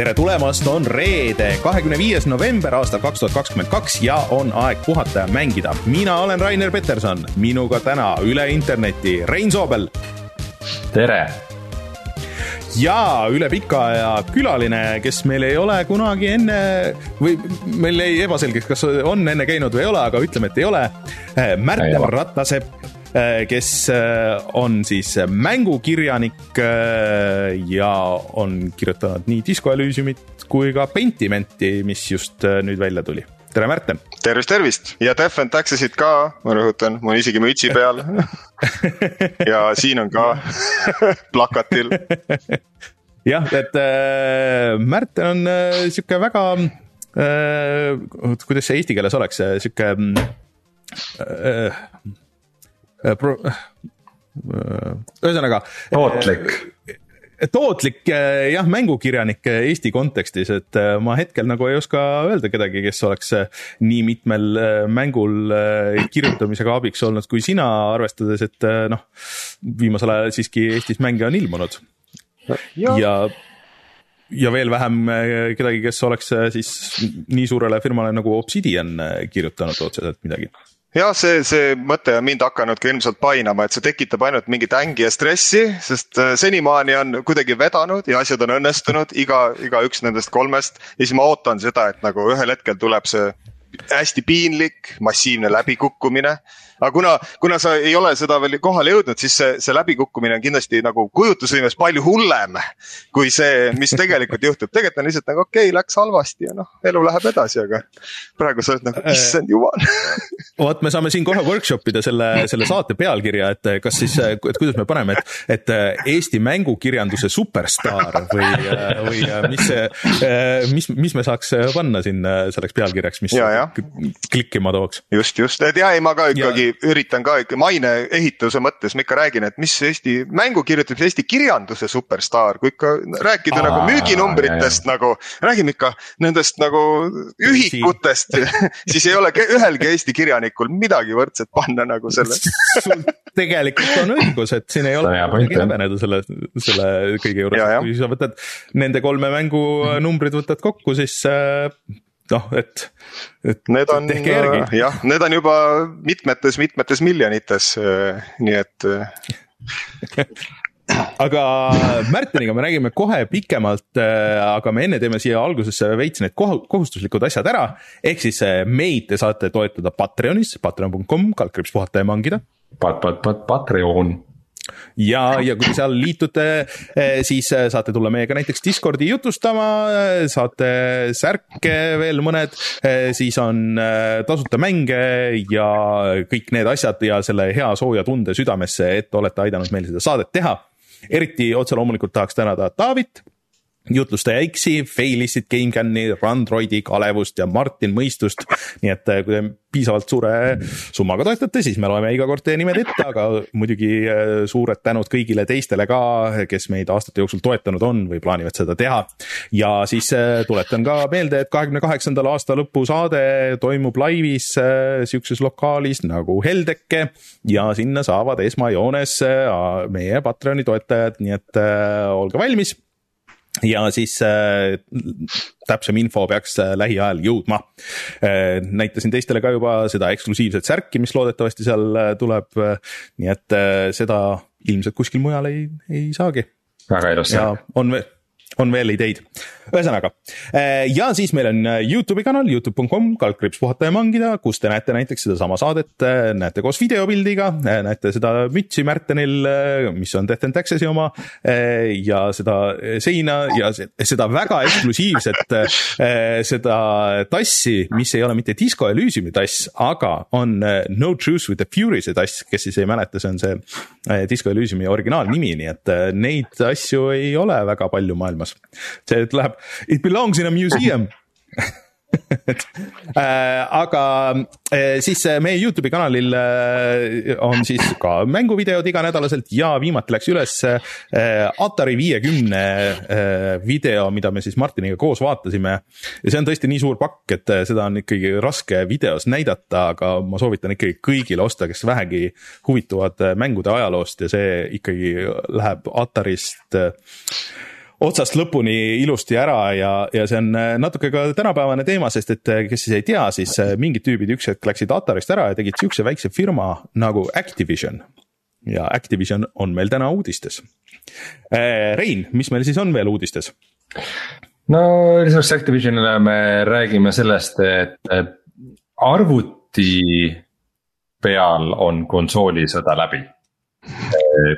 tere tulemast, on reede, kahekümne viies november aastal kaks tuhat kakskümmend kaks ja on aeg puhata ja mängida. mina olen Rainer Peterson, minuga täna üle interneti Rein Soobel. tere ja üle pika aja külaline, kes meil ei ole kunagi enne või meil jäi ebaselgeks, kas on enne käinud või ei ole, aga ütleme, et ei ole. Märten Rattasepp, kes on siis mängukirjanik ja on kirjutanud nii Disco Elysiumit kui ka Pentimenti, mis just nüüd välja tuli tere, Märten! tervist, tervist ja Def and Taxesid ka, ma rõhutan, mul on isegi mütsi peal ja siin on ka plakatil. jah, et äh, Märten on äh, sihuke väga äh,, kuidas see eesti keeles oleks, sihuke äh, äh, pro, äh, ühesõnaga. tootlik tootlik jah, mängukirjanik Eesti kontekstis, et ma hetkel nagu ei oska öelda kedagi, kes oleks nii mitmel mängul kirjutamisega abiks olnud kui sina, arvestades, et noh, viimasel ajal siiski Eestis mänge on ilmunud. ja, ja ja veel vähem kedagi, kes oleks siis nii suurele firmale nagu Obsidian kirjutanud otseselt midagi jah, see, see mõte on mind hakanud ka ilmselt painama, et see tekitab ainult mingit ängi ja stressi, sest äh, senimaani on kuidagi vedanud ja asjad on õnnestunud, iga, igaüks nendest kolmest. ja siis ma ootan seda, et nagu ühel hetkel tuleb see hästi piinlik, massiivne läbikukkumine aga kuna, kuna sa ei ole seda veel kohale jõudnud, siis see, see läbikukkumine on kindlasti nagu kujutlusvõimes palju hullem kui see, mis tegelikult juhtub. tegelikult on lihtsalt nagu okei okay,, läks halvasti ja noh, elu läheb edasi, aga praegu sa oled nagu äh, issand jumal vot me saame siin kohe workshop ida selle, selle saate pealkirja, et kas siis, et kuidas me paneme, et, et Eesti mängukirjanduse superstaar või, või mis see, mis, mis me saaks panna siin selleks pealkirjaks, mis ja, ja. klikkima tooks. just, just, et ja ei, ma ka ikkagi üritan ka ikka maine ehituse mõttes, ma ikka räägin, et mis Eesti mängu kirjutamise, Eesti kirjanduse superstaar, kui ikka rääkida Aa, nagu müüginumbritest jah, jah. nagu, räägime ikka nendest nagu ühikutest siis ei ole ühelgi Eesti kirjanikul midagi võrdset panna nagu selle sul tegelikult on õigus, et siin ei ole midagi häbeneda selle, selle kõige juures, kui sa võtad nende kolme mängu numbrid võtad kokku, siis äh, noh, et, et. Need on jah, need on juba mitmetes, mitmetes miljonites, äh, nii et äh. aga Märteniga me räägime kohe pikemalt, äh, aga me enne teeme siia algusesse veits need kohustuslikud asjad ära. ehk siis meid te saate toetada Patreonis, patreon.com, kaldkriips puhata ja mangida. Pat-, pat-, pat-, Patreon ja, ja kui te seal liitute, eh, siis eh, saate tulla meiega näiteks Discordi jutustama, eh, saate särke veel mõned, siis on tasuta mänge ja kõik need asjad ja selle hea sooja tunde südamesse, et olete aidanud meil seda saadet teha. eriti otse loomulikult tahaks tänada Taavit jutlustaja X-i, Failistit, GameCami, Randroidi, Kalevust ja Martin Mõistust. nii et kui te piisavalt suure summaga toetate, siis me loeme iga kord teie nimed ette, aga muidugi äh, suured tänud kõigile teistele ka, kes meid aastate jooksul toetanud on või plaanivad seda teha. ja siis äh, tuletan ka meelde, et kahekümne kaheksandal aasta lõpu saade toimub laivis sihukeses lokaalis nagu Heldeke ja sinna saavad esmajoones meie Patreoni toetajad, nii et olge valmis ja siis äh, täpsem info peaks äh, lähiajal jõudma äh,. näitasin teistele ka juba seda eksklusiivset särki, mis loodetavasti seal äh, tuleb nii et äh, seda ilmselt kuskil mujal ei, ei saagi. väga ilus. ja on veel on veel ideid. ühesõnaga äh, ja siis meil on äh, Youtube'i kanal, Youtube.com, kaldkriips puhata ja mangida, kus te näete näiteks sedasama saadet, äh, näete koos videopildiga, näete seda mütsi Märtenil, mis on Death and Taxes'i oma ja seda seina ja seda väga eksklusiivset, seda tassi, mis ei ole mitte Disco Elysiumi tass, aga on No Truce with the Furys'e tass, kes siis ei mäleta, see on see Disco Elysiumi originaalnimi, nii et neid asju ei ole väga palju maailmas olemas. see läheb, it belongs in a museum äh, aga äh, siis äh, meie Youtube'i kanalil on siis ka mänguvideod iganädalaselt ja viimati läks üles Atari viiekümne video, mida me siis Martiniga koos vaatasime. ja see on tõesti nii suur pakk, et seda on ikkagi raske videos näidata, aga ma soovitan ikkagi kõigile osta, kes vähegi huvituvad mängude ajaloost ja see ikkagi läheb Atarist otsast lõpuni ilusti ära ja, ja see on äh, natuke ka tänapäevane teema, sest et äh, kes siis ei tea, siis äh, mingid tüübid üks hetk läksid Atarist ära ja tegid siukse väikse firma nagu Activision. ja Activision on meil täna uudistes. Rein, mis meil siis on veel uudistes? no lisaks Activisionile me räägime sellest, et arvuti peal on konsoolisõda läbi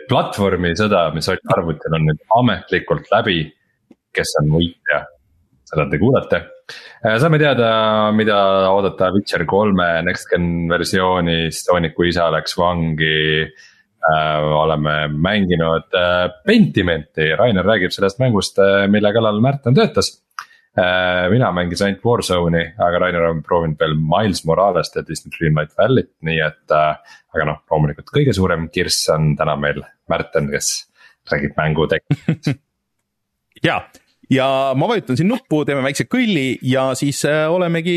platvormisõda, mis oli arvutil, on nüüd ametlikult läbi. kes on võitja, seda te kuulete. Äh, saame teada, mida oodata Witcher kolme next gen versioonis, Sooniku isa läks vangi äh,. oleme mänginud äh, Pentimenti, Rainer räägib sellest mängust, mille kallal Märten töötas mina mängisin ainult Warzone'i, aga Rainer on proovinud veel Miles Moralest ja Disney Dreamlight Valley't, nii et. Äh, aga noh, loomulikult kõige suurem kirss on täna meil Märten, kes räägib mängu tekst ja, ja ma vajutan siin nuppu, teeme väikse kõlli ja siis äh, olemegi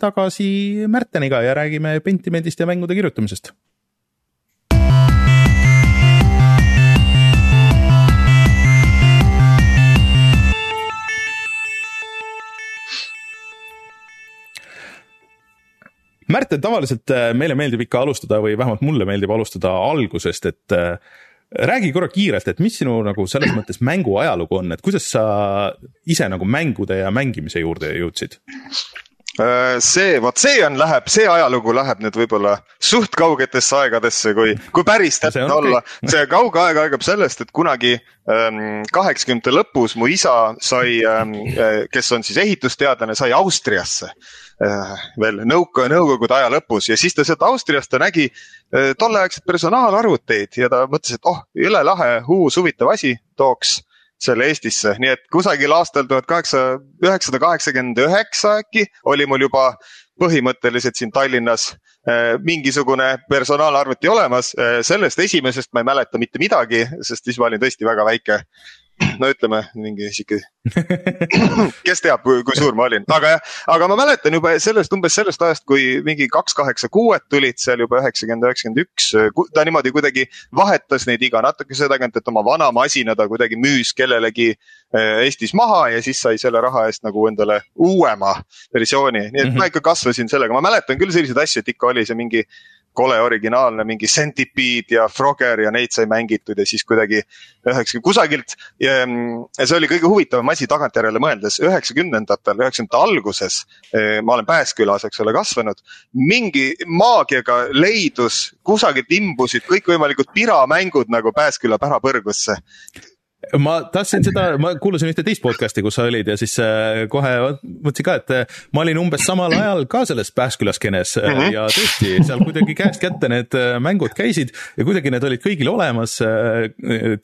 tagasi Märteniga ja räägime Pentimendist ja mängude kirjutamisest Märten, tavaliselt äh, meile meeldib ikka alustada või vähemalt mulle meeldib alustada algusest, et äh, räägi korra kiirelt, et mis sinu nagu selles mõttes mängu ajalugu on, et kuidas sa ise nagu mängude ja mängimise juurde jõudsid? Äh, see, vot see on, läheb, see ajalugu läheb nüüd võib-olla suht kaugetesse aegadesse, kui, kui päris täpne no, olla. Okay.. see kauge aeg algab sellest, et kunagi ähm, kaheksakümnendate ähm, lõpus mu isa sai ähm,, kes on siis ehitusteadlane, sai Austriasse äh, veel nõuka-, nõukogude aja lõpus. Ja siis ta sealt Austriast ta nägi äh, tolleaegseid personaalarvuteid ja ta mõtles, et oh, jõle lahe, uus huvitav asi, tooks selle Eestisse, nii et kusagil aastal tuhat kaheksa, üheksasada kaheksakümmend üheksa äkki oli mul juba põhimõtteliselt siin Tallinnas äh, mingisugune personaalarvuti olemas. Äh, sellest esimesest ma ei mäleta mitte midagi, sest siis ma olin tõesti väga väike no ütleme mingi sihuke, kes teab, kui, suur ma olin, aga jah, aga ma mäletan juba sellest, umbes sellest ajast, kui mingi kaks kaheksa kuued tulid seal juba üheksakümmend, üheksakümmend üks. ta niimoodi kuidagi vahetas neid iga natukese tagant, et oma vana masina ta kuidagi müüs kellelegi eh, Eestis maha ja siis sai selle raha eest nagu endale uuema versiooni, nii et mm -hmm. ma ikka kasvasin sellega, ma mäletan küll selliseid asju, et ikka oli see mingi kole originaalne mingi Centipede ja Frogger ja neid sai mängitud ja siis kuidagi üheksa, kusagilt. ja see oli kõige huvitavam asi tagantjärele mõeldes, üheksakümnendatel, üheksakümnendate alguses. Eh, ma olen Pääskülas, eks ole, kasvanud. mingi maagiaga leidus, kusagilt imbusid kõikvõimalikud piramängud nagu Pääsküla pärapõrgusse ma tahtsin seda, ma kuulasin ühte teist podcast'i, kus sa olid ja siis äh, kohe mõtlesin ka, et äh, ma olin umbes samal ajal ka selles Pääsküla skeenes mm -hmm. ja tõesti seal kuidagi käest kätte need mängud käisid ja kuidagi need olid kõigil olemas.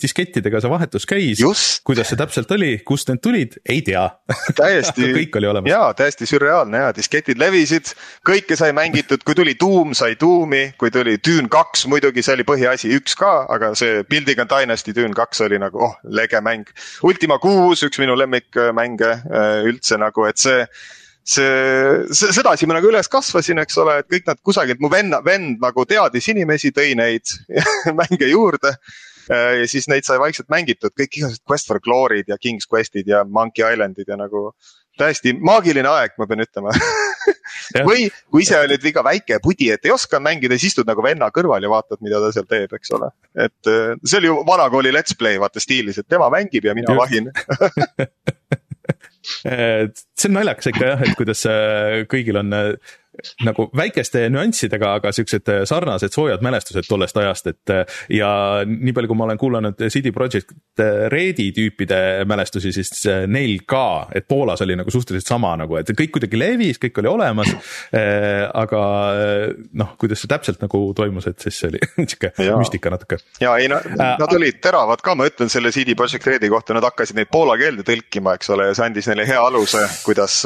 diskettidega see vahetus käis. kuidas see täpselt oli, kust need tulid, ei tea. täiesti kõik oli olemas. jaa, täiesti sürreaalne ja disketid levisid, kõike sai mängitud, kui tuli Doom, sai Doomi, kui tuli Dune kaks, muidugi see oli põhiasi, üks ka, aga see Building a Dynasty Dune kaks oli nagu oh lege mäng. Ultima kuus, üks minu lemmikmänge äh, üldse nagu, et see see, see, sedasi ma nagu üles kasvasin, eks ole, et kõik nad kusagilt, mu venna, vend nagu teadis inimesi, tõi neid mänge juurde. Äh, ja siis neid sai vaikselt mängitud, kõik igasugused Quest for Glory'd ja King's Quest'id ja Monkey Island'id ja nagu täiesti maagiline aeg, ma pean ütlema. Või kui ise oled liiga väike pudi, et ei oska mängida, siis istud nagu venna kõrval ja vaatad, mida ta seal teeb, eks ole. et äh, see oli ju vanakooli let's play vaata stiilis, et tema mängib ja mina vahin see on naljakas ikka jah, et kuidas äh, kõigil on äh, nagu väikeste nüanssidega, aga siuksed äh, sarnased soojad mälestused tollest ajast, et äh, ja nii palju, kui ma olen kuulanud CD Projekt Redi tüüpide mälestusi, siis äh, neil ka, et Poolas oli nagu suhteliselt sama nagu, et kõik kuidagi levis, kõik oli olemas. aga noh, kuidas see täpselt nagu toimus, et siis see oli sihuke müstika natuke. ja ei nad olid teravad ka, ma ütlen selle CD Projekt Redi kohta, nad hakkasid neid poola keelde tõlkima, eks ole, ja see andis neile hea aluse, kuidas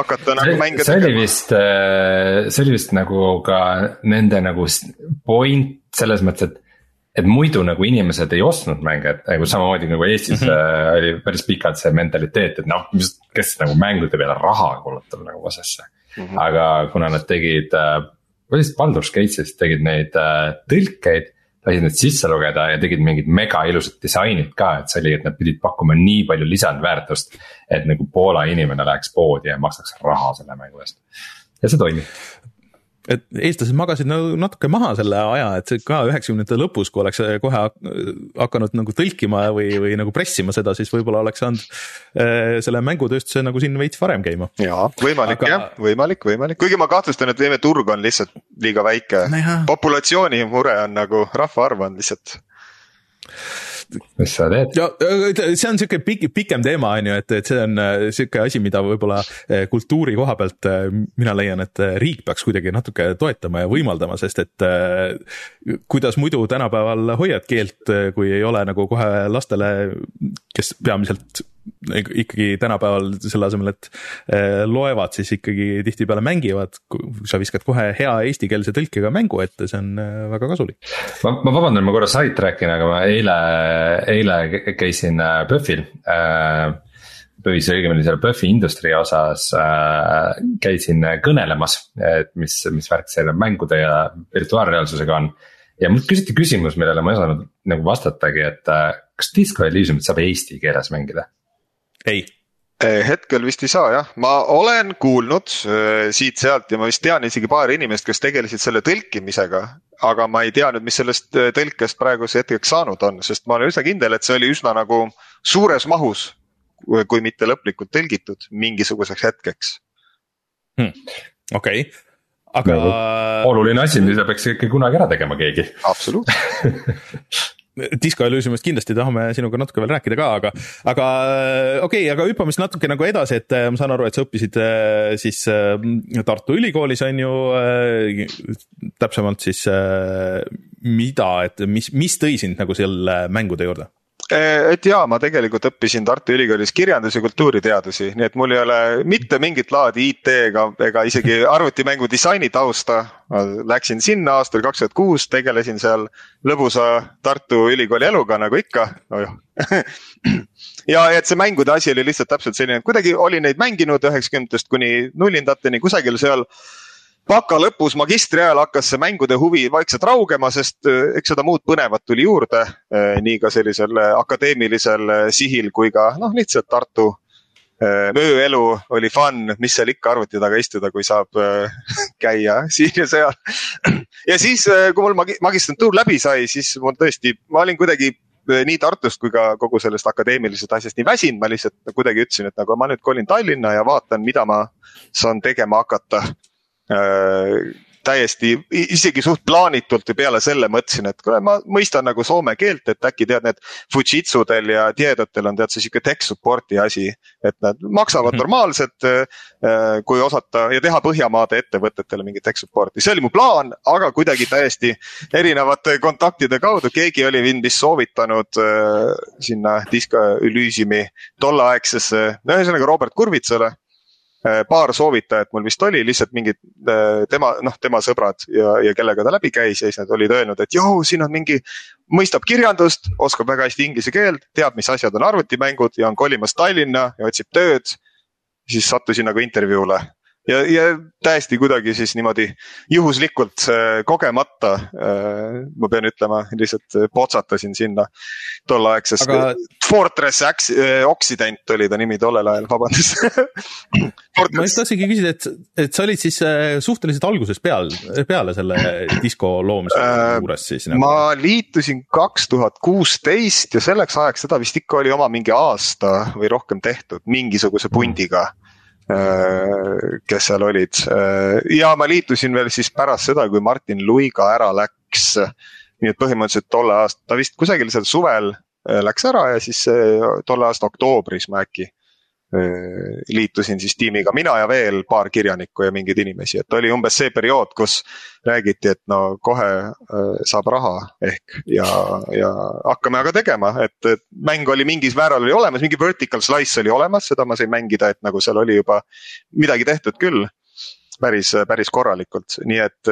hakata nagu mänge tegema. see oli vist, äh, see oli vist nagu ka nende nagu point selles mõttes, et et muidu nagu inimesed ei ostnud mänge, et nagu samamoodi nagu Eestis mm -hmm. oli päris pikalt see mentaliteet, et noh, mis, kes nagu mängude peale raha kulutab nagu vasesse mm. -hmm. aga kuna nad tegid, või äh, vist Baldur's Gate'is tegid neid tõlkeid, lasid need sisse lugeda ja tegid mingid mega ilusad disainid ka, et see oli, et nad pidid pakkuma nii palju lisandväärtust. et nagu Poola inimene läheks poodi ja maksaks raha selle mängu eest ja see toimib et eestlased magasid nagu natuke maha selle aja, et see ka üheksakümnendate lõpus, kui oleks kohe hakanud nagu tõlkima või, või nagu pressima seda, siis võib-olla oleks saanud äh, selle mängutööstuse nagu siin veits varem käima. jaa, võimalik Aga... jah, võimalik, võimalik, kuigi ma kahtlustan, et meie turg on lihtsalt liiga väike no. populatsiooni mure on nagu rahvaarv on lihtsalt mis sa teed? ja see on sihuke pikk, pikem teema, on ju, et, et see on äh, sihuke asi, mida võib-olla äh, kultuuri koha pealt äh, mina leian, et riik peaks kuidagi natuke toetama ja võimaldama, sest et kuidas muidu tänapäeval hoiad keelt, kui ei ole nagu kohe lastele, kes peamiselt ikkagi tänapäeval selle asemel, et eh, loevad, siis ikkagi tihtipeale mängivad. sa viskad kohe hea eestikeelse tõlkega mängu ette, see on eh, väga kasulik. ma, ma vabandan, ma korra sidetrack in, aga ma eile, eile käisin PÖFFil äh, või see õigemini selle PÖFFi industry osas äh, käisin kõnelemas, et mis, mis värk selle mängude ja virtuaalreaalsusega on. ja mult küsiti küsimus, millele ma ei osanud nagu vastatagi, et äh, kas Disco Elysiumit saab eesti keeles mängida? Ei eh, hetkel vist ei saa jah, ma olen kuulnud äh, siit-sealt ja ma vist tean isegi paari inimest, kes tegelesid selle tõlkimisega. aga ma ei tea nüüd, mis sellest äh, tõlkest praeguse hetkeks saanud on, sest ma olen üsna kindel, et see oli üsna nagu suures mahus. kui mitte lõplikult tõlgitud mingisuguseks hetkeks hmm.. okei okay., aga no,. oluline asi, mida peaks ikka kunagi ära tegema keegi. absoluutselt Disco Elysiumist kindlasti tahame sinuga natuke veel rääkida ka, aga, aga okei okay,, aga hüppame siis natuke nagu edasi, et äh, ma saan aru, et sa õppisid äh, siis äh, Tartu Ülikoolis on ju, täpsemalt siis mida, et mis, mis tõi sind nagu selle mängude juurde? Eh, et jaa, ma tegelikult õppisin Tartu Ülikoolis kirjandus- ja kultuuriteadusi, nii et mul ei ole mitte mingit laadi IT ega, ega isegi arvutimängu disaini tausta. Läksin sinna aastal kaks tuhat kuus, tegelesin seal lõbusa Tartu Ülikooli eluga nagu ikka no. ja et see mängude asi oli lihtsalt täpselt selline, kuidagi olin neid mänginud üheksakümnendatest kuni nullindateni kusagil seal baka lõpus, magistri ajal hakkas see mängude huvi vaikselt raugema, sest äh, eks seda muud põnevat tuli juurde. Äh, nii ka sellisel äh, akadeemilisel sihil kui ka noh, lihtsalt Tartu ööelu oli fun, mis seal ikka arvuti taga istuda, kui saab käia siin ja seal. ja siis, kui mul magistrantuur läbi sai, siis mul tõesti, ma olin kuidagi nii Tartust kui ka kogu sellest akadeemilisest asjast nii väsinud, ma lihtsalt kuidagi ütlesin, et nagu ma nüüd kolin Tallinna ja vaatan, mida ma saan tegema hakata täiesti, isegi suht plaanitult ja peale selle mõtlesin, et kuule, ma mõistan nagu soome keelt, et äkki tead, need Fujitsudel ja Tiedotel on tead see sihuke tech support'i asi. et nad maksavad -hmm. normaalselt, äh, kui osata ja teha Põhjamaade ettevõtetele mingit tech support'i, see oli mu plaan, aga kuidagi täiesti erinevate kontaktide kaudu, keegi oli mind vist soovitanud äh, sinna Disco Elysiumi tolleaegsesse, no ühesõnaga Robert Kurvitsale Äh, paar soovitajat mul vist oli, lihtsalt mingid äh, tema, noh, tema sõbrad ja, ja kellega ta läbi käis ja siis nad olid öelnud, et joo, siin on mingi. mõistab kirjandust, oskab väga hästi inglise keelt, teab, mis asjad on arvutimängud ja on kolimas Tallinna ja otsib tööd. siis sattusin nagu intervjuule ja, ja täiesti kuidagi siis niimoodi juhuslikult äh, kogemata äh,, ma pean ütlema, lihtsalt äh, potsatasin sinna tolleaegsesse Aga... Fortress äh, Occident oli ta nimi tollel ajal, vabandust ma just tahtsingi küsida, et, et sa olid siis suhteliselt algusest peal, peale selle disko loomise äh, juures siis nagu.? ma liitusin kaks tuhat kuusteist ja selleks ajaks seda vist ikka oli oma mingi aasta või rohkem tehtud mingisuguse pundiga mm kes seal olid äh, ja ma liitusin veel siis pärast seda, kui Martin Luiga ära läks. nii et põhimõtteliselt tolle aasta, ta vist kusagil seal suvel äh, läks ära ja siis tolle aasta oktoobris ma äkki Äh, liitusin siis tiimiga mina ja veel paar kirjanikku ja mingeid inimesi, et oli umbes see periood, kus räägiti, et no kohe äh, saab raha ehk ja, ja hakkame aga tegema, et, et mäng oli mingis määral oli olemas, mingi vertical slice oli olemas, seda ma sain mängida, et nagu seal oli juba midagi tehtud küll. päris, päris korralikult, nii et,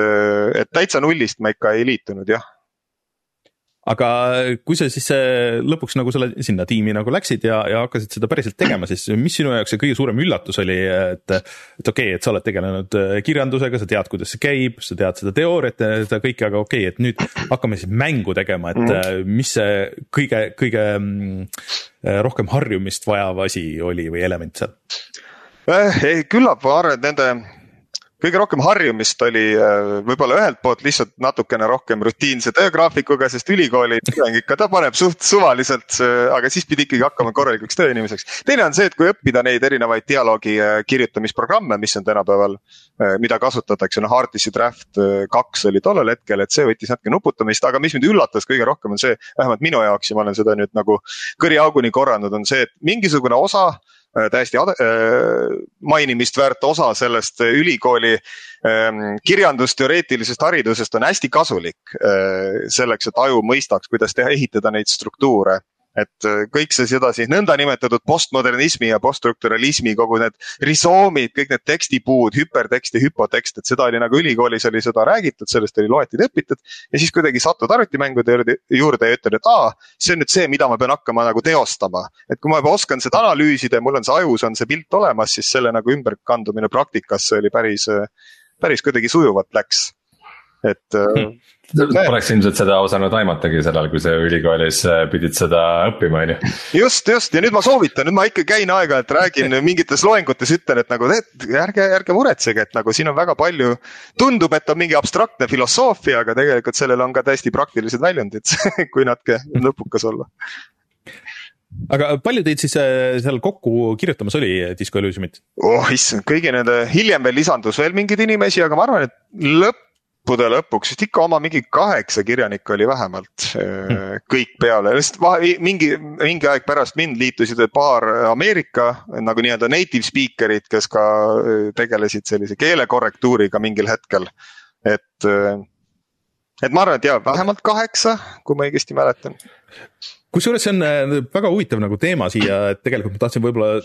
et täitsa nullist ma ikka ei liitunud jah aga kui sa siis äh, lõpuks nagu selle sinna tiimi nagu läksid ja, ja hakkasid seda päriselt tegema, siis mis sinu jaoks see kõige suurem üllatus oli, et. et okei okay,, et sa oled tegelenud äh, kirjandusega, sa tead, kuidas see käib, sa tead seda teooriat ja seda kõike, aga okei okay,, et nüüd hakkame siis mängu tegema, et mm. mis see kõige, kõige mm, rohkem harjumist vajav asi oli või element seal? küllap ma arvan, et nende kõige rohkem harjumist oli äh, võib-olla ühelt poolt lihtsalt natukene rohkem rutiinse töögraafikuga, sest ülikooli tudeng ikka, ta paneb suht suvaliselt, aga siis pidi ikkagi hakkama korralikuks tööinimeseks. teine on see, et kui õppida neid erinevaid dialoogi äh, kirjutamisprogramme, mis on tänapäeval, äh, mida kasutatakse, noh Artis'i Draft kaks oli tollel hetkel, et see võttis natuke nuputamist, aga mis mind üllatas kõige rohkem on see, vähemalt minu jaoks ja ma olen seda nüüd nagu kõriauguni korranud, on see, et mingisugune osa Äh, täiesti äh, mainimist väärt osa sellest ülikooli ähm, kirjandusteoreetilisest haridusest on hästi kasulik äh, selleks, et aju mõistaks, kuidas teha, ehitada neid struktuure et äh, kõik see sedasi nõndanimetatud postmodernismi ja poststrukturalismi, kogu need risoomid, kõik need tekstipuud, hüpertekst ja hüpotekst, et seda oli nagu ülikoolis oli seda räägitud, sellest oli loetud ja õpitud. ja siis kuidagi satud arvutimängude juurde ja ütled, et aa, see on nüüd see, mida ma pean hakkama nagu teostama. et kui ma juba oskan seda analüüsida ja mul on see ajus, on see pilt olemas, siis selle nagu ümberkandumine praktikasse oli päris, päris kuidagi sujuvalt läks et hmm.. Poleks ilmselt seda osanud aimatagi sellal, kui sa ülikoolis äh, pidid seda õppima, on ju. just, just ja nüüd ma soovitan, nüüd ma ikka käin aeg-ajalt räägin mingites loengutes, ütlen, et nagu et ärge, ärge muretsege, et nagu siin on väga palju. tundub, et on mingi abstraktne filosoofia, aga tegelikult sellel on ka täiesti praktilised väljundid kui natuke lõpukas olla aga palju teid siis seal kokku kirjutamas oli Disco Elysiumit? oh issand, kõigi nende, hiljem veel lisandus veel mingeid inimesi, aga ma arvan, et lõpp lõppude lõpuks vist ikka oma mingi kaheksa kirjanikku oli vähemalt hmm. kõik peale, lihtsalt mingi, mingi aeg pärast mind liitusid paar Ameerika nagu nii-öelda native speaker'id, kes ka äh, tegelesid sellise keelekorrektuuriga mingil hetkel. et, äh, et ma arvan, et jaa, vähemalt kaheksa, kui ma õigesti mäletan kusjuures see on väga huvitav nagu teema siia, et tegelikult ma tahtsin võib-olla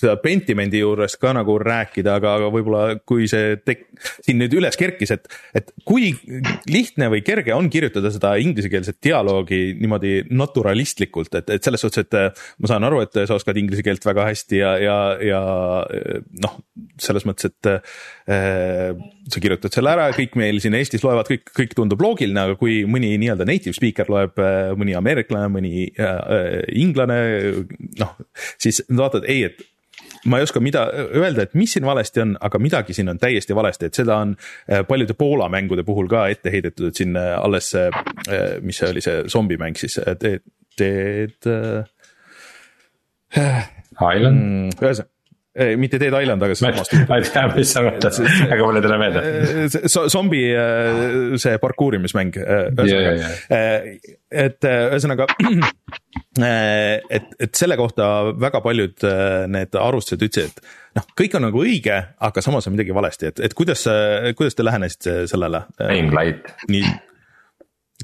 seda Pentimendi juures ka nagu rääkida, aga, aga võib-olla kui see tek-, siin nüüd üles kerkis, et, et kui lihtne või kerge on kirjutada seda inglisekeelset dialoogi niimoodi naturalistlikult, et, et selles suhtes, et ma saan aru, et sa oskad inglise keelt väga hästi ja, ja, ja noh, selles mõttes, et äh, sa kirjutad selle ära, kõik meil siin Eestis loevad, kõik, kõik tundub loogiline, aga kui mõni nii-öelda native speaker loeb, mõni ameeriklane, mõni äh, inglane, noh, siis vaatad, ei, et ma ei oska mida öelda, et mis siin valesti on, aga midagi siin on täiesti valesti, et seda on äh, paljude Poola mängude puhul ka ette heidetud, et siin äh, alles see, äh, mis see oli, see zombimäng siis, teed, teed. Island mm,. ühesõnaga ei, mitte Dead Island, aga ma ei tea, mis sa mõtled, aga mulle ei tule meelde. zombi, see parkuurimismäng. et ühesõnaga, et, et selle kohta väga paljud need arvustused ütlesid, et noh, kõik on nagu õige, aga samas on midagi valesti, et, et kuidas, kuidas te lähenesite sellele? Dying Light. nii,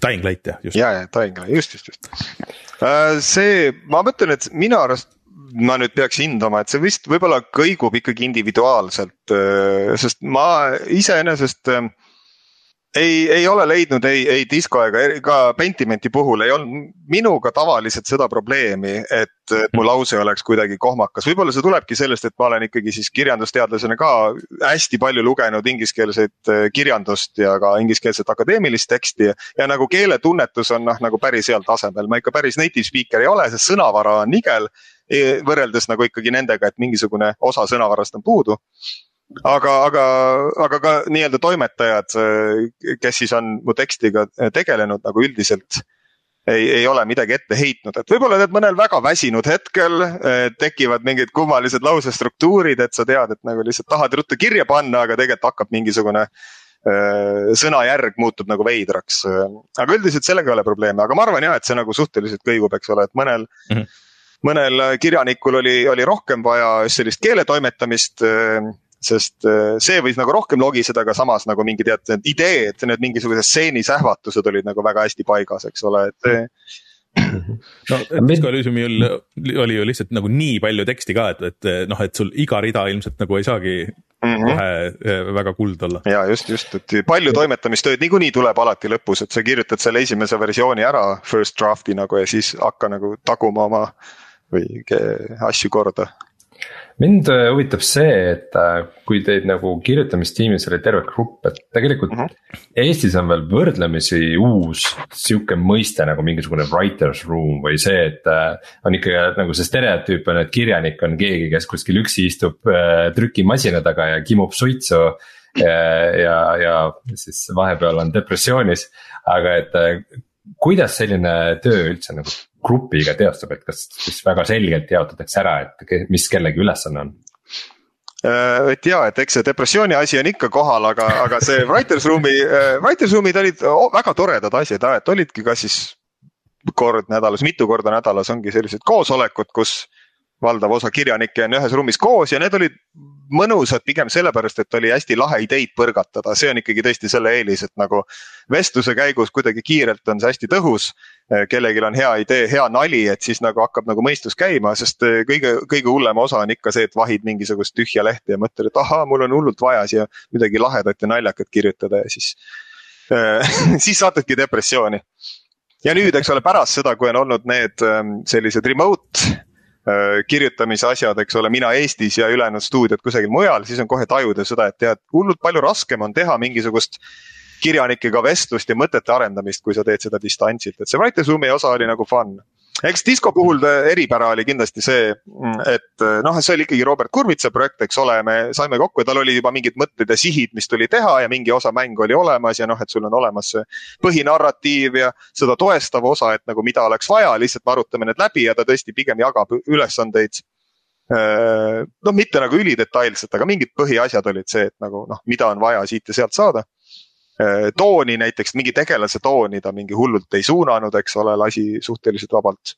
Dying Light jah, just. ja, ja Dying Light, just, just, just. see, ma mõtlen, et minu arust ma nüüd peaks hindama, et see vist võib-olla kõigub ikkagi individuaalselt, sest ma iseenesest ei, ei ole leidnud ei, ei Disco ega ka Pentimenti puhul ei olnud minuga tavaliselt seda probleemi, et, mu lause oleks kuidagi kohmakas. võib-olla see tulebki sellest, et ma olen ikkagi siis kirjandusteadlasena ka hästi palju lugenud ingliskeelset kirjandust ja ka ingliskeelset akadeemilist teksti. ja nagu keeletunnetus on noh, nagu päris heal tasemel, ma ikka päris native speaker ei ole, sest sõnavara on nigel võrreldes nagu ikkagi nendega, et mingisugune osa sõnavarast on puudu. aga, aga, aga ka nii-öelda toimetajad, e, kes siis on mu tekstiga tegelenud nagu üldiselt ei, ei ole midagi ette heitnud, et võib-olla tead mõnel väga väsinud hetkel eh, tekivad mingid kummalised lausestruktuurid, et sa tead, et nagu lihtsalt tahad ruttu kirja panna, aga tegelikult hakkab mingisugune eh, sõnajärg muutub nagu veidraks. aga üldiselt sellega ei ole probleeme, aga ma arvan jah, et see nagu suhteliselt kõigub, eks ole, et mõnel mm. -hmm mõnel kirjanikul oli, oli rohkem vaja just sellist keeletoimetamist äh, sest äh, see võis nagu rohkem logiseda, aga samas nagu mingi tead, need ideed, need mingisugused stseenis ähvatused olid nagu väga hästi paigas, eks ole, et. no Disco Elysiumil oli ju lihtsalt nagu nii palju teksti ka, et, et noh, et sul iga rida ilmselt nagu ei saagi mm -hmm. kohe väga kuld olla. ja just, just, et palju toimetamistööd niikuinii tuleb alati lõpus, et sa kirjutad selle esimese versiooni ära first draft'i nagu ja siis hakka nagu taguma oma või asju korda mind äh, huvitab see, et äh, kui teid nagu kirjutamistiimis oli terve grupp, et tegelikult mm -hmm. Eestis on veel võrdlemisi uus sihuke mõiste nagu mingisugune writer's room või see, et. Äh, on ikkagi nagu see stereotüüp on, et kirjanik on keegi, kes kuskil üksi istub trükimasina taga ja kimub suitsu. ja, ja, ja siis vahepeal on depressioonis, aga et kuidas selline töö üldse nagu grupiga teostab, et kas siis väga selgelt jaotatakse ära, et mis kellegi ülesanne on? Äh, et ja, et eks see depressiooni asi on ikka kohal, aga, aga see writers room'i, äh, writers room'id olid väga toredad asjad, et olidki ka siis kord nädalas, mitu korda nädalas ongi sellised koosolekud, kus valdav osa kirjanikke on ühes ruumis koos ja need olid mõnusad pigem sellepärast, et oli hästi lahe ideid põrgatada, see on ikkagi tõesti selle eelis, et nagu. vestluse käigus kuidagi kiirelt on see hästi tõhus. kellelgi on hea idee, hea nali, et siis nagu hakkab nagu mõistus käima, sest kõige, kõige hullem osa on ikka see, et vahid mingisugust tühja lehte ja mõtled, et ahaa, mul on hullult vaja siia midagi lahedat ja naljakat kirjutada ja siis siis satudki depressiooni ja nüüd, eks ole, pärast seda, kui on olnud need ähm, sellised remote kirjutamise asjad, eks ole, mina Eestis ja ülejäänud stuudiod kusagil mujal, siis on kohe tajuda seda, et tead, hullult palju raskem on teha mingisugust kirjanikega vestlust ja mõtete arendamist, kui sa teed seda distantsilt, et see Writer Zoom'i osa oli nagu fun eks disko puhul eripära oli kindlasti see, et noh, see oli ikkagi Robert Kurvitsa projekt, eks ole, me saime kokku ja tal oli juba mingid mõtted ja sihid, mis tuli teha ja mingi osa mängu oli olemas ja noh, et sul on olemas see põhinarratiiv ja seda toestav osa, et nagu mida oleks vaja, lihtsalt me arutame need läbi ja ta tõesti pigem jagab ülesandeid noh, mitte nagu ülidetailselt, aga mingid põhiasjad olid see, et nagu noh, mida on vaja siit ja sealt saada tooni näiteks, mingi tegelase tooni ta mingi hullult ei suunanud, eks ole, lasi suhteliselt vabalt.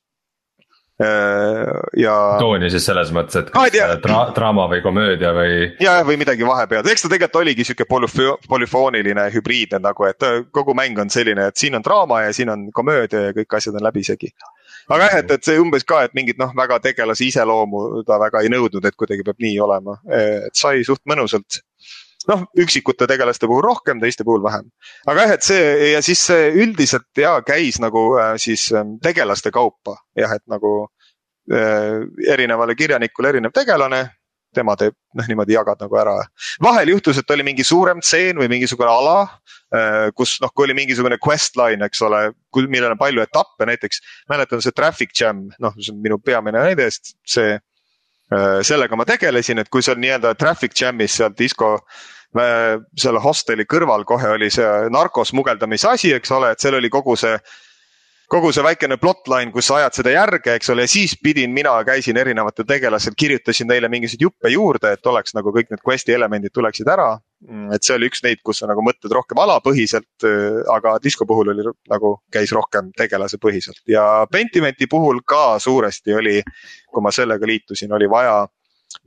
Äh, ja. tooni siis selles mõttes, et kas ah, dra draama või komöödia või? ja, või midagi vahepeal, eks ta tegelikult oligi sihuke polüfooniline hübriidne nagu, et äh, kogu mäng on selline, et siin on draama ja siin on komöödia ja kõik asjad on läbisegi aga jah, et, et see umbes ka, et mingit noh, väga tegelase iseloomu ta väga ei nõudnud, et kuidagi peab nii olema, et sai suht mõnusalt noh, üksikute tegelaste puhul rohkem, teiste puhul vähem. aga jah, et see ja siis see üldiselt ja käis nagu äh, siis ähm, tegelaste kaupa jah, et nagu äh, erinevale kirjanikule erinev tegelane tema teeb, noh niimoodi jagad nagu ära. vahel juhtus, et oli mingi suurem tseen või mingisugune ala, äh, kus noh, kui oli mingisugune quest line, eks ole, millel on palju etappe, näiteks mäletan see traffic jam, noh, see on minu peamine näide, sest see, äh, sellega ma tegelesin, et kui seal nii-öelda traffic jam'is seal disko selle hosteli kõrval kohe oli see narkosmugeldamise asi, eks ole, et seal oli kogu see kogu see väikene plotline, kus sa ajad seda järge, eks ole, ja siis pidin, mina käisin erinevatel tegelastel, kirjutasin neile mingisuguseid juppe juurde, et oleks nagu kõik need quest'i elemendid tuleksid ära. Et see oli üks neid, kus sa nagu mõtled rohkem alapõhiselt, aga disko puhul oli nagu, käis rohkem tegelasepõhiselt ja Pentimenti puhul ka suuresti oli, kui ma sellega liitusin, oli vaja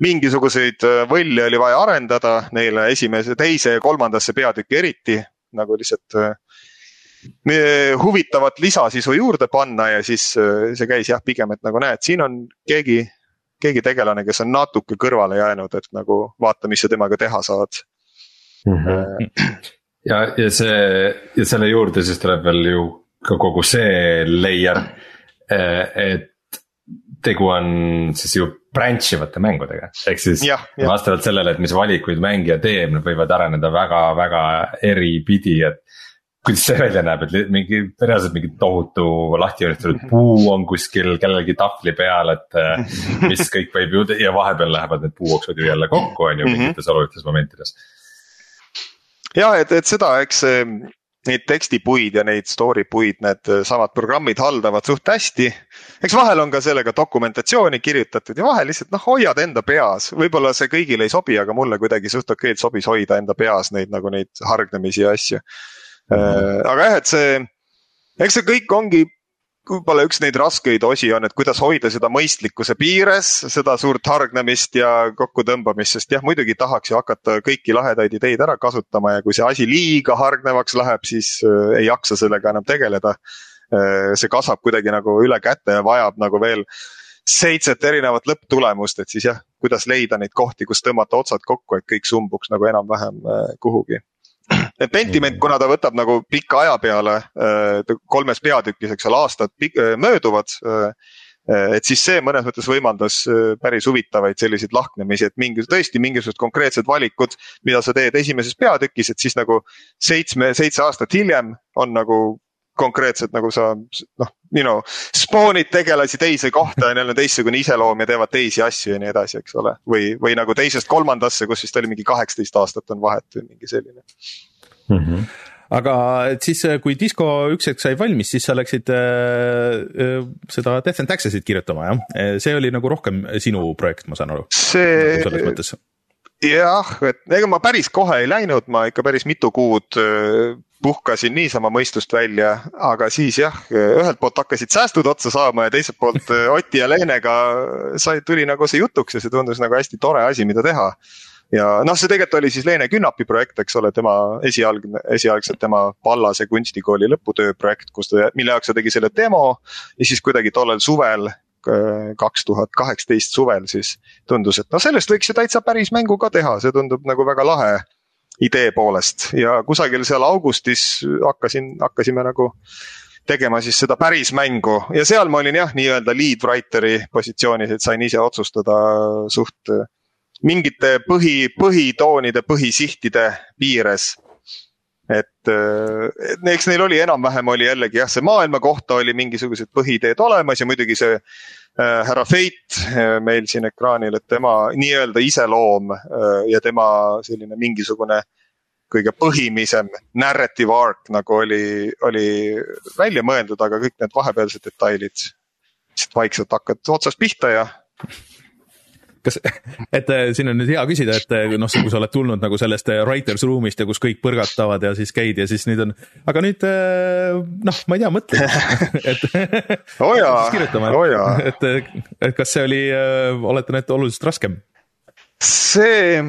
mingisuguseid äh, võlle oli vaja arendada neile esimese, teise ja kolmandasse peatükki eriti nagu lihtsalt äh, huvitavat lisasisu juurde panna ja siis äh, see käis jah, pigem, et nagu näed, siin on keegi, keegi tegelane, kes on natuke kõrvale jäänud, et nagu vaata, mis sa temaga teha saad mm. -hmm. ja, ja see ja selle juurde siis tuleb veel ju ka kogu see layer, et tegu on siis ju branch ivate mängudega, ehk siis ja, ja. vastavalt sellele, et mis valikuid mängija teeb, nad võivad areneda väga-väga eripidi, et. kuidas see välja näeb, et mingi reaalselt mingi tohutu lahtijoonistatud mhm. puu on kuskil kellelgi tahvli peal, et eh, mis kõik võib ju ja vahepeal lähevad need puuoksud ju jälle kokku, on ju, mhm. mingites olulistes momentides ja et, et seda, eks neid tekstipuid ja neid story puid needsamad programmid haldavad suht hästi. eks vahel on ka sellega dokumentatsiooni kirjutatud ja vahel lihtsalt noh, hoiad enda peas, võib-olla see kõigile ei sobi, aga mulle kuidagi suht okeilt sobis hoida enda peas neid nagu neid hargnemisi ja asju. -hmm. aga jah, et see, eks see kõik ongi võib-olla üks neid raskeid osi on, et kuidas hoida seda mõistlikkuse piires, seda suurt hargnemist ja kokkutõmbamist, sest jah, muidugi tahaks ju hakata kõiki lahedaid ideid ära kasutama ja kui see asi liiga hargnevaks läheb, siis äh, ei jaksa sellega enam tegeleda äh,. see kasvab kuidagi nagu üle käte ja vajab nagu veel seitset erinevat lõpptulemust, et siis jah, kuidas leida neid kohti, kus tõmmata otsad kokku, et kõik sumbuks nagu enam-vähem äh, kuhugi. Et Pentiment, kuna ta võtab nagu pika aja peale äh, kolmes peatükis, eks ole, aastad äh, mööduvad et siis see mõnes mõttes võimaldas päris huvitavaid selliseid lahknemisi, et mingi, tõesti mingisugused konkreetsed valikud, mida sa teed esimeses peatükis, et siis nagu seitsme, seitse aastat hiljem on nagu konkreetselt nagu sa noh, you know, spoon'id tegelasi teise kohta ja neil on teistsugune iseloom ja teevad teisi asju ja nii edasi, eks ole. või, või nagu teisest kolmandasse, kus vist oli mingi kaheksateist aastat on vahet või mingi selline mm. -hmm aga et siis, kui Disco üks hetk sai valmis, siis sa läksid äh, seda Death and Taxes'it kirjutama, jah? see oli nagu rohkem sinu projekt, ma saan aru. see nagu jah, et ega ma päris kohe ei läinud, ma ikka päris mitu kuud puhkasin niisama mõistust välja, aga siis jah, ühelt poolt hakkasid säästud otsa saama ja teiselt poolt Oti ja Leenega sai, tuli nagu see jutuks ja see tundus nagu hästi tore asi, mida teha. ja noh, see tegelikult oli siis Leene Künnapi projekt, eks ole, tema esialgne, esialgselt tema Pallase kunstikooli lõputöö projekt, kus ta, mille jaoks ta tegi selle demo. ja siis kuidagi tollel suvel kaks tuhat kaheksateist suvel siis tundus, et noh, sellest võiks ju täitsa päris mängu ka teha, see tundub nagu väga lahe idee poolest ja kusagil seal augustis hakkasin, hakkasime nagu tegema siis seda päris mängu ja seal ma olin jah, nii-öelda lead writer'i positsioonis, et sain ise otsustada suht mingite põhi, põhitoonide, põhisihtide piires. Et, et eks neil oli enam-vähem oli jällegi jah, see maailma kohta oli mingisugused põhiideed olemas ja muidugi see Äh, härra Fate äh, meil siin ekraanil, et tema nii-öelda iseloom äh, ja tema selline mingisugune kõige põhimisem narrative arc nagu oli, oli välja mõeldud, aga kõik need vahepealsed detailid lihtsalt vaikselt hakkavad otsast pihta ja kas, et äh, siin on nüüd hea küsida, et äh, noh, kui sa oled tulnud nagu sellest äh, writers room'ist ja kus kõik põrgatavad ja siis käid ja siis nüüd on, aga nüüd noh, ma ei tea, mõtle et oh jaa, oh jaa. et, et kas see oli, oletan, et oluliselt raskem? See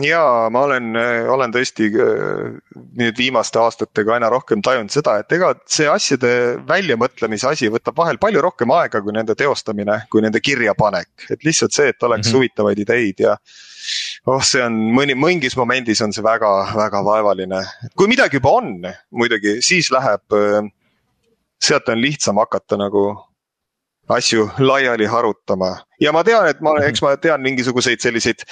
jaa, ma olen, olen tõesti äh, nüüd viimaste aastatega aina rohkem tajunud seda, et ega see asjade väljamõtlemise asi võtab vahel palju rohkem aega kui nende teostamine, kui nende kirjapanek. et lihtsalt see, et oleks mm -hmm. huvitavaid ideid ja oh, see on mõni, mingis momendis on see väga, väga vaevaline. kui midagi juba on muidugi, siis läheb, äh, sealt on lihtsam hakata nagu asju laiali harutama ja ma tean, et ma, eks ma tean mingisuguseid selliseid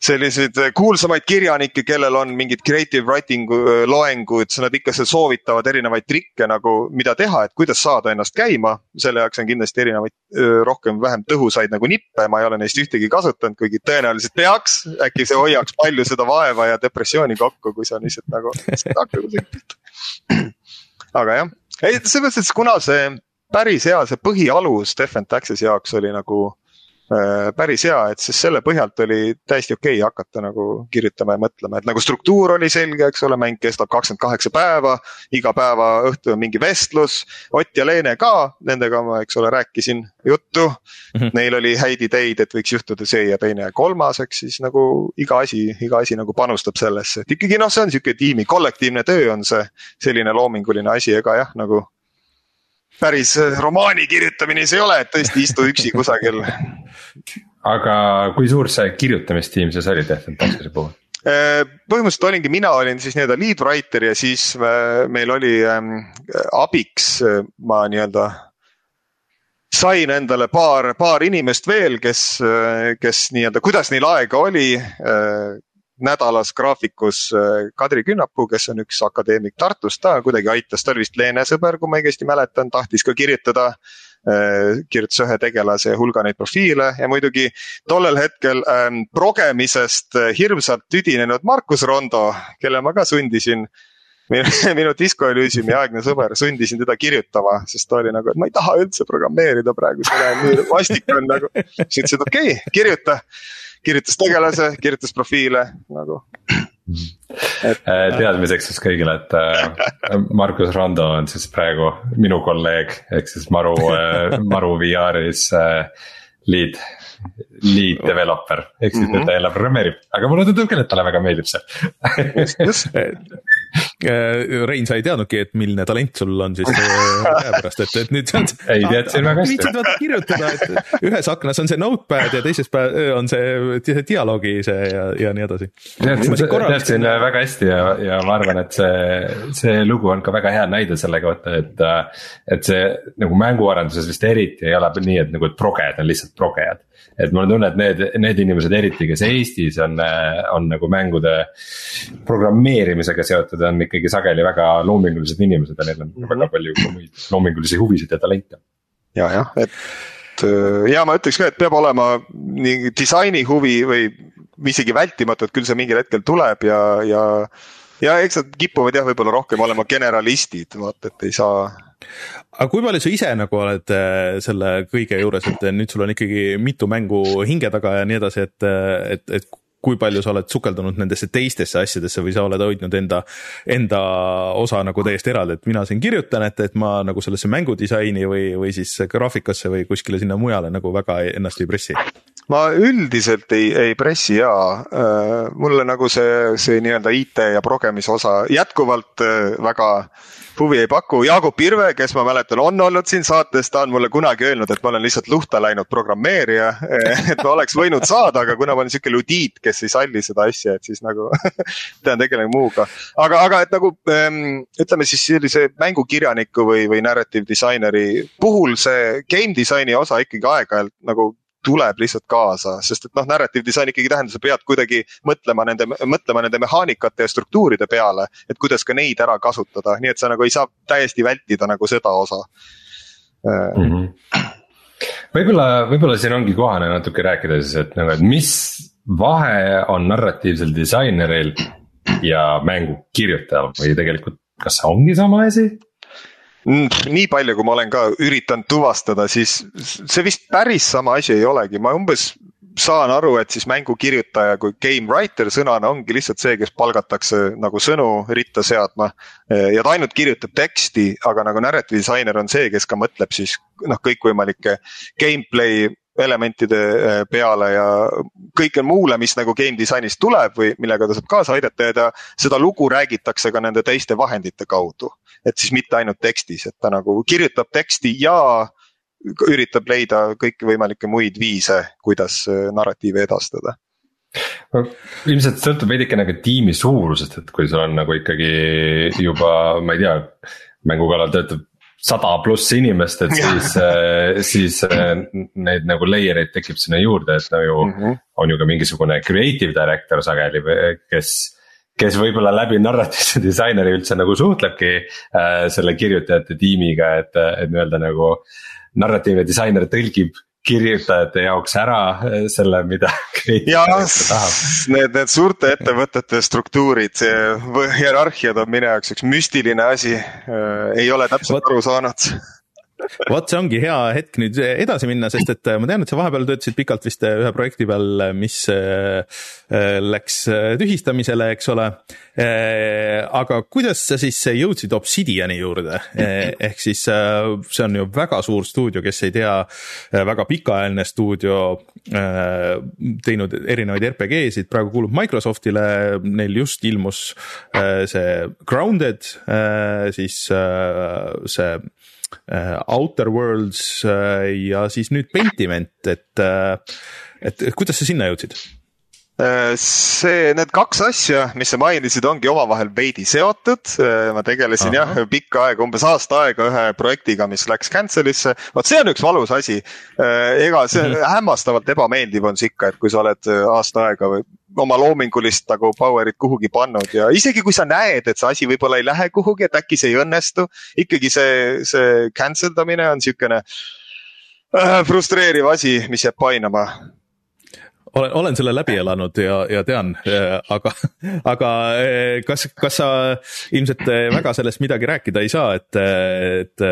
selliseid kuulsamaid kirjanikke, kellel on mingid creative writing äh, loengud, nad ikka seal soovitavad erinevaid trikke nagu, mida teha, et kuidas saada ennast käima. selle jaoks on kindlasti erinevaid äh, rohkem-vähem tõhusaid nagu nippe, ma ei ole neist ühtegi kasutanud, kuigi tõenäoliselt peaks. äkki see hoiaks palju seda vaeva ja depressiooni kokku, kui sa lihtsalt nagu pihta. aga jah, ei selles mõttes, kuna see päris hea, see põhialus Stefan Taxise jaoks oli nagu Äh, päris hea, et siis selle põhjalt oli täiesti okei okay hakata nagu kirjutama ja mõtlema, et nagu struktuur oli selge, eks ole, mäng kestab kakskümmend kaheksa päeva. iga päeva õhtul on mingi vestlus, Ott ja Leene ka, nendega ma, eks ole, rääkisin juttu mm. -hmm. Neil oli häid ideid, et võiks juhtuda see ja teine ja kolmas, eks siis nagu iga asi, iga asi nagu panustab sellesse, et ikkagi noh, see on sihuke tiimi, kollektiivne töö on see selline loominguline asi, ega jah, nagu päris äh, romaani kirjutamine see ei ole, et tõesti istu üksi kusagil. aga kui suur see kirjutamistiim siis oli and Taxes'i puhul? Äh, põhimõtteliselt olingi, mina olin siis nii-öelda lead writer ja siis äh, meil oli ähm, abiks, ma nii-öelda sain endale paar, paar inimest veel, kes, kes nii-öelda, kuidas neil aega oli nädalas graafikus äh, Kadri Künnapuu, kes on üks akadeemik Tartust, ta kuidagi aitas, ta oli vist Leene sõber, kui ma õigesti mäletan, tahtis ka kirjutada äh, kirjutas ühe tegelase hulga neid profiile ja muidugi tollel hetkel ähm, progemisest äh, hirmsalt tüdinenud Markus Rondo, kelle ma ka sundisin minu, minu Disco Elysiumi aegne sõber, sundisin teda kirjutama, sest ta oli nagu, et ma ei taha üldse programmeerida praegu, see näeb nii vastik on nagu. siis ütlesin, et okei okay,, kirjuta kirjutas tegelase, kirjutas profiile nagu. Et... Äh, teadmiseks siis kõigile, et äh, Margus Rondo on siis praegu minu kolleeg, ehk siis Maru, äh, Maru VR-is lead lead developer ehk siis mm -hmm. ta jälle programmeerib, aga mulle tundub küll, et talle väga meeldib see Rein, sa ei teadnudki, et milline talent sul on siis käepärast, et, et nüüd saad. ei, teadsin väga hästi. viitsid vaata kirjutada, et ühes aknas on see notepad ja teises on see dialoogi see ja, ja nii edasi. teadsin, teadsin väga hästi ja, ja ma arvan, et see, see lugu on ka väga hea näide selle kohta, et. et see nagu mänguarenduses vist eriti ei ole nii, et nagu, et proged on lihtsalt progejad et mul on tunne, et need, need inimesed eriti, kes Eestis on, on nagu mängude programmeerimisega seotud, on ikkagi sageli väga loomingulised inimesed ja neil on mm -hmm. väga palju muid loomingulisi huvisid ja talente. ja, jah, et ja ma ütleks ka, et peab olema nii disaini huvi või isegi vältimatu, et küll see mingil hetkel tuleb ja, ja ja eks nad kipuvad jah, võib-olla rohkem olema generalistid, vaata, et ei saa aga kui palju sa ise nagu oled äh, selle kõige juures, et nüüd sul on ikkagi mitu mängu hinge taga ja nii edasi, et, et, et kui palju sa oled sukeldunud nendesse teistesse asjadesse või sa oled hoidnud enda, enda osa nagu täiesti eraldi, et mina siin kirjutan, et, et ma nagu sellesse mängudisaini või, või siis graafikasse või kuskile sinna mujale nagu väga ennast ei pressi? ma üldiselt ei, ei pressi ja äh, mulle nagu see, see nii-öelda IT ja progemise osa jätkuvalt äh, väga huvi ei paku. Jaagup Irve, kes ma mäletan, on olnud siin saates, ta on mulle kunagi öelnud, et ma olen lihtsalt luhta läinud programmeerija. et ma oleks võinud saada, aga kuna ma olen sihuke ludiit, kes ei salli seda asja, et siis nagu pean tegelema muuga. aga, aga et nagu ehm, ütleme siis sellise mängukirjaniku või, või narrative disaineri puhul see game disaini osa ikkagi aeg-ajalt nagu tuleb lihtsalt kaasa, sest et noh, narrative design ikkagi tähendab, sa pead kuidagi mõtlema nende, mõtlema nende mehaanikate ja struktuuride peale. et kuidas ka neid ära kasutada, nii et sa nagu ei saa täiesti vältida nagu seda osa mm. -hmm. võib-olla, võib-olla siin ongi kohane natuke rääkida siis, et nagu, et mis vahe on narratiivsel disaineril ja mängu kirjutajal või tegelikult, kas see ongi sama asi? Nii palju, kui ma olen ka üritanud tuvastada, siis see vist päris sama asi ei olegi, ma umbes saan aru, et siis mängukirjutaja kui game writer sõnana ongi lihtsalt see, kes palgatakse nagu sõnu ritta seadma. ja ta ainult kirjutab teksti, aga nagu narrative disainer on see, kes ka mõtleb siis noh, kõikvõimalike gameplay elementide eh, peale ja kõike muule, mis nagu game disainist tuleb või millega ta saab kaasa aidata ja ta, seda lugu räägitakse ka nende teiste vahendite kaudu. Et siis mitte ainult tekstis, et ta nagu kirjutab teksti ja üritab leida kõikvõimalikke muid viise, kuidas eh, narratiivi edastada no ilmselt sõltub veidikene ka tiimi suurusest, et kui sul on nagu ikkagi juba, ma ei tea, mängu kallal töötab sada pluss inimest, et siis siis äh, neid nagu layer eid tekib sinna juurde, et no ju mm -hmm. on ju ka mingisugune creative director sageli, kes kes võib-olla läbi narratiivse disaineri üldse nagu suhtlebki äh, selle kirjutajate tiimiga, et, et nii-öelda nagu narratiivne disainer tõlgib kirjutajate jaoks ära eh, selle, mida. ja need, need suurte ettevõtete struktuurid, hierarhiad on minu jaoks üks müstiline asi, eh, ei ole täpselt What? aru saanud vot see ongi hea hetk nüüd edasi minna, sest et äh, ma tean, et sa vahepeal töötasid pikalt vist äh, ühe projekti peal, äh, mis läks tühistamisele, eks ole. aga kuidas sa siis jõudsid Obsidiani juurde, ehk siis see on ju väga suur stuudio, kes ei tea, väga pikaajaline stuudio, teinud erinevaid RPG-sid, praegu kuulub Microsoftile, neil just ilmus see Grounded, siis see Outer Worlds äh, ja siis nüüd Pentiment, et, äh, et kuidas sa sinna jõudsid? see, need kaks asja, mis sa mainisid, ongi omavahel veidi seotud. ma tegelesin Aha. jah pikka aega, umbes aasta aega ühe projektiga, mis läks cancel'isse. vot see on üks valus asi. ega see mm -hmm. hämmastavalt ebameeldiv on see ikka, et kui sa oled aasta aega või oma loomingulist nagu power'it kuhugi pannud ja isegi kui sa näed, et see asi võib-olla ei lähe kuhugi, et äkki see ei õnnestu. ikkagi see, see cancel damine on siukene äh, frustreeriv asi, mis jääb painama olen, olen selle läbi elanud ja, ja tean, äh, aga, aga äh, kas, kas sa ilmselt äh, väga sellest midagi rääkida ei saa, et, et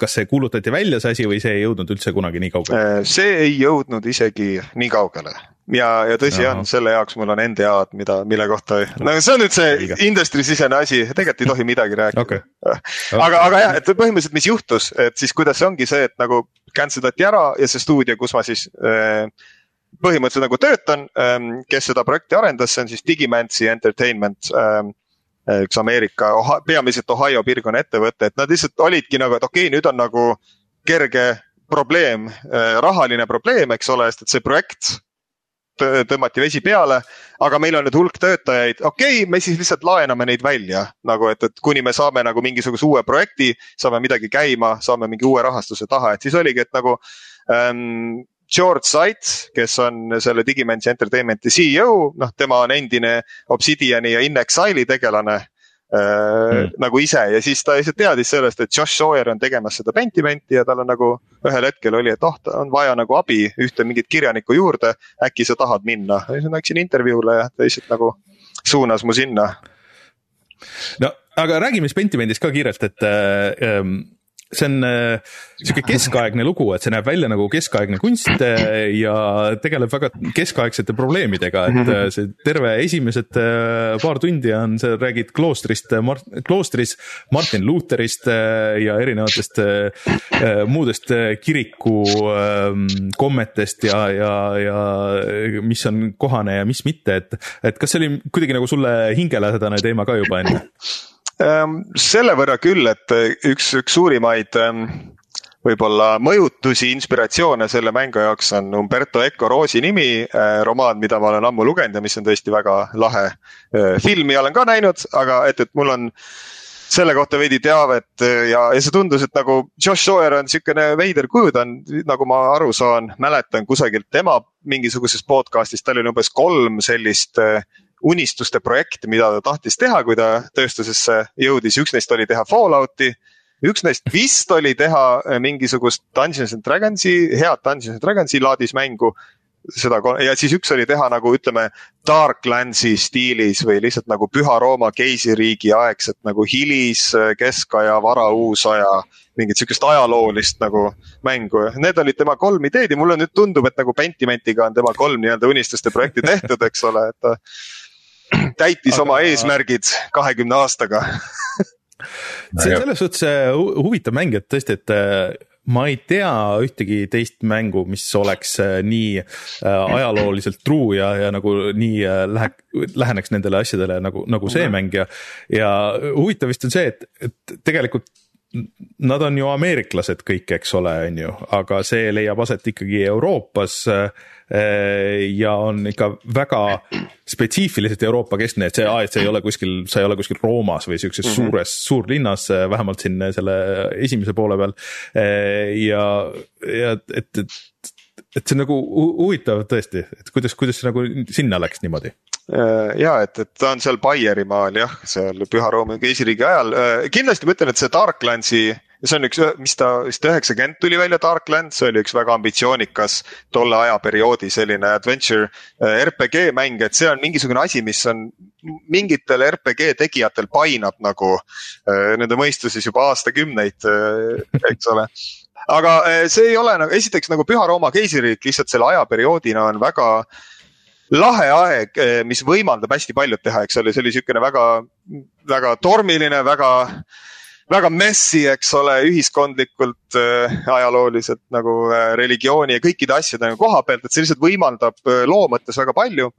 kas see kuulutati välja, see asi, või see ei jõudnud üldse kunagi nii kaugele? see ei jõudnud isegi nii kaugele. Ja, ja tõsi Aha. on, selle jaoks mul on NDA-d, mida, mille kohta, no. see on nüüd see industry sisene asi, tegelikult ei tohi midagi rääkida. Okay.. aga, aga jah, et põhimõtteliselt, mis juhtus, et siis kuidas see ongi see, et nagu cancel dati ära ja see stuudio, kus ma siis äh, põhimõtteliselt nagu töötan, ähm, kes seda projekti arendas, see on siis Digimancy Entertainment. Ähm, üks Ameerika, peamiselt Ohio piirkonna ettevõte, et nad lihtsalt olidki nagu, et okei okay,, nüüd on nagu kerge probleem, rahaline probleem, eks ole, sest et see projekt tõmmati vesi peale, aga meil on nüüd hulk töötajaid, okei okay,, me siis lihtsalt laename neid välja nagu, et, et kuni me saame nagu mingisuguse uue projekti, saame midagi käima, saame mingi uue rahastuse taha, et siis oligi, et nagu ähm, George Seitz, kes on selle Digimensi Entertainmenti CEO, noh, tema on endine Obsidiani ja InXile'i tegelane mm. nagu ise ja siis ta lihtsalt teadis sellest, et Josh Sawyer on tegemas seda Pentimenti ja tal on nagu ühel hetkel oli, et oh, on vaja nagu abi, ühte mingit kirjanikku juurde, äkki sa tahad minna. ja siis ma läksin intervjuule ja ta lihtsalt nagu suunas mu sinna. no aga räägime siis Pentimendist ka kiirelt, et äh, ähm, see on äh, sihuke keskaegne lugu, et see näeb välja nagu keskaegne kunst äh, ja tegeleb väga keskaegsete probleemidega, et äh, see terve esimesed paar tundi on, sa räägid kloostrist kloostris Martin Lutherist ja erinevatest muudest kiriku äh, kommetest ja, ja, ja mis on kohane ja mis mitte, et, et kas see oli kuidagi nagu sulle hingelähedane teema ka juba enne? Ehm, selle võrra küll, et eh, üks, üks suurimaid ehm, võib-olla mõjutusi, inspiratsioone selle mängu jaoks on Umberto Eco Roosi nimi, eh, romaan, mida ma olen ammu lugenud ja mis on tõesti väga lahe. Eh, filmi olen ka näinud, aga et, et mul on selle kohta veidi teavet ja, ja see tundus, et nagu Josh Sawyer on niisugune veider kuju, ta on, nagu ma aru saan, mäletan kusagilt tema mingisugusest podcast'ist, tal oli umbes kolm sellist unistuste projekt, mida ta tahtis teha, kui ta tööstusesse jõudis, üks neist oli teha Fallouti. üks neist vist oli teha äh, mingisugust Dungeons and Dragonsi, head Dungeons and Dragonsi laadis mängu. seda ja siis üks oli teha nagu ütleme Darklandsi stiilis või lihtsalt nagu Püha Rooma keisririigi aegset nagu hilis, äh, keskaja, varauusaja mingit sihukest ajaloolist nagu mängu. Need olid tema kolm ideed ja mulle nüüd tundub, et nagu Pentimentiga on tema kolm nii-öelda unistuste projekti tehtud, eks ole, et täitis aga... oma eesmärgid kahekümne aastaga. See on selles suhtes äh, huvitav mäng, et tõesti, et äh, ma ei tea ühtegi teist mängu, mis oleks äh, nii ajalooliselt true ja, ja nagu nii lähe, läheneks nendele asjadele nagu, nagu see mäng ja, ja huvitav vist on see, et, et tegelikult nad on ju ameeriklased kõik, eks ole, on ju, aga see leiab aset ikkagi Euroopas Äh, ja on ikka väga spetsiifiliselt Euroopa keskne, et see, et see ei ole kuskil, sa ei ole kuskil Roomas või siukses mm -hmm. suures suurlinnas, äh, vähemalt siin selle esimese poole peal. Äh, ja, ja et, et, et see on nagu huvitav tõesti, et kuidas, kuidas see nagu sinna läks niimoodi ja et, et ta on seal Baierimaal jah, seal Püha Rooma keisririigi ajal, kindlasti ma ütlen, et see Darklandsi ja see on üks, mis ta vist üheksakümmend tuli välja, Darkland, see oli üks väga ambitsioonikas tolle ajaperioodi selline adventure äh, RPG mäng, et see on mingisugune asi, mis on mingitel RPG tegijatel painab nagu äh, nende mõistuses juba aastakümneid, äh, eks ole. Aga see ei ole nagu, esiteks nagu Püha Rooma keisririik lihtsalt selle ajaperioodina on väga lahe aeg, mis võimaldab hästi paljud teha, eks ole, see oli niisugune väga, väga tormiline, väga väga messi, eks ole, ühiskondlikult äh,, ajalooliselt nagu äh, religiooni ja kõikide asjade nagu koha pealt, et see lihtsalt võimaldab loo mõttes väga palju.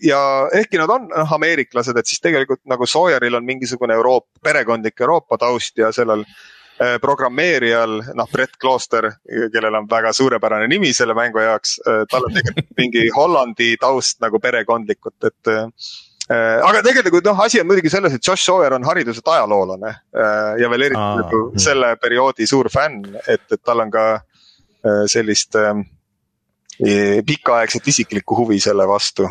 Ja ehkki nad on noh, ameeriklased, et siis tegelikult nagu Sawyeril on mingisugune Euroopa, perekondlik Euroopa taust ja sellel äh, programmeerijal, noh, Brett Kloster, kellel on väga suurepärane nimi selle mängu jaoks, äh, tal on tegelikult mingi Hollandi taust nagu perekondlikult, et äh, Äh, aga tegelikult noh, asi on muidugi selles, et Josh Sawyer on hariduselt ajaloolane äh, ja veel eriti Aa, nagu hmm. selle perioodi suur fänn, et, et tal on ka äh, sellist pikaaegset isiklikku huvi selle vastu.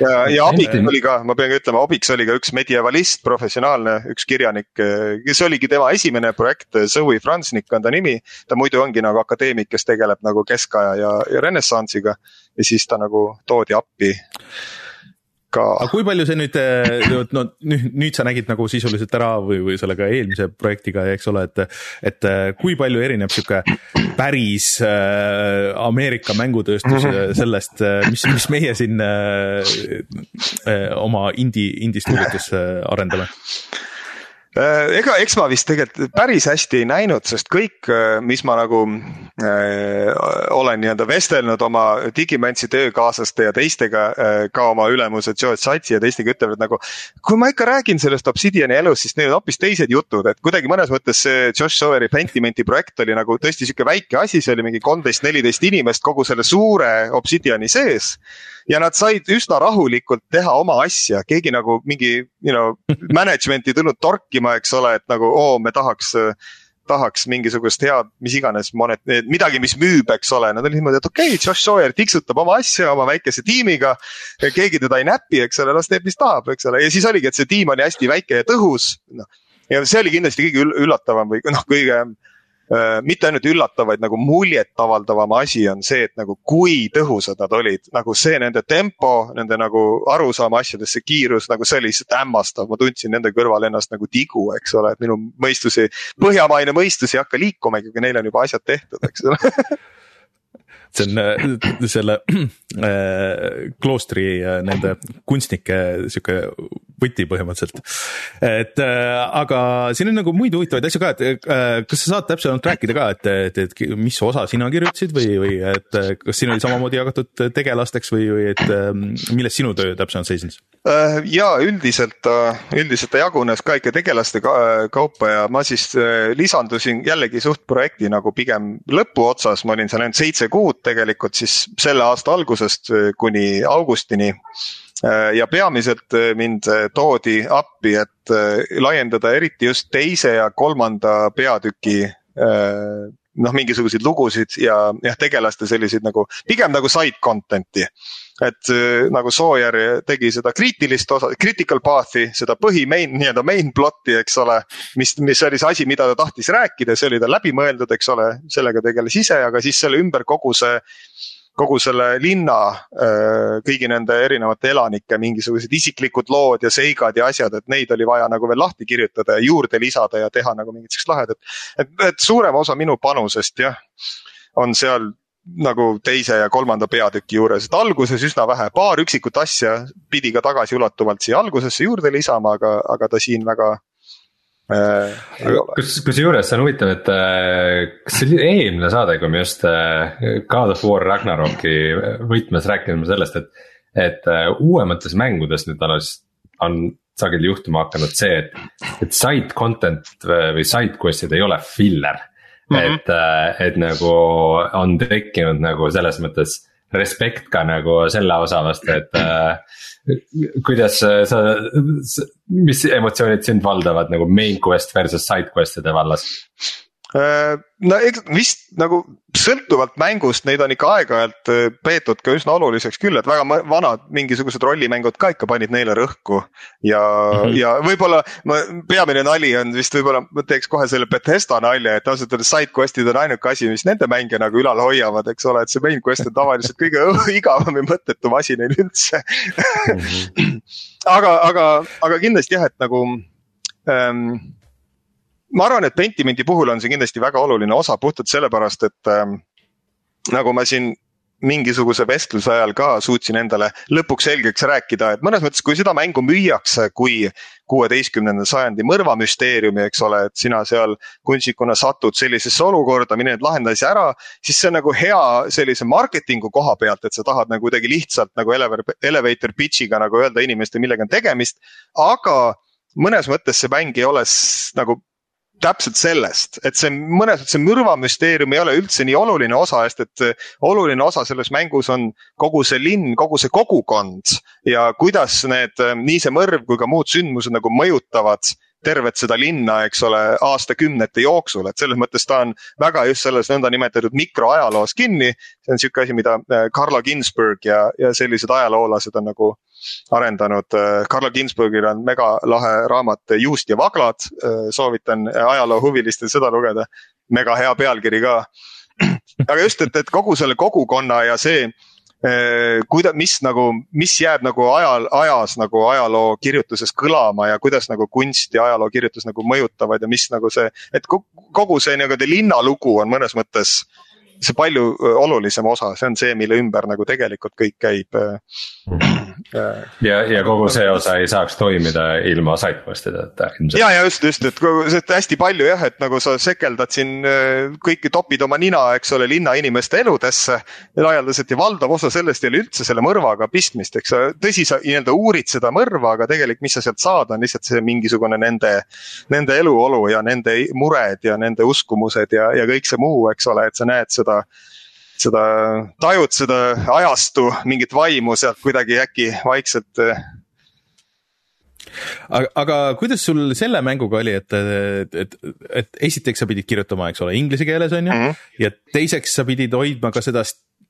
Ja, ja abiks oli ka, ma pean ka ütlema, abiks oli ka üks medievalist, professionaalne, üks kirjanik, kes oligi tema esimene projekt, Zoe Franznik on ta nimi. ta muidu ongi nagu akadeemik, kes tegeleb nagu keskaja ja, ja renessansiga ja siis ta nagu toodi appi ka. aga kui palju see nüüd, eh, no nüüd, nüüd sa nägid nagu sisuliselt ära või, või sellega eelmise projektiga, eks ole, et, et eh, kui palju erineb sihuke päris äh, Ameerika mängutööstus sellest, mis, mis meie siin äh, oma indie, indie stuudiotes arendame? Äh, ega, eks ma vist tegelikult päris hästi ei näinud, sest kõik, äh, mis ma nagu äh, olen nii-öelda vestelnud oma Digimantsi töökaaslaste ja teistega äh,, ka oma ülemuse George Satsi ja teistega ütlevad nagu. kui ma ikka räägin sellest Obsidiani elust, siis need on hoopis teised jutud, et kuidagi mõnes mõttes see Josh Sawyeri Pentimenti projekt oli nagu tõesti sihuke väike asi, see oli mingi kolmteist, neliteist inimest kogu selle suure Obsidiani sees ja nad said üsna rahulikult teha oma asja, keegi nagu mingi, you know, management ei tulnud torkima, eks ole, et nagu oo, me tahaks tahaks mingisugust head, mis iganes monet-, midagi, mis müüb, eks ole, nad olid niimoodi, et okei okay,, Josh Sawyer tiksutab oma asja oma väikese tiimiga. keegi teda ei näpi, eks ole, las teeb, mis tahab, eks ole, ja siis oligi, et see tiim oli hästi väike ja tõhus. noh, ja see oli kindlasti kõige üllatavam või noh, kõige mitte ainult üllatav, vaid nagu muljetavaldavam asi on see, et nagu kui tõhusad nad olid, nagu see nende tempo, nende nagu arusaam asjadest, see kiirus, nagu see oli lihtsalt hämmastav, ma tundsin nende kõrval ennast nagu tigu, eks ole, et minu mõistus ei, põhjamaine mõistus ei hakka liikumagi, kui neil on juba asjad tehtud, eks ole. See on äh, selle äh, kloostri äh, nende kunstnike sihuke võti põhimõtteliselt. et aga siin on nagu muid huvitavaid asju ka, et kas sa saad täpsemalt rääkida ka, et, et, et mis osa sina kirjutasid või, või et kas siin oli samamoodi jagatud tegelasteks või, või et milles sinu töö täpsemalt seisnes? ja üldiselt, üldiselt ta jagunes ka ikka tegelaste kaupa ja ma siis lisandusin jällegi suht projekti nagu pigem lõpuotsas, ma olin seal ainult seitse kuud tegelikult siis selle aasta algusest äh, kuni augustini. Äh, ja peamiselt äh, mind toodi appi, et laiendada eriti just teise ja kolmanda peatüki noh, mingisuguseid lugusid ja jah, tegelaste selliseid nagu, pigem nagu side content'i et nagu Sawyer tegi seda kriitilist osa, critical path'i, seda põhi main, nii-öelda main plot'i, eks ole. mis, mis oli see asi, mida ta tahtis rääkida, see oli tal läbi mõeldud, eks ole, sellega tegeles ise, aga siis selle ümber kogu see kogu selle linna, kõigi nende erinevate elanike mingisugused isiklikud lood ja seigad ja asjad, et neid oli vaja nagu veel lahti kirjutada ja juurde lisada ja teha nagu mingit siukest lahedat. et, et suurem osa minu panusest jah, on seal nagu teise ja kolmanda peatüki juures, et alguses üsna vähe, paar üksikut asja pidi ka tagasiulatuvalt siia algusesse juurde lisama, aga, aga ta siin väga äh,. Kus, kusjuures see on huvitav, et äh, kas see oli eelmine saade, kui me just äh, God of War Ragnaroki võtmes rääkisime sellest, et. et äh, uuemates mängudes nüüd alles on sageli juhtuma hakanud see, et, et side content või side quest'id ei ole filler mm, -hmm. et, äh, et nagu on tekkinud nagu selles mõttes respekt ka nagu selle osa vastu, et äh, kuidas sa, mis emotsioonid sind valdavad nagu main quest versus side quest'ide vallas? Äh, no eks vist nagu sõltuvalt mängust, neid on ikka aeg-ajalt äh, peetud ka üsna oluliseks küll, et väga vanad mingisugused rollimängud ka ikka panid neile rõhku. ja mm, -hmm. ja võib-olla peamine nali on vist võib-olla, ma teeks kohe selle Bethesda nalja, et ausalt öeldes side quest'id on ainuke asi, mis nende mänge nagu ülal hoiavad, eks ole, et see main quest on tavaliselt kõige igavam ja mõttetum asi neil üldse. -hmm. aga, aga, aga kindlasti jah, et nagu ähm, ma arvan, et Pentimenti puhul on see kindlasti väga oluline osa puhtalt sellepärast, et ähm, nagu ma siin mingisuguse vestluse ajal ka suutsin endale lõpuks selgeks rääkida, et mõnes mõttes, kui seda mängu müüakse kui kuueteistkümnenda sajandi mõrvamüsteeriumi, eks ole, et sina seal kunstnikuna satud sellisesse olukorda, mine nüüd lahenda asja ära. siis see on nagu hea sellise marketingu koha pealt, et sa tahad nagu kuidagi lihtsalt nagu elevator, elevator pitch'iga nagu öelda inimestele, millega on tegemist. aga mõnes mõttes see mäng ei ole nagu täpselt sellest, et see mõnes mõttes see mõrvamüsteerium ei ole üldse nii oluline osa, sest et oluline osa selles mängus on kogu see linn, kogu see kogukond ja kuidas need, nii see mõrv kui ka muud sündmused nagu mõjutavad tervet seda linna, eks ole, aastakümnete jooksul, et selles mõttes ta on väga just selles nõndanimetatud mikroajaloos kinni. see on sihuke asi, mida Carlo Ginsberg ja, ja sellised ajaloolased on nagu arendanud. Carlo Ginsburgil on mega lahe raamat Juust ja vaglad, soovitan ajaloohuvilistel seda lugeda. mega hea pealkiri ka. aga just, et, et kogu selle kogukonna ja see kuida-, mis nagu, mis jääb nagu ajal, ajas nagu ajaloo kirjutuses kõlama ja kuidas nagu kunst ja ajaloo kirjutus nagu mõjutavad ja mis nagu see, et kogu see nii-öelda linnalugu on mõnes mõttes see palju olulisem osa, see on see, mille ümber nagu tegelikult kõik käib ja, ja kogu see osa ei saaks toimida ilma sidepost'ideta ilmselt. ja, ja just, just, et see hästi palju jah, et nagu sa sekeldad siin kõiki, topid oma nina, eks ole, linnainimeste eludesse. laialdaselt ja valdav osa sellest ei ole üldse selle mõrvaga pistmist, eks sa, tõsi, sa nii-öelda uurid seda mõrva, aga tegelikult, mis sa sealt saad, on lihtsalt see mingisugune nende. Nende eluolu ja nende mured ja nende uskumused ja, ja kõik see muu, eks ole, et sa näed seda seda, tajud seda ajastu mingit vaimu sealt kuidagi äkki vaikselt äh, aga, aga kuidas sul selle mänguga oli, et, et, et, et esiteks sa pidid kirjutama, eks ole, inglise keeles on ju mm, -hmm. ja teiseks sa pidid hoidma ka seda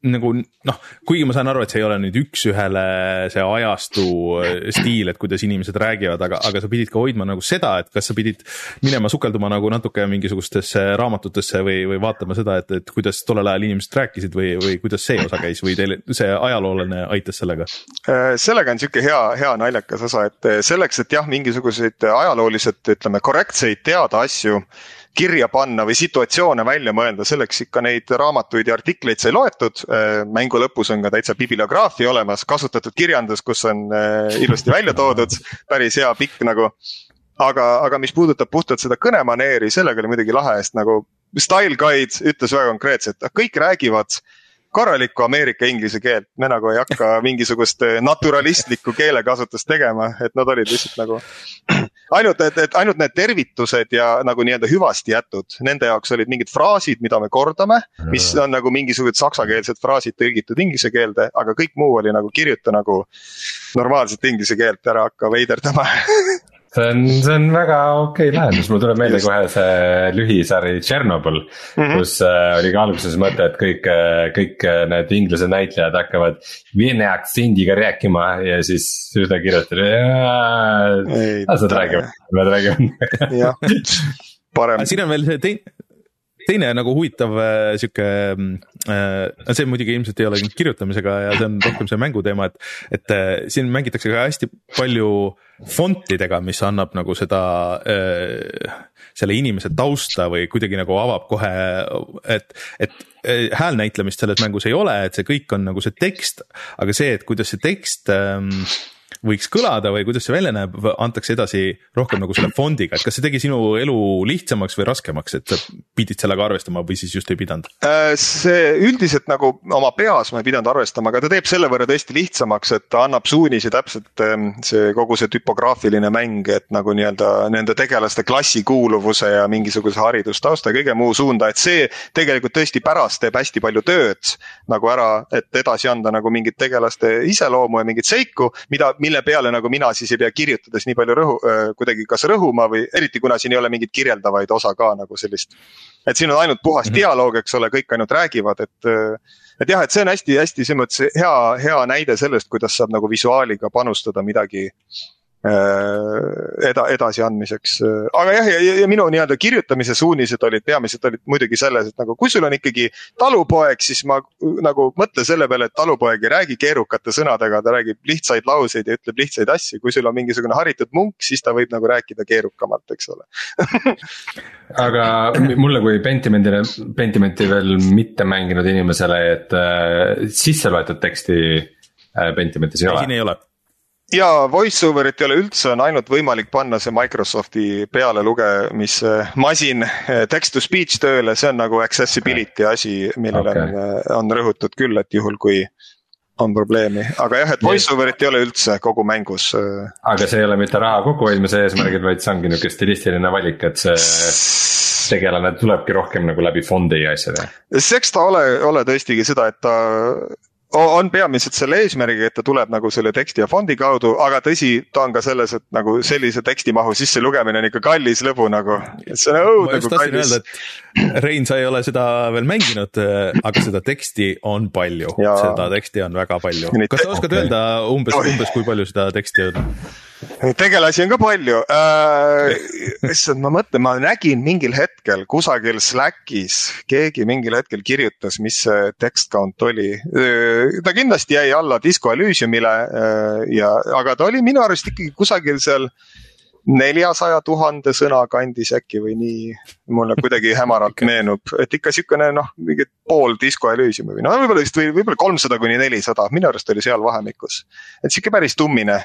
nagu noh, kuigi ma saan aru, et see ei ole nüüd üks-ühele see ajastu äh, stiil, et kuidas inimesed räägivad, aga, aga sa pidid ka hoidma nagu seda, et kas sa pidid minema sukelduma nagu natuke mingisugustesse raamatutesse või, või vaatama seda, et, et kuidas tollel ajal inimesed rääkisid või, või kuidas see osa käis või teil see ajaloolane aitas sellega? Äh, sellega on sihuke hea, hea naljakas osa, et selleks, et jah, mingisuguseid ajalooliselt ütleme korrektseid teada asju kirja panna või situatsioone välja mõelda, selleks ikka neid raamatuid ja artikleid sai loetud. Äh, mängu lõpus on ka täitsa bibliograafia olemas, kasutatud kirjandus, kus on äh, ilusti välja toodud, päris hea pikk nagu. aga, aga mis puudutab puhtalt seda kõnemaneeri, sellega oli muidugi lahe, sest nagu Style Guide ütles väga konkreetselt, kõik räägivad korralikku Ameerika inglise keelt, me nagu ei hakka mingisugust naturalistlikku keelekasutust tegema, et nad olid lihtsalt nagu. Ainult, et, et ainult need tervitused ja nagu nii-öelda hüvasti jätud, nende jaoks olid mingid fraasid, mida me kordame. mis on nagu mingisugused saksakeelsed fraasid tõlgitud inglise keelde, aga kõik muu oli nagu kirjuta nagu normaalset inglise keelt, ära hakka veiderdama see on, see on väga okei okay lahendus, mul tuleb meelde kohe see lühisari Tšernobõl mm. -hmm. kus äh, oli ka alguses mõte, et kõik, äh, kõik äh, need inglise näitlejad hakkavad vene aktsendiga rääkima ja siis ühte kirjutati. Nad räägivad, nad räägivad. jah, parem. siin on veel see teine teine nagu huvitav äh, sihuke äh,, see muidugi ilmselt ei ole kirjutamisega ja see on rohkem see mänguteema, et, et äh, siin mängitakse ka hästi palju fontidega, mis annab nagu seda äh,, selle inimese tausta või kuidagi nagu avab kohe, et, et äh, häälnäitlemist selles mängus ei ole, et see kõik on nagu see tekst, aga see, et kuidas see tekst äh, võiks kõlada või kuidas see välja näeb, antakse edasi rohkem nagu selle fondiga, et kas see tegi sinu elu lihtsamaks või raskemaks, et sa pidid sellega arvestama või siis just ei pidanud? Äh, see üldiselt nagu oma peas ma ei pidanud arvestama, aga ta teeb selle võrra tõesti lihtsamaks, et ta annab suunisi täpselt ähm, see kogu see tüpograafiline mäng, et nagu nii-öelda nende tegelaste klassikuuluvuse ja mingisuguse haridustausta ja kõige muu suunda, et see tegelikult tõesti pärast teeb hästi palju tööd nagu ära, et edasi anda nagu mingit tegelaste iseloomu ja mingit seiku, mida, mille mille peale nagu mina siis ei pea kirjutades nii palju rõhu, kuidagi kas rõhuma või eriti kuna siin ei ole mingeid kirjeldavaid osa ka nagu sellist. et siin on ainult puhas mm -hmm. dialoog, eks ole, kõik ainult räägivad, et. et jah, et see on hästi-hästi selles mõttes hea, hea näide sellest, kuidas saab nagu visuaaliga panustada midagi Äh, eda-, edasiandmiseks. aga jah, ja, ja, ja minu nii-öelda kirjutamise suunised olid peamiselt olid muidugi selles, et nagu kui sul on ikkagi talupoeg, siis ma nagu mõtle selle peale, et talupoeg ei räägi keerukate sõnadega, ta räägib lihtsaid lauseid ja ütleb lihtsaid asju. kui sul on mingisugune haritud munk, siis ta võib nagu rääkida keerukamalt, eks ole aga mulle kui Pentimendile, Pentimenti veel mitte mänginud inimesele, et äh, sisse loetud teksti äh, Pentimentis ei ole. siin ei ole ja voice over'it ei ole üldse, on ainult võimalik panna see Microsofti pealelugemise masin eh, text to speech tööle, see on nagu accessibility asi, millele okay. on, eh, on rõhutud küll, et juhul kui on probleemi, aga jah, et voice over'it ei ole üldse kogu mängus. Eh. aga see ei ole mitte raha kokkuhoidmise eesmärgil, vaid see ongi nihuke stilistiline valik, et see tegelane tulebki rohkem nagu läbi fondi ja asjade. eks ta ole, ole tõestigi seda, et ta on peamiselt selle eesmärgiga, et ta tuleb nagu selle teksti ja fondi kaudu, aga tõsi, ta on ka selles, et nagu sellise tekstimahu sisselugemine on ikka kallis lõbu nagu. see on õudne kui kallis. Rein, sa ei ole seda veel mänginud, aga seda teksti on palju, seda teksti on väga palju. kas sa oskad öelda umbes, umbes kui palju seda teksti on? Tegelasi on ka palju äh,. issand, ma mõtlen, ma nägin mingil hetkel kusagil Slackis, keegi mingil hetkel kirjutas, mis see text count oli. Äh, ta kindlasti jäi alla Disco Elysiumile äh, ja, aga ta oli minu arust ikkagi kusagil seal neljasaja tuhande sõna kandis äkki või nii. mulle kuidagi hämaralt meenub, et ikka sihukene noh, mingi pool Disco Elysiumi või no võib-olla vist või võib-olla kolmsada kuni nelisada, minu arust oli seal vahemikus. et sihuke päris tummine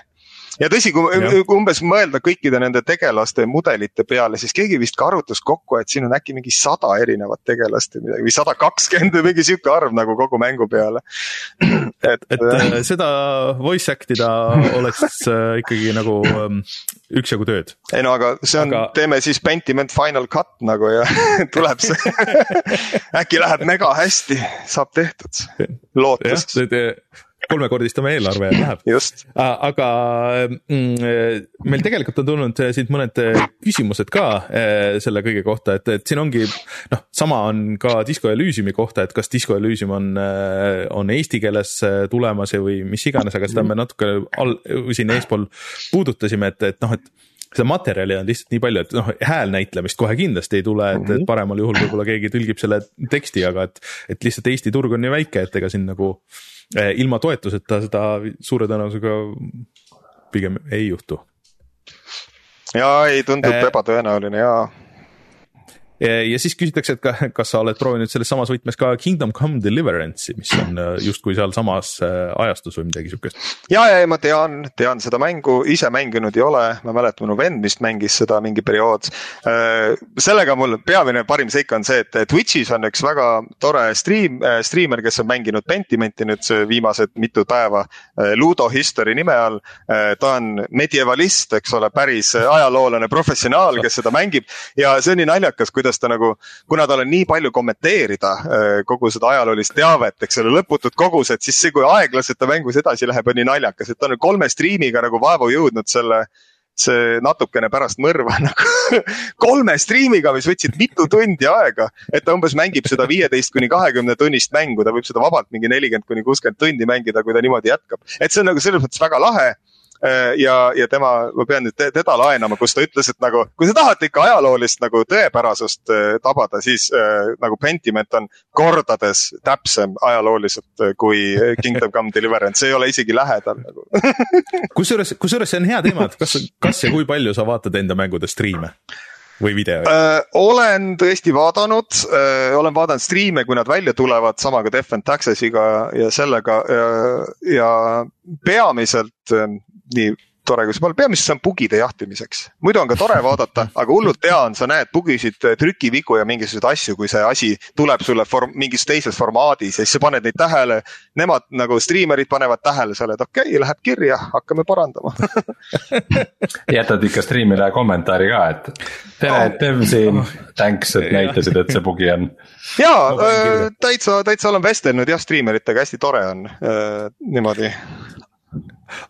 ja tõsi, kui umbes mõelda kõikide nende tegelaste mudelite peale, siis keegi vist ka arvutas kokku, et siin on äkki mingi sada erinevat tegelast või midagi või sada kakskümmend või mingi sihuke arv nagu kogu mängu peale. et, et äh, äh, seda voice act ida oleks äh, ikkagi nagu ähm, üksjagu tööd. ei no aga see on aga..., teeme siis Pentiment Final Cut nagu ja tuleb see äkki läheb mega hästi, saab tehtud, lootust kolmekordistame eelarve ja läheb. aga mm, meil tegelikult on tulnud siit mõned küsimused ka eh, selle kõige kohta, et, et siin ongi noh, sama on ka Disco Elysiumi kohta, et kas Disco Elysium on, eh, on eesti keeles eh, tulemas või mis iganes, aga seda me natuke all, siin eespool puudutasime, et, et noh, et seda materjali on lihtsalt nii palju, et noh, häälnäitlemist kohe kindlasti ei tule, et, et paremal juhul võib-olla keegi tõlgib selle teksti, aga et, et lihtsalt Eesti turg on nii väike, et ega siin nagu Eh, ilma toetuseta seda suure tõenäosusega pigem ei juhtu. ja ei, tundub äh, ebatõenäoline ja ja siis küsitakse, et ka, kas sa oled proovinud selles samas võtmes ka Kingdom Come Deliverance'i, mis on äh, justkui sealsamas äh, ajastus või midagi siukest. ja, ja ma tean, tean seda mängu, ise mänginud ei ole, ma mäletan, minu vend vist mängis seda mingi periood. Äh, sellega mul peamine parim seik on see, et Twitch'is on üks väga tore stream, striimer, kes on mänginud Pentimenti nüüd viimased mitu päeva Ludo History nime all. ta on medievalist, eks ole, päris ajaloolane, professionaal, kes seda mängib ja see on nii naljakas, kuidas kuidas ta nagu, kuna tal on nii palju kommenteerida äh, kogu seda ajaloolist teavet, eks ole, lõputud kogused, siis see, kui aeglaselt ta mängus edasi läheb, on nii naljakas, et ta on kolme striimiga nagu vaevu jõudnud selle see natukene pärast mõrva nagu kolme striimiga, mis võtsid mitu tundi aega. et ta umbes mängib seda viieteist kuni kahekümne tunnist mängu, ta võib seda vabalt mingi nelikümmend kuni kuuskümmend tundi mängida, kui ta niimoodi jätkab. et see on nagu selles mõttes väga lahe ja, ja tema, ma pean nüüd teda laenama, kus ta ütles, et nagu, kui te tahate ikka ajaloolist nagu tõepärasust äh, tabada, siis äh, nagu Pentiment on kordades täpsem ajalooliselt äh, kui Kingdom Come Deliverance, see ei ole isegi lähedal nagu kusjuures, kusjuures see on hea teema, et kas, kas ja kui palju sa vaatad enda mängude striime? või videoid äh,? olen tõesti vaadanud äh,, olen vaadanud striime, kui nad välja tulevad, sama ka Death and Taxes'iga ja sellega äh, ja peamiselt äh, nii tore kui see pole, peamiselt see on bugide jahtimiseks. muidu on ka tore vaadata, aga hullult hea on, sa näed bugisid, trükivigu ja mingisuguseid asju, kui see asi tuleb sulle form, mingis teises formaadis ja siis sa paned neid tähele. Nemad nagu striimerid panevad tähele seal, et okei okay,, läheb kirja, hakkame parandama jätad ikka striimile kommentaari ka, et tere, Dev siin, thanks, et näitasid, et see bugi on. ja äh, täitsa, täitsa olen vestelnud jah, striimeritega, hästi tore on äh, niimoodi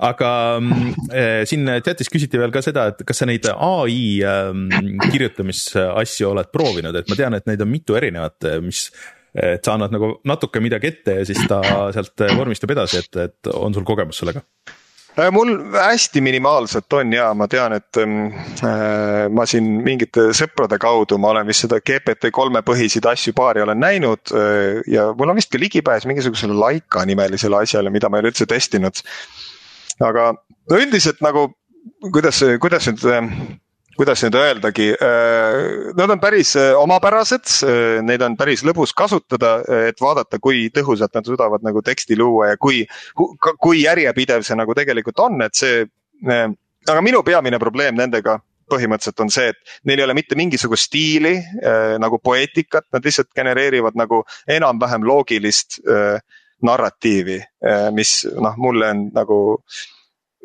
aga äh, siin chat'is küsiti veel ka seda, et kas sa neid ai äh, kirjutamisasju oled proovinud, et ma tean, et neid on mitu erinevat, mis et sa annad nagu natuke midagi ette ja siis ta sealt vormistab edasi, et, et on sul kogemus sellega? Äh, mul hästi minimaalselt on ja ma tean, et äh, ma siin mingite sõprade kaudu, ma olen vist seda GPT kolme põhiseid asju paari olen näinud äh, ja mul on vist ka ligipääs mingisugusele Laika nimelisele asjale, mida ma ei ole üldse testinud aga no üldiselt nagu, kuidas, kuidas nüüd kuidas nüüd öeldagi, äh, nad on päris äh, omapärased, neid on päris lõbus kasutada, et vaadata, kui tõhusalt nad suudavad nagu teksti luua ja kui, kui järjepidev see nagu tegelikult on, et see. aga minu peamine probleem nendega põhimõtteliselt on see, et neil ei ole mitte mingisugust stiili nagu poeetikat, nad lihtsalt genereerivad nagu enam-vähem loogilist äh, narratiivi, äh, mis noh, mulle on nagu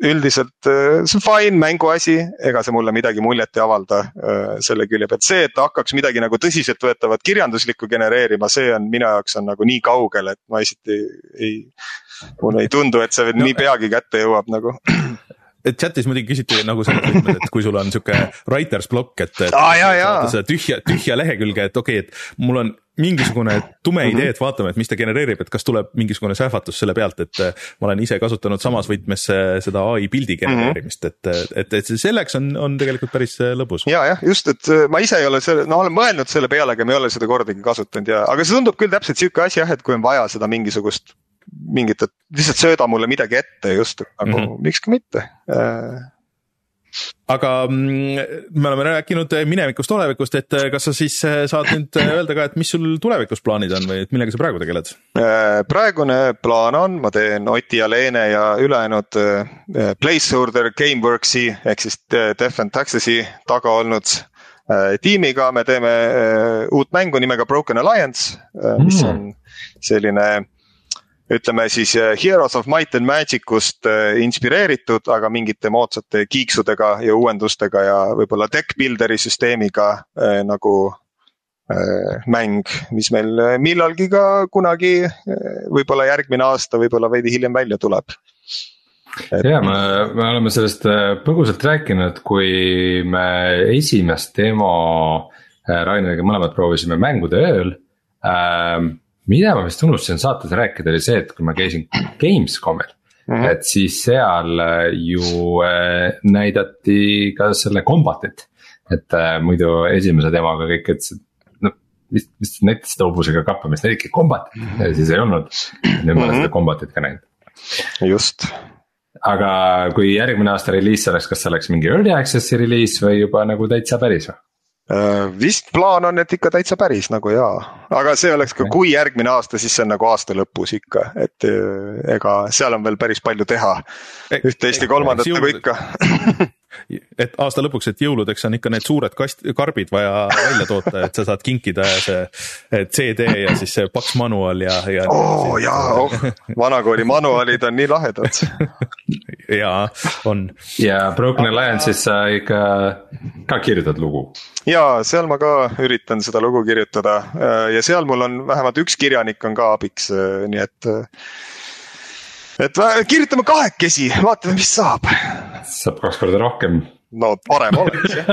üldiselt äh, see on fine mänguasi, ega see mulle midagi muljet ei avalda äh, selle külje pealt. see, et ta hakkaks midagi nagu tõsiseltvõetavat kirjanduslikku genereerima, see on minu jaoks on nagu nii kaugel, et ma lihtsalt ei, ei, mulle ei tundu, et see no, nii peagi kätte jõuab nagu et chat'is muidugi küsiti nagu selles võtmes, et kui sul on sihuke writer's block, et, et ah, seda tühja, tühja lehekülge, et okei okay,, et mul on mingisugune tume idee, et vaatame, et mis ta genereerib, et kas tuleb mingisugune sähvatus selle pealt, et äh, ma olen ise kasutanud samas võtmes äh, seda ai pildi genereerimist, et, et, et selleks on, on tegelikult päris lõbus. ja, jah, just, et ma ise ei ole selle, no olen mõelnud selle peale, aga ma ei ole seda kordagi kasutanud ja, aga see tundub küll täpselt sihuke asi jah, et kui on vaja seda mingisugust mingit, et lihtsalt sööda mulle midagi ette just, et nagu mm -hmm. miks ka mitte aga mm, me oleme rääkinud minevikust, olevikust, et kas sa siis saad nüüd öelda ka, et mis sul tulevikus plaanid on või et millega sa praegu tegeled? praegune plaan on, ma teen Oti ja Leene ja ülejäänud Placeholder Gameworksi ehk siis Death and Taxes'i taga olnud tiimiga, me teeme uut mängu nimega Broken Alliance, mis mm. on selline ütleme siis äh, Heroes of Might and Magic ust äh, inspireeritud, aga mingite moodsate kiiksudega ja uuendustega ja võib-olla deck builder'i süsteemiga äh, nagu äh, mäng, mis meil millalgi ka kunagi, võib-olla järgmine aasta, võib-olla veidi hiljem välja tuleb. Et... ja me, me oleme sellest põgusalt rääkinud, kui me esimest demo Raineriga mõlemad proovisime mängude ööl ähm, mida ma vist unustasin saates rääkida, oli see, et kui ma käisin Gamescomil mm. -hmm. et siis seal äh, ju äh, näidati ka selle combat'it. et äh, muidu esimese demoga kõik ütlesid, no vist, vist näitasid hobusega kappamist, näidati combat'it mm -hmm. ja siis ei olnud. nüüd ma olen mhm. seda combat'it ka näinud. just aga kui järgmine aasta reliis oleks, kas see oleks mingi early access'i reliis või juba nagu täitsa päris või? Äh, vist plaan on, et ikka täitsa päris nagu jaa, aga see oleks ka, kui järgmine aasta, siis see on nagu aasta lõpus ikka, et äh, ega seal on veel päris palju teha. üht-teist ja kolmandat nagu ikka et aasta lõpuks, et jõuludeks on ikka need suured kast-, karbid vaja välja toota, et sa saad kinkida see CD ja siis see paks manual ja, ja. oo oh, jaa, oh, vanakooli manuaalid on nii lahedad jaa, on. ja Broken Alliance'is sa ikka ka kirjutad lugu? jaa, seal ma ka üritan seda lugu kirjutada ja seal mul on vähemalt üks kirjanik on ka abiks, nii et et kirjutame kahekesi, vaatame, mis saab. saab kaks korda rohkem. no parem oleks jah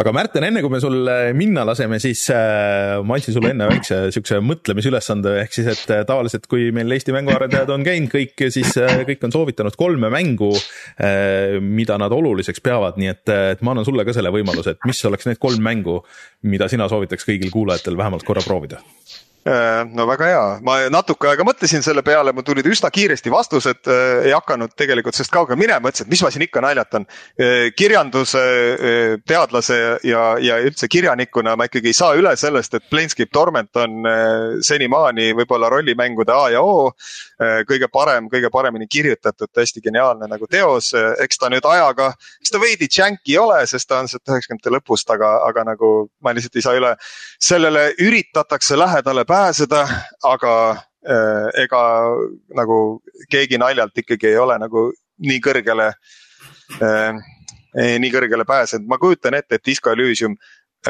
aga Märten, enne kui me sul minna laseme, siis äh, ma andsin sulle enne väikse siukse mõtlemisülesande, ehk siis, et äh, tavaliselt, kui meil Eesti mänguarendajad on käinud kõik, siis äh, kõik on soovitanud kolme mängu, mida nad oluliseks peavad, nii et, et ma annan sulle ka selle võimaluse, et mis oleks need kolm mängu, mida sina soovitaks kõigil kuulajatel vähemalt korra proovida no väga hea, ma natuke aega mõtlesin selle peale, mul tulid üsna kiiresti vastused, äh, ei hakanud tegelikult sellest kaugele minema, mõtlesin, et mis ma siin ikka naljatan. Äh, kirjanduse teadlase ja, ja üldse kirjanikuna ma ikkagi ei saa üle sellest, et Planescape Torment on senimaani võib-olla rollimängude A ja O. kõige parem, kõige paremini kirjutatud, täiesti geniaalne nagu teos, eks ta nüüd ajaga, eks ta veidi janky ei ole, sest ta on sealt üheksakümnendate lõpust, aga, aga nagu ma lihtsalt ei saa üle. sellele üritatakse lähedale pääseda, aga äh, ega nagu keegi naljalt ikkagi ei ole nagu nii kõrgele äh,, nii kõrgele pääsenud. ma kujutan ette, et Disco Elysium,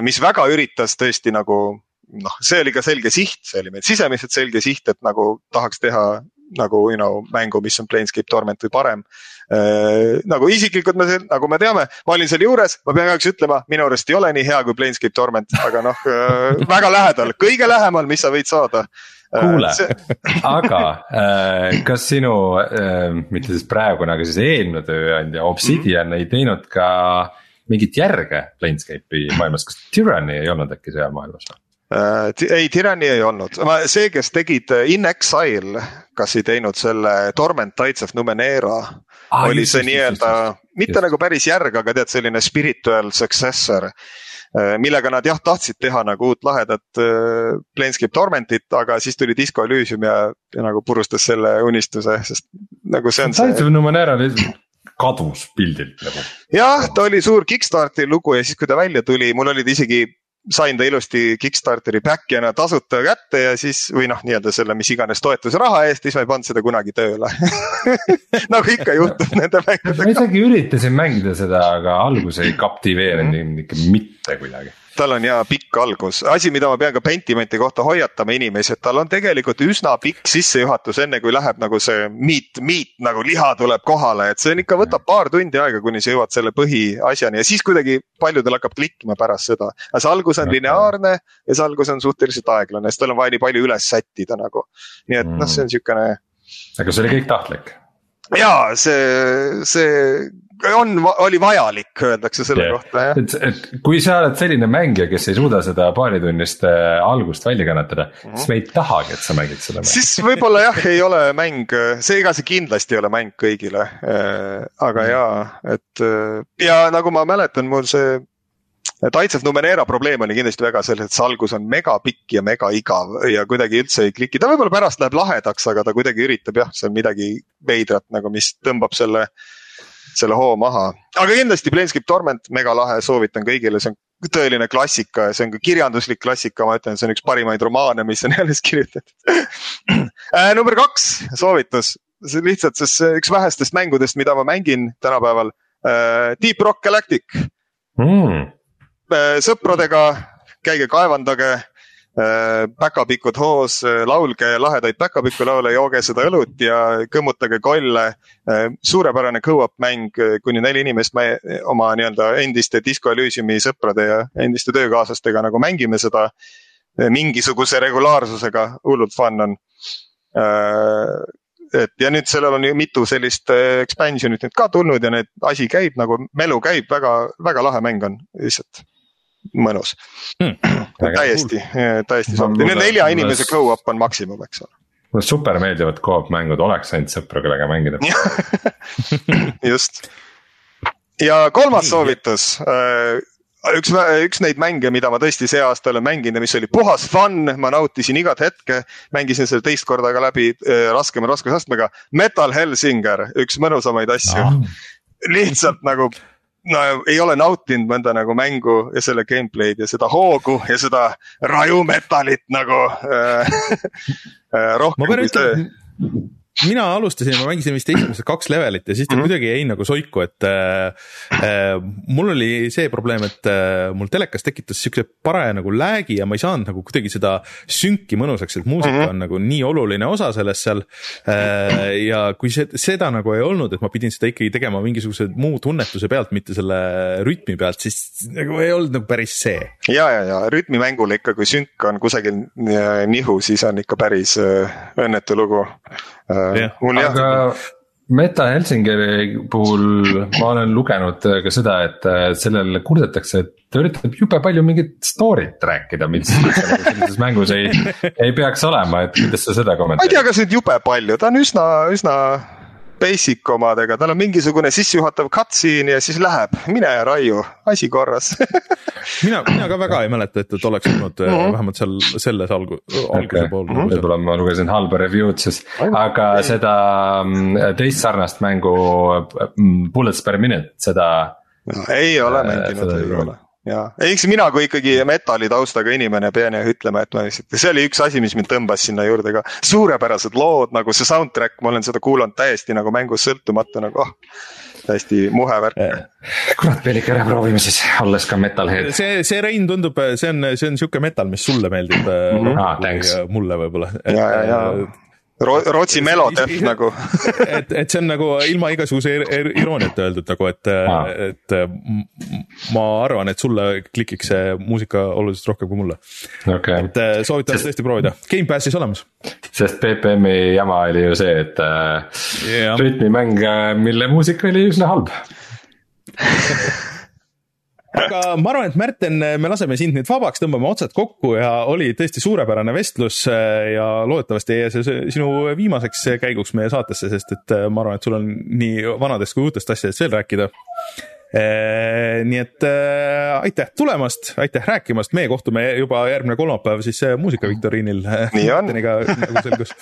mis väga üritas tõesti nagu noh, see oli ka selge siht, see oli meil sisemiselt selge siht, et nagu tahaks teha nagu you know mängu, mis on Planescape Torment või parem äh,. nagu isiklikult ma, nagu me teame, ma olin seal juures, ma pean kahjuks ütlema, minu arust ei ole nii hea kui Planescape Torment, aga noh äh, väga lähedal, kõige lähemal, mis sa võid saada äh, kuule aga äh, kas sinu äh,, mitte siis praegune, aga siis eelmine tööandja Obsidian mm -hmm. ei teinud ka mingit järge Planescape'i maailmas, kas Tyranny ei olnud äkki seal maailmas. Ei, Tyranny ei olnud, see, kes tegid äh, In Exile, kas ei teinud selle Torment Tides of Numenera ah,. oli just, see nii-öelda, mitte just. nagu päris järg, aga tead, selline spiritual successor äh, millega nad jah, tahtsid teha nagu uut lahedat äh, Planescape Tormentit, aga siis tuli Disco Elysium ja, ja nagu purustas selle unistuse, sest nagu see on. Tides of Numenera oli kadus pildilt nagu. jah, ta oli suur Kickstarteri lugu ja siis, kui ta välja tuli, mul olid isegi sain ta ilusti Kickstarteri back'ina tasuta kätte ja siis või noh, nii-öelda selle mis iganes toetusraha eest, siis ma ei pannud seda kunagi tööle nagu ikka juhtub nende mängudega. ma isegi üritasin mängida seda, aga algus ei kaptiveerinud -hmm. ikka mitte kuidagi tal on ja pikk algus, asi, mida ma pean ka Pentimenti kohta hoiatama inimesi, et tal on tegelikult üsna pikk sissejuhatus, enne kui läheb nagu see meat, meat nagu liha tuleb kohale, et see on ikka, võtab paar tundi aega, kuni sa jõuad selle põhiasjani ja siis kuidagi paljudel hakkab klikkima pärast seda. aga see algus on lineaarne ja see algus on suhteliselt aeglane, sest tal on vaja nii palju üles sättida nagu. nii et noh, see on mm. siukene. aga see oli kõik tahtlik? ja see, see on, oli vajalik, öeldakse selle yeah. kohta jah. et, et kui sa oled selline mängija, kes ei suuda seda paaritunnist äh, algust välja kannatada mm, -hmm. siis me ei tahagi, et sa mängid seda mängu. siis võib-olla jah, ei ole mäng, see, ega see kindlasti ei ole mäng kõigile äh,. aga -hmm. jaa, et äh, ja nagu ma mäletan, mul see Tides of Numenera probleem oli kindlasti väga selles, et see algus on megapikk ja megaigav ja kuidagi üldse ei kliki, ta võib-olla pärast läheb lahedaks, aga ta kuidagi üritab jah, seal midagi veidrat nagu, mis tõmbab selle selle hoo maha, aga kindlasti Planescape Torment, mega lahe, soovitan kõigile, see on tõeline klassika ja see on ka kirjanduslik klassika, ma ütlen, see on üks parimaid romaane, mis on jälle kirjutatud. Äh, number kaks soovitus, see lihtsalt, sest see üks vähestest mängudest, mida ma mängin tänapäeval. Äh,. Deep Rock Galactic. Mm.. Sõpradega, käige kaevandage päkapikud hoos, äh, laulge lahedaid päkapiku laule, jooge seda õlut ja kõmmutage kolle. Äh, suurepärane go-up mäng, kuni neli inimest me oma nii-öelda endiste Disco Elysiumi sõprade ja endiste töökaaslastega nagu mängime seda mingisuguse regulaarsusega, hullult fun on. Et ja nüüd sellel on ju mitu sellist expansion'it nüüd ka tulnud ja need asi käib nagu, melu käib, väga, väga lahe mäng on lihtsalt mõnus hmm,. täiesti, täiesti sobiv, need nelja inimese go-up on maksimum, eks ole. mulle super meeldivad go-op mängud, oleks ainult sõpru, kellega mängida just. ja kolmas soovitus äh, üks, üks neid mänge, mida ma tõesti see aasta olen mänginud ja mis oli puhas fun, ma nautisin igat hetke. mängisin selle teist korda ka läbi äh, raskema raskusastmega. Metal Hellsinger, üks mõnusamaid asju ah. lihtsalt nagu no ei ole nautinud mõnda nagu mängu ja selle gameplay'd ja seda hoogu ja seda rajumetalit nagu äh, äh rohkem kui see mina alustasin, ma mängisin vist esimesed kaks levelit ja siis ta mm -hmm. kuidagi jäi nagu soiku, et äh, äh, mul oli see probleem, et äh, mul telekas tekitas siukse paraja nagu lag'i ja ma ei saanud nagu kuidagi seda sünki mõnusaks, et muusika mm -hmm. on nagu nii oluline osa sellest seal äh,. ja kui see, seda nagu ei olnud, et ma pidin seda ikkagi tegema mingisuguse muu tunnetuse pealt, mitte selle rütmi pealt, siis nagu ei olnud nagu päris see. ja, ja, ja rütmimängul ikka, kui sünk on kusagil äh, nihu, siis on ikka päris äh, õnnetu lugu Äh, aga Meta Helsingeri puhul ma olen lugenud ka seda, et sellele kurdetakse, et ta üritab jube palju mingit story't rääkida, mis sellises mängus ei, ei peaks olema, et kuidas sa seda kommenteerid? ma ei tea, kas nüüd jube palju, ta on üsna, üsna basic omadega, tal on mingisugune sissejuhatav cutscene ja siis läheb, mine raiu, asi korras mina, mina ka väga ei mäleta, et, et oleks olnud mm -hmm. vähemalt seal selles algu-, alguse okay. pool mm -hmm.. võib-olla ma lugesin halba review'd siis, aga ei. seda mm, teist sarnast mängu mm, Bullets per minute, seda no,. ei ole äh, mänginud, ei ole ja, eks mina kui ikkagi metalli taustaga inimene pean jah ütlema, et ma lihtsalt, see oli üks asi, mis mind tõmbas sinna juurde ka. suurepärased lood nagu see soundtrack, ma olen seda kuulanud täiesti nagu mängust sõltumata nagu oh, täiesti muhe värk. kurat, peab ikka ära proovima siis, olles ka metalhead. see, see Rein tundub, see on, see on sihuke metal, mis sulle meeldib mm. -hmm. Ah, mulle võib-olla. ja, ja, ja Rootsi melodeath nagu. Et, et see on nagu ilma igasuguse irooniata öeldud nagu, et et ma arvan, et sulle klikiks see muusika oluliselt rohkem kui mulle. Okay.. et äh, soovitan Sest... tõesti proovida, Gamepassis olemas. sest BPM-i jama oli ju see, et yeah. Äh, rütmimäng, äh, mille muusika oli üsna halb aga ma arvan, et Märten, me laseme sind nüüd vabaks, tõmbame otsad kokku ja oli tõesti suurepärane vestlus äh, ja loodetavasti ei jää see sinu viimaseks käiguks meie saatesse, sest et äh, ma arvan, et sul on nii vanadest kui uutest asjadest veel rääkida. Äh, nii et aitäh tulemast, aitäh rääkimast, meie kohtume juba järgmine kolmapäev siis muusikaviktoriinil. nii on. nagu selgus.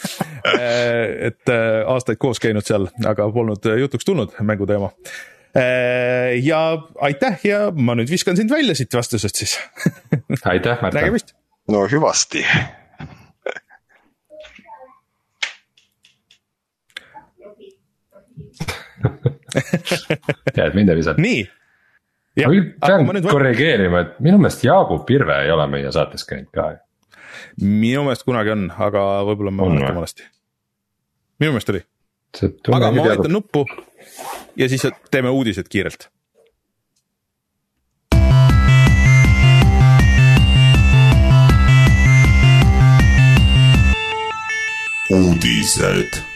et aastaid koos käinud seal, aga polnud jutuks tulnud mänguteema ja aitäh ja ma nüüd viskan sind välja siit vastusest siis aitäh, Märten. nägemist. no hüvasti tead, mind ei visata. nii. ma pean nüüd... korrigeerima, et minu meelest Jaagup Pirve ei ole meie saates käinud ka. minu meelest kunagi on, aga võib-olla ma mäletan valesti. minu meelest oli. aga ma vajutan nuppu ja siis teeme uudised kiirelt. uudised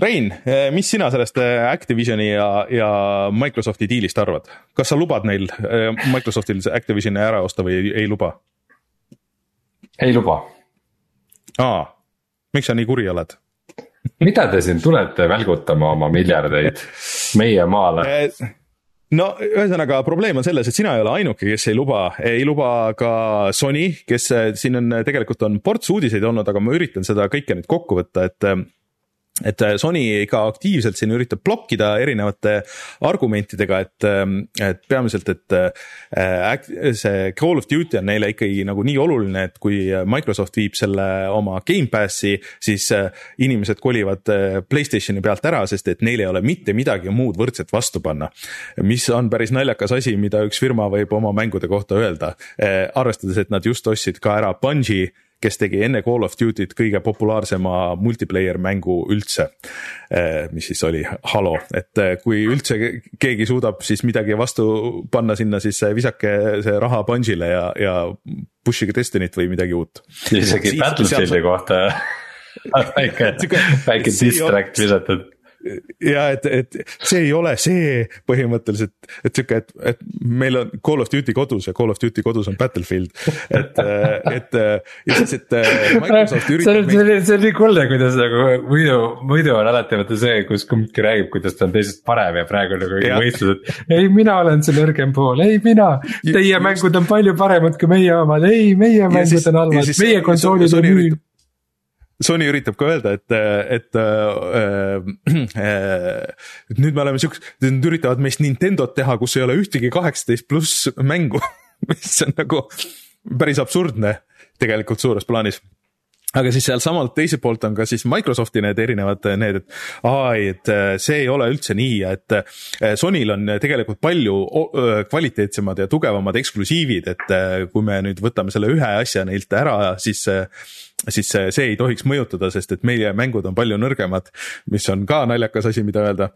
Rein, mis sina sellest Activisioni ja, ja Microsofti diilist arvad, kas sa lubad neil Microsoftil see Activisioni ära osta või ei, ei luba? ei luba. aa, miks sa nii kuri oled? Mida te siin tulete välgutama oma miljardeid meie maale? no ühesõnaga probleem on selles, et sina ei ole ainuke, kes ei luba, ei luba ka Sony, kes siin on tegelikult on ports uudiseid olnud, aga ma üritan seda kõike nüüd kokku võtta, et et äh, Sony ka aktiivselt siin üritab blokkida erinevate argumentidega, et, ähm, et peamiselt, et äh, see Call of Duty on neile ikkagi nagu nii oluline, et kui Microsoft viib selle oma Gamepassi, siis äh, inimesed kolivad Playstationi pealt ära, sest et neil ei ole mitte midagi muud võrdset vastu panna. mis on päris naljakas asi, mida üks firma võib oma mängude kohta öelda, arvestades, et nad just ostsid ka ära Bungi kes tegi enne Call of Duty't kõige populaarsema multiplayer mängu üldse. Eh, mis siis oli Halo, et eh, kui üldse keegi suudab siis midagi vastu panna sinna, siis visake see raha Bungile'ile ja, ja push'ige Destiny't või midagi uut. isegi Battlefieldi kohta väike, väike distract visatud ja et, et see ei ole see põhimõtteliselt, et sihuke, et, et meil on Call of Duty kodus ja Call of Duty kodus on Battlefield. et, et ja siis, et Microsoft üritab. see on, see on nii kuldne, kuidas nagu muidu, muidu on alati vaata see, kus kumbki räägib, kuidas ta on teisest parem ja praegu on nagu võistlus, et. ei, mina olen see nõrgem pool, ei mina, teie mängud on palju paremad kui meie omad, ei, meie mängud on halvad, meie konsoolid on müünud Sony üritab ka öelda, et, et äh, äh, nüüd me oleme siuksed, nad üritavad meist Nintendot teha, kus ei ole ühtegi kaheksateist pluss mängu mis on nagu päris absurdne tegelikult suures plaanis. Aga siis sealsamalt teiselt poolt on ka siis Microsofti need erinevad need, et aa, et äh, see ei ole üldse nii, et äh, Sonyl on tegelikult palju kvaliteetsemad ja tugevamad eksklusiivid, et äh, kui me nüüd võtame selle ühe asja neilt ära, siis siis see, see ei tohiks mõjutada, sest et meie mängud on palju nõrgemad, mis on ka naljakas asi, mida öelda.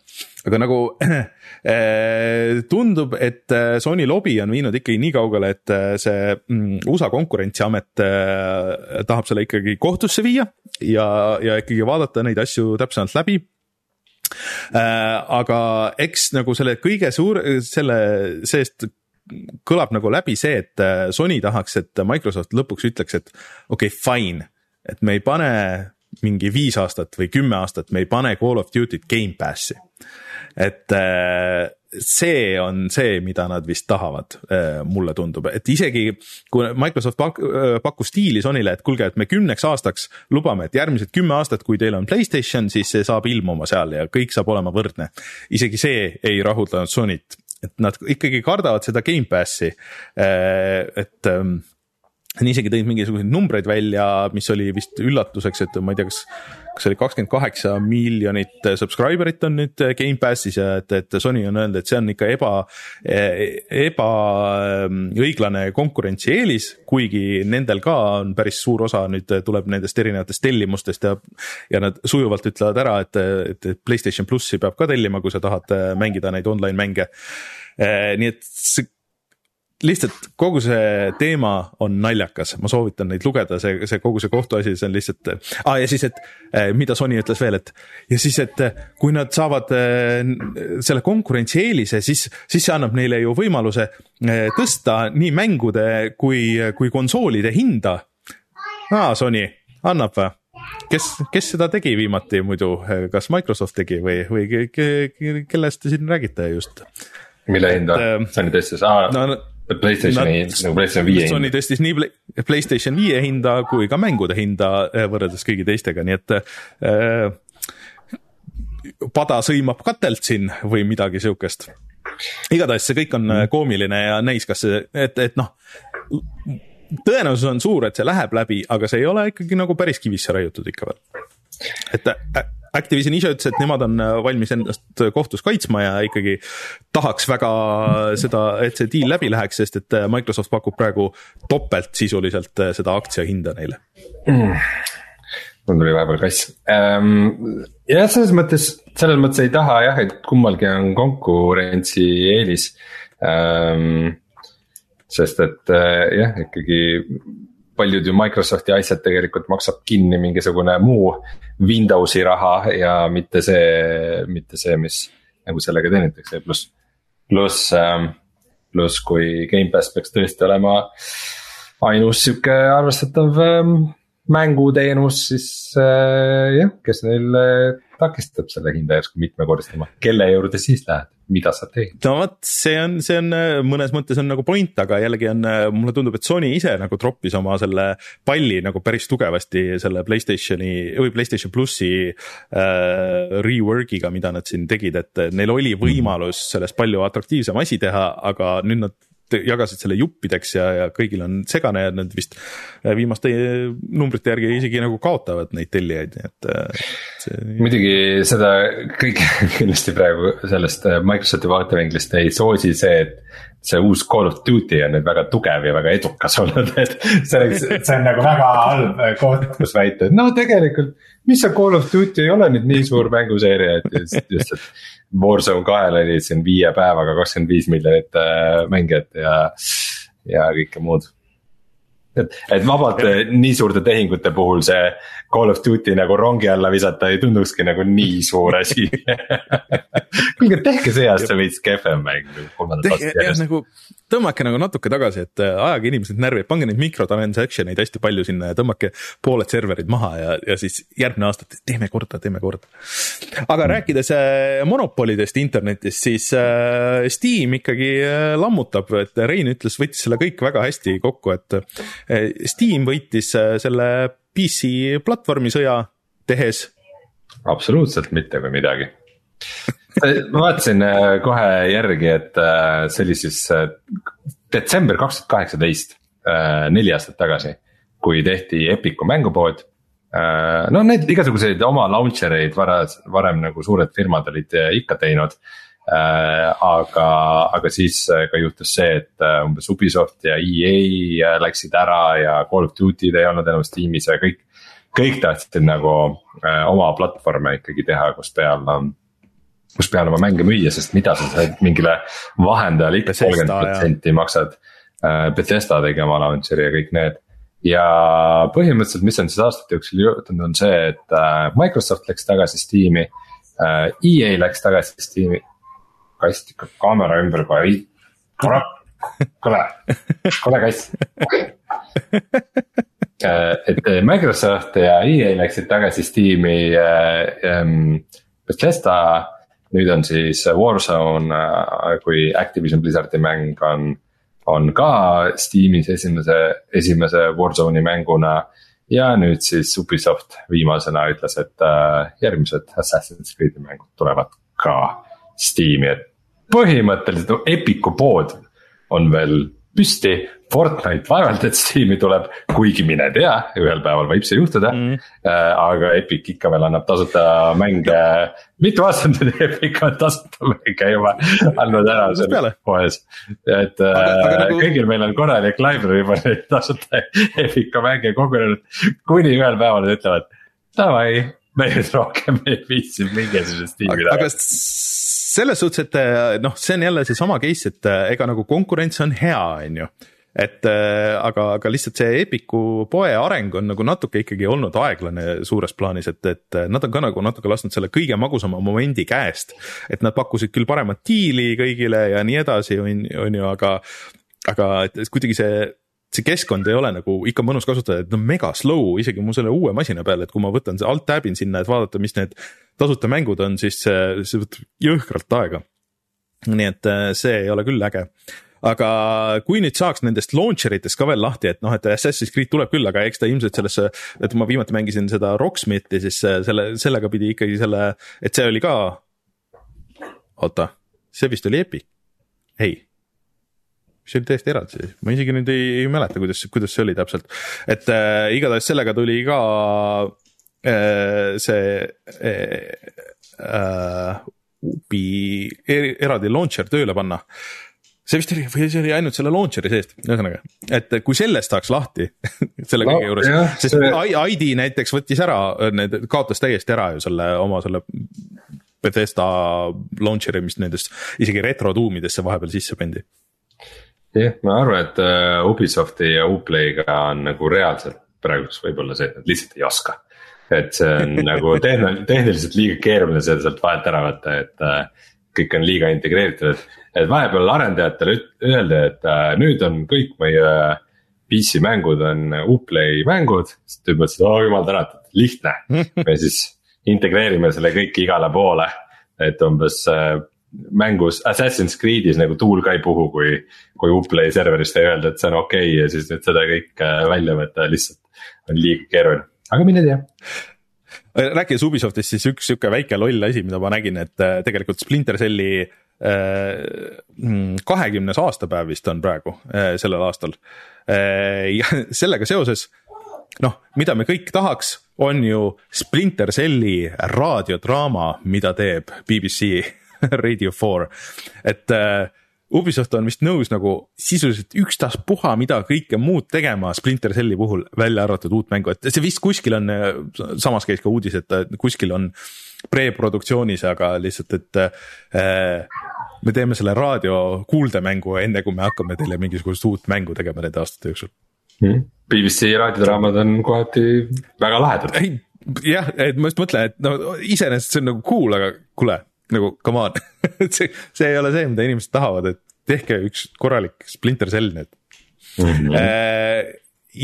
aga nagu äh, tundub, et äh, Sony lobi on viinud ikkagi nii kaugele, et äh, see mm, USA konkurentsiamet tahab selle ikkagi kohtusse viia ja, ja ikkagi vaadata neid asju täpsemalt läbi aga eks nagu selle kõige suur, selle seest kõlab nagu läbi see, et Sony tahaks, et Microsoft lõpuks ütleks, et okei okay,, fine et me ei pane mingi viis aastat või kümme aastat, me ei pane Call of Duty't Gamepassi. et äh, see on see, mida nad vist tahavad, äh, mulle tundub, et isegi kui Microsoft pak-, äh, pakkus diili Sonyle, et kuulge, et me kümneks aastaks lubame, et järgmised kümme aastat, kui teil on Playstation, siis see saab ilmuma seal ja kõik saab olema võrdne. isegi see ei rahuldanud Sonyt, et nad ikkagi kardavad seda Gamepassi, et ähm, isegi tõid mingisuguseid numbreid välja, mis oli vist üllatuseks, et ma ei tea, kas, kas oli kakskümmend kaheksa miljonit subscriber'it on nüüd Gamepassis ja et, et Sony on öelnud, et see on ikka eba, ebaõiglane konkurentsieelis, kuigi nendel ka on päris suur osa nüüd tuleb nendest erinevatest tellimustest ja, ja nad sujuvalt ütlevad ära, et, et Playstation plussi peab ka tellima, kui sa tahad mängida neid online mänge. Nii et see lihtsalt kogu see teema on naljakas, ma soovitan neid lugeda, see, see kogu see kohtuasi, see on lihtsalt ah,. ja siis, et eh, mida Sony ütles veel, et ja siis, et eh, kui nad saavad selle konkurentsieelise, siis, siis see annab neile ju võimaluse tõsta nii mängude kui, kui konsoolide hinda. aa, Sony, annab või? kes, kes seda tegi viimati muidu, kas Microsoft tegi või, või kellest te siin räägite just? mille hinda Sony tõstis, aa no, Playstationi nagu Playstation viie hinda. Sony tõstis nii Playstation viie hinda kui ka mängude hinda eh, võrreldes kõigi teistega, nii et äh, pada sõimab katelt siin või midagi sihukest. igatahes see kõik on mm. koomiline ja näis, kas see, et, et noh, tõenäosus on suur, et see läheb läbi, aga see ei ole ikkagi nagu päris kivisse raiutud ikka veel. Et Activision ise ütles, et nemad on äh, valmis ennast kohtus kaitsma ja ikkagi tahaks väga seda, et see deal läbi läheks, sest et äh, Microsoft pakub praegu topelt sisuliselt äh, seda aktsiahinda neile mm mul tuli vahepeal kass ähm,. jah, selles mõttes, selles mõttes ei taha jah, et kummalgi on konkurentsieelis ähm,. sest et jah, ikkagi paljud ju Microsofti asjad tegelikult maksab kinni mingisugune muu Windowsi raha ja mitte see, mitte see, mis nagu sellega teenitakse, pluss, pluss ähm,, pluss kui Gamepass peaks tõesti olema ainus sihuke arvestatav ähm, mänguteenus, siis äh, jah, kes neil äh, takistab selle hinda järsku mitmekordistama, kelle juurde siis lähed? Mida sa teed? no vot, see on, see on äh, mõnes mõttes on nagu point, aga jällegi on, äh, mulle tundub, et Sony ise nagu troppis oma selle palli nagu päris tugevasti selle Playstationi või Playstation plussi äh, rework'iga, mida nad siin tegid, et neil oli võimalus sellest palju atraktiivsem asi teha, aga nüüd nad jagasid selle juppideks ja, ja kõigil on segane ja nad vist äh, viimaste numbrite järgi isegi nagu kaotavad neid tellijaid, nii et äh, see.... muidugi seda kõike kindlasti praegu sellest äh, Microsofti vaatevinklist ei soosi see, et see uus Call of Duty on nüüd väga tugev ja väga edukas olnud, et see oleks, see on nagu väga halb koht, kus väita, et no tegelikult. mis see Call of Duty ei ole nüüd nii suur mänguseeria, et just, just, et Warzone kahel oli siin viie päevaga kakskümmend viis miljonit äh, mängijat ja, ja kõike muud et, et vabalt ja. nii suurte tehingute puhul see Call of Duty nagu rongi alla visata ei tundukski nagu nii suur asi kuulge, tehke see aasta veits kehvem mäng. jah, nagu tõmmake nagu natuke tagasi, et äh, ajage inimesed närvi, pange neid mikrotransaction eid hästi palju sinna ja tõmmake pooled serverid maha ja, ja siis järgmine aasta teeme korda, teeme korda. aga mm. rääkides äh, monopolidest internetis, siis äh, Steam ikkagi lammutab, et Rein ütles, võttis selle kõik väga hästi kokku, et Steam võitis selle PC platvormi sõja tehes? absoluutselt mitte kui midagi ma vaatasin äh, kohe järgi, et äh, see oli siis äh, detsember kaks tuhat kaheksateist, neli aastat tagasi, kui tehti Epicu mängupood. no need igasuguseid oma launcher eid varas, varem nagu suured firmad olid ikka teinud. aga, aga siis ka juhtus see, et umbes Ubisoft ja EA läksid ära ja Call of Duty'd ei olnud enam Steamis ja kõik kõik tahtsid nagu äh, oma platvorme ikkagi teha, kus peal on kus peal oma mänge müüa, sest mida sa saad mingile vahendajale ikka kolmkümmend protsenti maksad äh,. Bethesda tegi oma launcher'i ja kõik need. ja põhimõtteliselt, mis on siis aastate jooksul juhtunud, on see, et äh, Microsoft läks tagasi Steam'i äh,. EA läks tagasi Steam'i. kast ikka kaamera ümber kohe, kuule, kuule, kuule kass et Microsoft ja EA läksid tagasi Steam'i ähm,. Bethesda, nüüd on siis Warzone kui Activision Blizzardi mäng on, on ka Steam'is esimese, esimese Warzone'i mänguna. ja nüüd siis Ubisoft viimasena ütles, et äh, järgmised Assassin's Creed'i mängud tulevad ka Steam'i, et põhimõtteliselt Epic'u pood on veel püsti. Fortnite vaevalt, et Steam'i tuleb, kuigi mine tea, ühel päeval võib see juhtuda. Mm.. Äh, aga Epic ikka veel annab tasuta mänge, mitu aastat nüüd Epic on tasuta mänge juba? Andnud ära seal poes. et aga, aga äh, nagu... kõigil meil on korralik library juba neid tasuta Epic'u mänge kogunenud, kuni ühel päeval nad ütlevad, davai me nüüd rohkem ei viitsi mingisugust tiimi taga. aga selles suhtes, et eh, noh, see on jälle seesama case, et eh, ega nagu konkurents on hea, on ju et eh, aga, aga lihtsalt see Epiku poe areng on nagu natuke ikkagi olnud aeglane suures plaanis, et, et nad on ka nagu natuke lasknud selle kõige magusama momendi käest. et nad pakkusid küll paremat diili kõigile ja nii edasi, on, on ju, aga, aga et kuidagi see see keskkond ei ole nagu ikka mõnus kasutada, et no mega slow isegi mu selle uue masina peal, et kui ma võtan alt tab in sinna, et vaadata, mis need tasuta mängud on, siis see, see võtab jõhkralt aega. nii et äh, see ei ole küll äge aga kui nüüd saaks nendest launcher itest ka veel lahti, et noh, et Assassin's Creed tuleb küll, aga eks ta ilmselt sellesse, et ma viimati mängisin seda Rocksmithi, siis äh, selle, sellega pidi ikkagi selle, et see oli ka. oota, see vist oli Epic, ei mis oli täiesti eraldi, ma isegi nüüd ei, ei mäleta, kuidas, kuidas see oli täpselt. et äh, igatahes sellega tuli ka äh, see äh, äh, Ubi er, eraldi launcher tööle panna see vist oli, või see oli ainult selle launcher'i seest, ühesõnaga, et kui sellest saaks lahti selle kõige no, juures, sest see... ID näiteks võttis ära, need kaotas täiesti ära ju selle oma selle Bethesda launcher'i, mis nendest isegi retrotuumidesse vahepeal sisse pandi jah, ma arvan, et uh, Ubisofti ja Uplay'ga on nagu reaalselt praeguseks võib-olla see, et nad lihtsalt ei oska. et see on nagu tehn-, tehniliselt liiga keeruline seda sealt vahelt ära võtta, et uh, kõik on liiga integreeritud. et vahepeal arendajatele öelda, et uh, nüüd on kõik meie PC mängud on Uplay mängud, siis tüüp mõtles, et oo jumal tänatud, lihtne. me siis integreerime selle kõik igale poole, et umbes uh, mängus Assassin's Creed'is nagu tuul ka ei puhu, kui, kui Uplay serverist ei öelda, et see on okei okay, ja siis nüüd seda kõike välja võtta lihtsalt on liiga keeruline, aga mine tea rääkides Ubisoftist, siis üks sihuke väike loll asi, mida ma nägin, et äh, tegelikult Splinter Celli äh, kahekümnes aastapäev vist on praegu äh, sellel aastal. ja sellega seoses noh, mida me kõik tahaks, on ju Splinter Celli raadiodraama, mida teeb BBC Radio four, et äh, Ubisoft on vist nõus nagu sisuliselt ükstaspuha mida kõike muud tegema Splinter Celli puhul, välja arvatud uut mängu, et see vist kuskil on, samas käis ka uudis, et kuskil on pre-produktsioonis, aga lihtsalt, et äh, me teeme selle raadio kuuldemängu enne, kui me hakkame teile mingisugust uut mängu tegema nende aastate jooksul. Hmm.. BBC raadiodraamad on kohati väga lahedad. jah, et ma just mõtlen, et no iseenesest see on nagu cool, aga kuule nagu come on. See, see ei ole see, mida inimesed tahavad, et tehke üks korralik Splinter Cell nüüd mm. -hmm.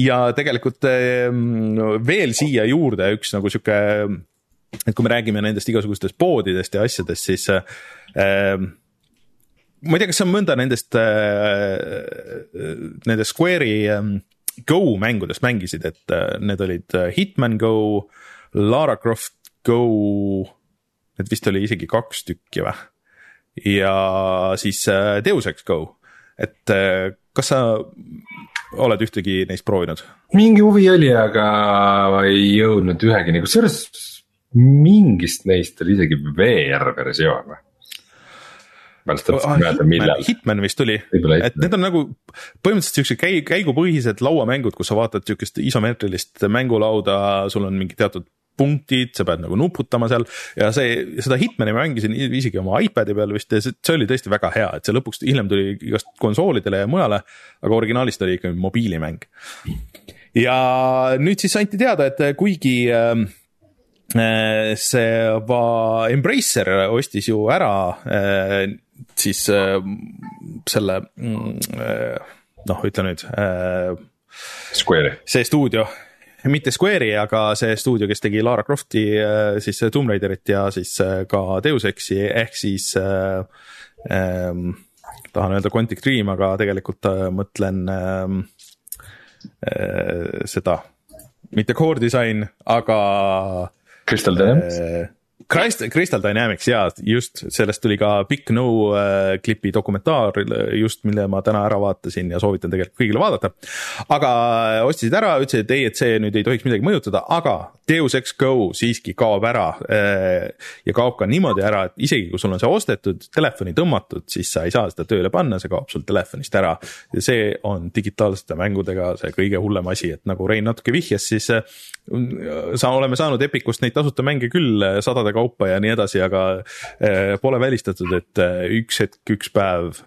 ja tegelikult ehm, veel siia juurde üks nagu sihuke, et kui me räägime nendest igasugustest poodidest ja asjadest, siis äh, ma ei tea, kas sa mõnda nendest äh,, nendest Square'i äh, Go mängudest mängisid, et äh, need olid Hitman Go, Lara Croft Go et vist oli isegi kaks tükki või? Ja siis äh, Deus Ex Go, et äh, kas sa oled ühtegi neist proovinud? mingi huvi oli, aga ei jõudnud ühegini, kusjuures mingist neist oli isegi VR-versioon või? ma just täpselt ei mäleta, millal. Hitman vist tuli, et need on nagu põhimõtteliselt siuksed käi-, käigupõhised lauamängud, kus sa vaatad siukest isomeetrilist mängulauda, sul on mingi teatud punktid, sa pead nagu nuputama seal ja see, seda Hitmani ma mängisin isegi oma iPad'i peal vist ja see, see oli tõesti väga hea, et see lõpuks hiljem tuli igast konsoolidele ja mujale, aga originaalist oli ikkagi mobiilimäng. ja nüüd siis anti teada, et kuigi äh, see va, Embracer ostis ju ära äh, siis äh, selle mm, äh, noh, ütle nüüd äh,. Square'i. see stuudio mitte Square'i, aga see stuudio, kes tegi Lara Crofti äh, siis Tomb Raiderit ja siis äh, ka Deus Exi ehk siis äh, ähm, tahan öelda Quantic Dream, aga tegelikult äh, mõtlen ähm, äh, seda, mitte core design, aga. Crystal Dynamics äh, Crystal, Crystal Dynamics ja just sellest tuli ka Big No äh, klipi dokumentaar just, mille ma täna ära vaatasin ja soovitan tegelikult kõigile vaadata. aga äh, ostisid ära, ütlesid, et ei, et see nüüd ei tohiks midagi mõjutada, aga Deus Ex Go siiski kaob ära äh,. ja kaob ka niimoodi ära, et isegi kui sul on see ostetud, telefoni tõmmatud, siis sa ei saa seda tööle panna, see kaob sul telefonist ära. ja see on digitaalsete mängudega see kõige hullem asi, et nagu Rein natuke vihjas, siis äh, sa oleme saanud Epicust neid tasuta mänge küll äh, sadade kaupa ja nii edasi, aga pole välistatud, et üks hetk, üks päev,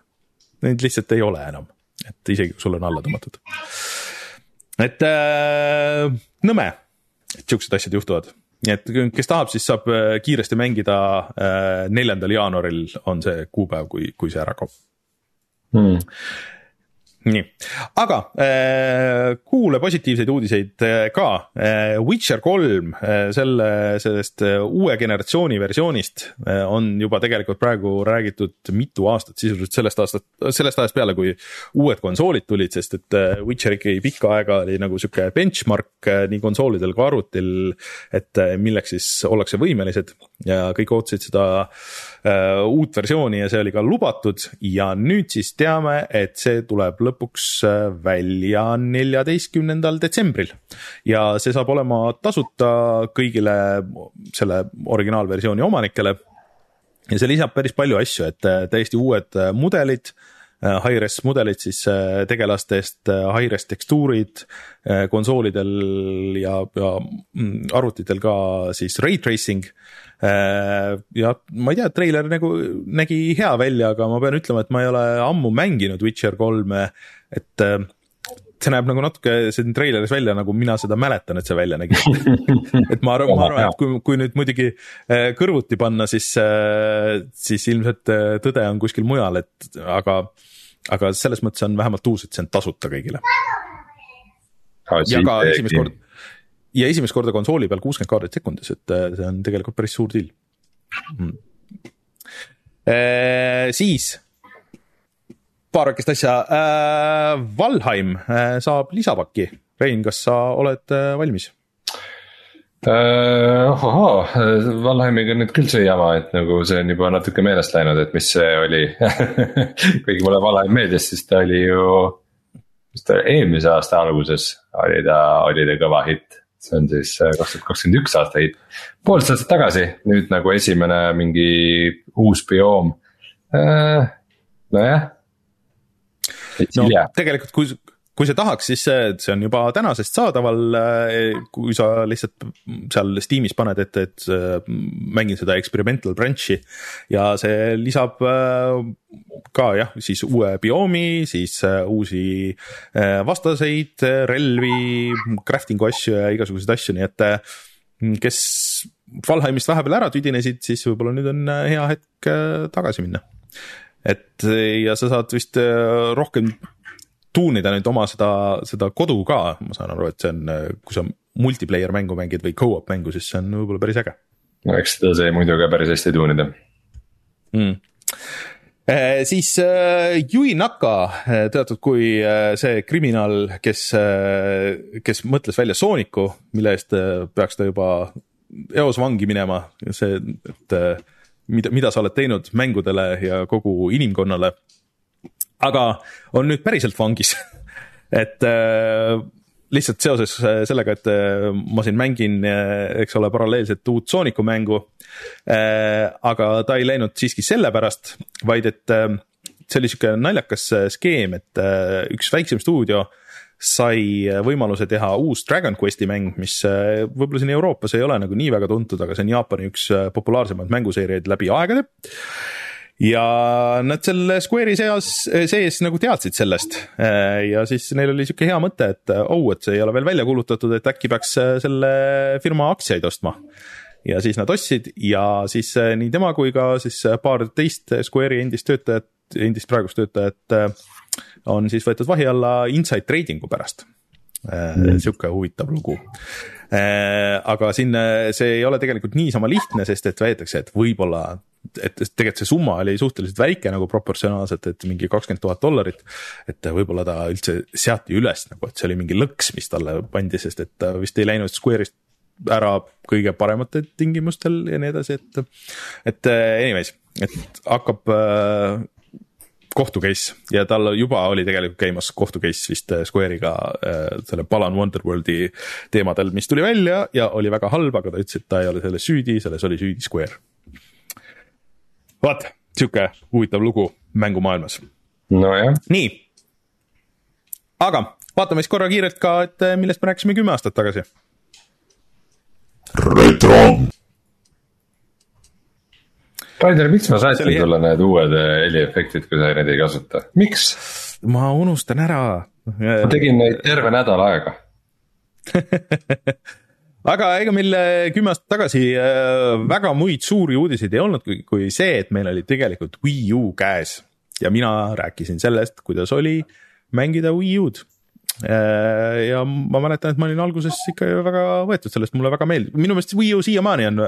neid lihtsalt ei ole enam, et isegi kui sul on alla tõmmatud. et äh, nõme, et siuksed asjad juhtuvad nii et kes tahab, siis saab kiiresti mängida. neljandal jaanuaril on see kuupäev, kui, kui see ära kaob hmm nii, aga äh, kuule positiivseid uudiseid äh, ka äh,. Witcher kolm äh, selle, sellest äh, uue generatsiooni versioonist äh, on juba tegelikult praegu räägitud mitu aastat, sisuliselt sellest aastast, sellest ajast peale, kui uued konsoolid tulid, sest et Witcher ikkagi pikka aega oli nagu sihuke benchmark nii konsoolidel kui arvutil. et milleks siis ollakse võimelised ja kõik ootasid seda uut versiooni ja see oli ka lubatud ja nüüd siis teame, et see tuleb lõpuks lõpuks äh, välja neljateistkümnendal detsembril. ja see saab olema tasuta kõigile selle originaalversiooni omanikele. ja see lisab päris palju asju, et äh, täiesti uued äh, mudelid high-res mudelid siis tegelastest, high-res tekstuurid konsoolidel ja, ja mm, arvutitel ka siis ray tracing ja ma ei tea, treiler nagu nägi hea välja, aga ma pean ütlema, et ma ei ole ammu mänginud Witcher kolme, et see näeb nagu natuke siin treileris välja, nagu mina seda mäletan, et see välja nägi. Et ma arvan, ma arvan, et kui, kui nüüd muidugi äh, kõrvuti panna, siis, äh, siis ilmselt äh, tõde on kuskil mujal, et aga, aga selles mõttes on vähemalt uus, et see on tasuta kõigile. ja ka esimest korda, ja esimest korda konsooli peal kuuskümmend kaadrit sekundis, et see on tegelikult päris suur deal. Mm.. siis paar väikest asja äh,. Valheim äh, saab lisapaki. Rein, kas sa oled äh, valmis? Uh, ohohoo, Valheimiga nüüd küll see jama, et nagu see on juba natuke meelest läinud, et mis see oli kuigi mulle Valheim meeldis, siis ta oli ju, mis ta eelmise aasta alguses oli ta, oli ta kõva hitt. see on siis äh, kaks tuhat kakskümmend üks aasta hitt, poolteist aastat tagasi, nüüd nagu esimene mingi uus bioom uh,. nojah no yeah. tegelikult, kui, kui sa tahaks, siis see, see on juba tänasest saadaval, eh, kui sa lihtsalt seal Steamis paned ette, et mängin seda experimental branch'i ja see lisab eh, ka jah, siis uue bioomi, siis eh, uusi vastaseid, relvi, crafting'u asju ja igasuguseid asju, nii et kes Valheimist vahepeal ära tüdinesid, siis võib-olla nüüd on hea hetk tagasi minna et ja sa saad vist äh, rohkem tuunida nüüd oma seda, seda kodu ka, ma saan aru, et see on, äh, kui sa multiplayer mängu mängid või go-op mängu, siis see on võib-olla päris äge. no eks seda sai muidu ka päris hästi tuunida. Mm.. Eh, siis äh, Yui Naka, teatud kui äh, see kriminaal, kes kes mõtles välja Sooniku, mille eest peaks ta juba eos vangi minema, see, et mida, mida sa oled teinud mängudele ja kogu inimkonnale. aga on nüüd päriselt vangis et äh, lihtsalt seoses äh, sellega, et äh, ma siin mängin, äh, eks ole, paralleelselt uut Sooniku mängu aga ta ei läinud siiski sellepärast, vaid et see oli sihuke naljakas skeem, et üks väiksem stuudio sai võimaluse teha uus Dragon Questi mäng, mis äh, võib-olla siin Euroopas ei ole nagu nii väga tuntud, aga see on Jaapani üks äh, populaarsemaid mänguseeriaid läbi aegade ja nad selle Square'i seas, sees nagu teadsid sellest äh, ja siis neil oli sihuke hea mõte, et oh, et see ei ole veel välja kuulutatud, et äkki peaks selle firma aktsiaid ostma. ja siis nad ostsid ja siis nii tema kui ka siis paar teist Square'i endist töötajat, endist praegust töötajat on siis võetud vahi alla inside trading'u pärast mm.. sihuke huvitav lugu. Äh, aga siin see ei ole tegelikult niisama lihtne, sest et väidetakse, et võib-olla, et tegelikult see summa oli suhteliselt väike nagu proportsionaalselt, et mingi kakskümmend tuhat dollarit. et võib-olla ta üldse seati üles nagu, et see oli mingi lõks, mis talle pandi, sest et ta vist ei läinud Square'ist ära kõige parematel tingimustel ja nii edasi, et, et anyways, et hakkab kohtu case ja tal juba oli tegelikult käimas kohtu case vist äh, Square'iga äh, selle Balan Wonderworldi teemadel, mis tuli välja ja oli väga halb, aga ta ütles, et ta ei ole selles süüdi, selles oli süüdi Square. vaat, sihuke huvitav lugu mängumaailmas. nojah. nii. aga vaatame siis korra kiirelt ka, et äh, millest me rääkisime kümme aastat tagasi. retro Raider, miks ma saatsin oli... sulle need uued äh, heliefektid, kui sa neid ei kasuta, miks? ma unustan ära. ma tegin neid terve nädal aega. Aga ega meil äh, kümme aastat tagasi äh, väga muid suuri uudiseid ei olnud, kui, kui see, et meil oli tegelikult Wii U käes. Ja mina rääkisin sellest, kuidas oli mängida Wii U-d. Ja ma mäletan, et ma olin alguses ikka väga võetud sellest, mulle väga meeldib, minu meelest Wii U siiamaani on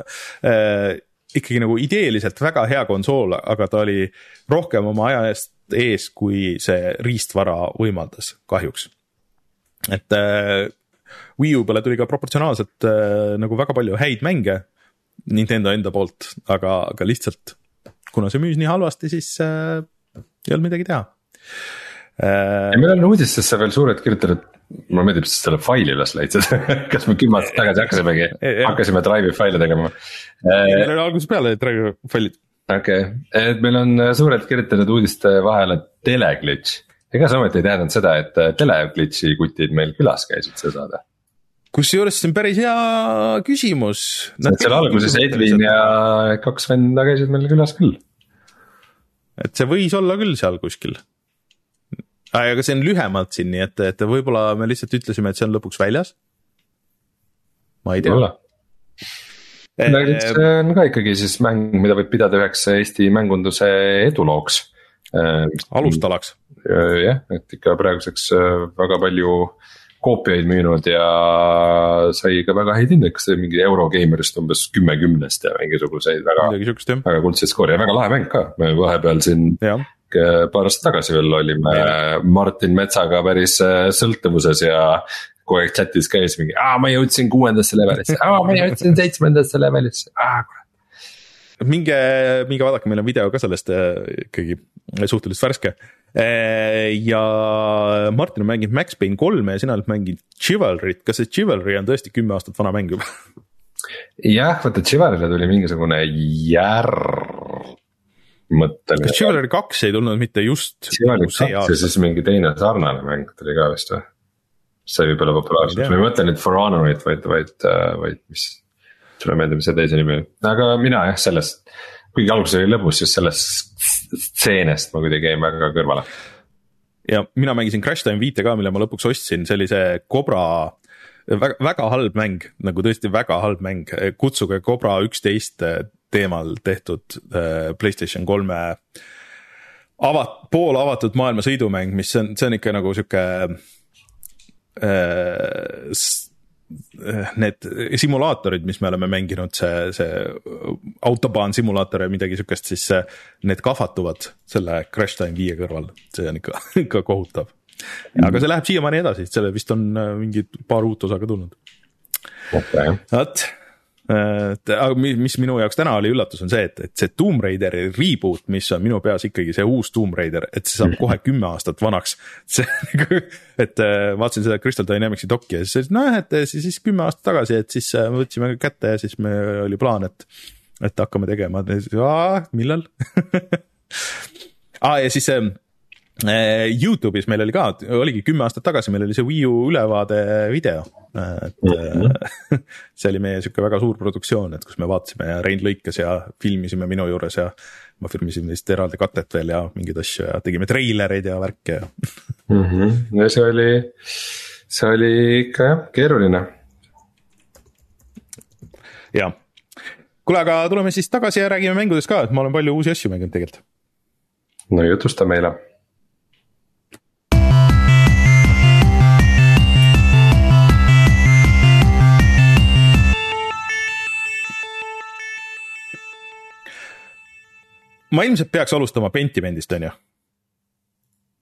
ikkagi nagu ideeliselt väga hea konsool, aga ta oli rohkem oma aja eest ees, kui see riistvara võimaldas, kahjuks. et äh, Wii U peale tuli ka proportsionaalselt äh, nagu väga palju häid mänge Nintendo enda poolt, aga, aga lihtsalt kuna see müüs nii halvasti, siis äh, ei olnud midagi teha äh,. ja meil on uudistesse veel suured kirjutatud mulle meeldib, sest selle faili üles leidsid kas me kümme aastat tagasi hakkasimegi, hakkasime Drive'i faile tegema meil oli algusest peale Drive'i failid. okei okay., et meil on suurelt kirjutanud uudiste vahele teleglitch. ega sa ometi ei tähendanud seda, et teleglitch'i kutid meil külas käisid see saade? kusjuures see on päris hea küsimus. seal alguses Edvin ja kaks venda käisid meil külas küll. et see võis olla küll seal kuskil. Aga see on lühemalt siin, nii et, et võib-olla me lihtsalt ütlesime, et see on lõpuks väljas. ma ei tea see on ka ikkagi siis mäng, mida võib pidada üheks Eesti mängunduse edulooks. Äh, alustalaks. Äh, jah, et ikka praeguseks äh, väga palju koopiaid müünud ja sai ka väga häid hindeid, kas see mingi Eurogeimerist umbes kümme kümnest ja mingisuguseid väga, väga kuldseid skoore ja väga lahe mäng ka, me vahepeal siin ja paar aastat tagasi veel olime ja. Martin Metsaga päris sõltuvuses ja kogu aeg chat'is käis mingi, aa ma jõudsin kuuendasse levelisse, aa ma jõudsin seitsmendasse levelisse, aa kurat minge, minge vaadake, meil on video ka sellest äh, ikkagi suhteliselt värske. Äh, ja Martin on mänginud Max Payne kolme ja sina oled mänginud Chivalry't, kas see Chivalry on tõesti kümme aastat vana mäng juba? jah, vaata Chivalry'le tuli mingisugune järg mõtteline. kas Chivalry kaks ei tulnud mitte just? Chivalry kaks ja siis mingi teine sarnane mäng tuli ka vist või? sai võib-olla populaarseks, ma ei mõtle nüüd For Honorit, vaid, vaid, äh, vaid mis. sulle meeldib see teise nimi, aga mina jah, sellest, kuigi alguses oli lõbus, siis sellest stseenest ma kuidagi jäin väga kõrvale. ja mina mängisin Crash Time viite ka, mille ma lõpuks ostsin, see oli see Cobra väga, väga halb mäng, nagu tõesti väga halb mäng, kutsuge Cobra üksteist teemal tehtud äh, Playstation kolme avat-, poolavatud maailma sõidumäng, mis on, see on ikka nagu sihuke Äh, äh, need simulaatorid, mis me oleme mänginud, see, see autobaan simulaator ja midagi sihukest, siis need kahvatuvad selle Crash Time viie kõrval, see on ikka, ikka kohutav. aga see läheb siiamaani edasi, selle vist on äh, mingid paar uut osa ka tulnud. vot et aga mis minu jaoks täna oli üllatus, on see, et, et see Tomb Raideri reboot, mis on minu peas ikkagi see uus Tomb Raider, et see saab mhm. kohe kümme aastat vanaks. see, nagu, et äh, vaatasin seda Crystal Dynamicsi dokki ja siis nojah, et siis, siis kümme aastat tagasi, et siis me äh, võtsime kätte ja siis me oli plaan, et, et hakkame tegema, millal ah, ja siis äh, Äh, Youtube'is meil oli ka, oligi kümme aastat tagasi, meil oli see Wii U ülevaade video. et mm -hmm. see oli meie sihuke väga suur produktsioon, et kus me vaatasime ja Rein lõikas ja filmisime minu juures ja. ma filmisin vist eraldi katet veel ja mingeid asju ja tegime treilereid ja värke ja mm. -hmm. ja see oli, see oli ikka jah, keeruline. jah, kuule, aga tuleme siis tagasi ja räägime mängudest ka, et ma olen palju uusi asju mänginud tegelikult. no jutusta meile ma ilmselt peaks alustama Pentimendist, on ju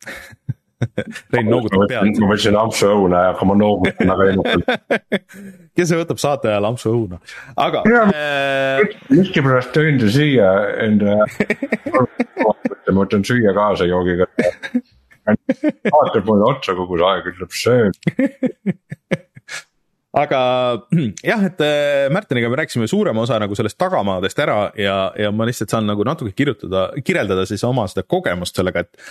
Rein noogutab pead. ma võtsin ampsu õuna, aga ma noogutan väga innukalt. kes see võtab saate ajal ampsu õuna, aga. Äh, miskipärast tõin ta siia enda ma võtan süüa kaasa joogiga. vaatab mulle otsa kogu aeg, ütleb söö aga jah, et äh, Märteniga me rääkisime suurema osa nagu sellest tagamaadest ära ja, ja ma lihtsalt saan nagu natuke kirjutada, kirjeldada siis oma seda kogemust sellega, et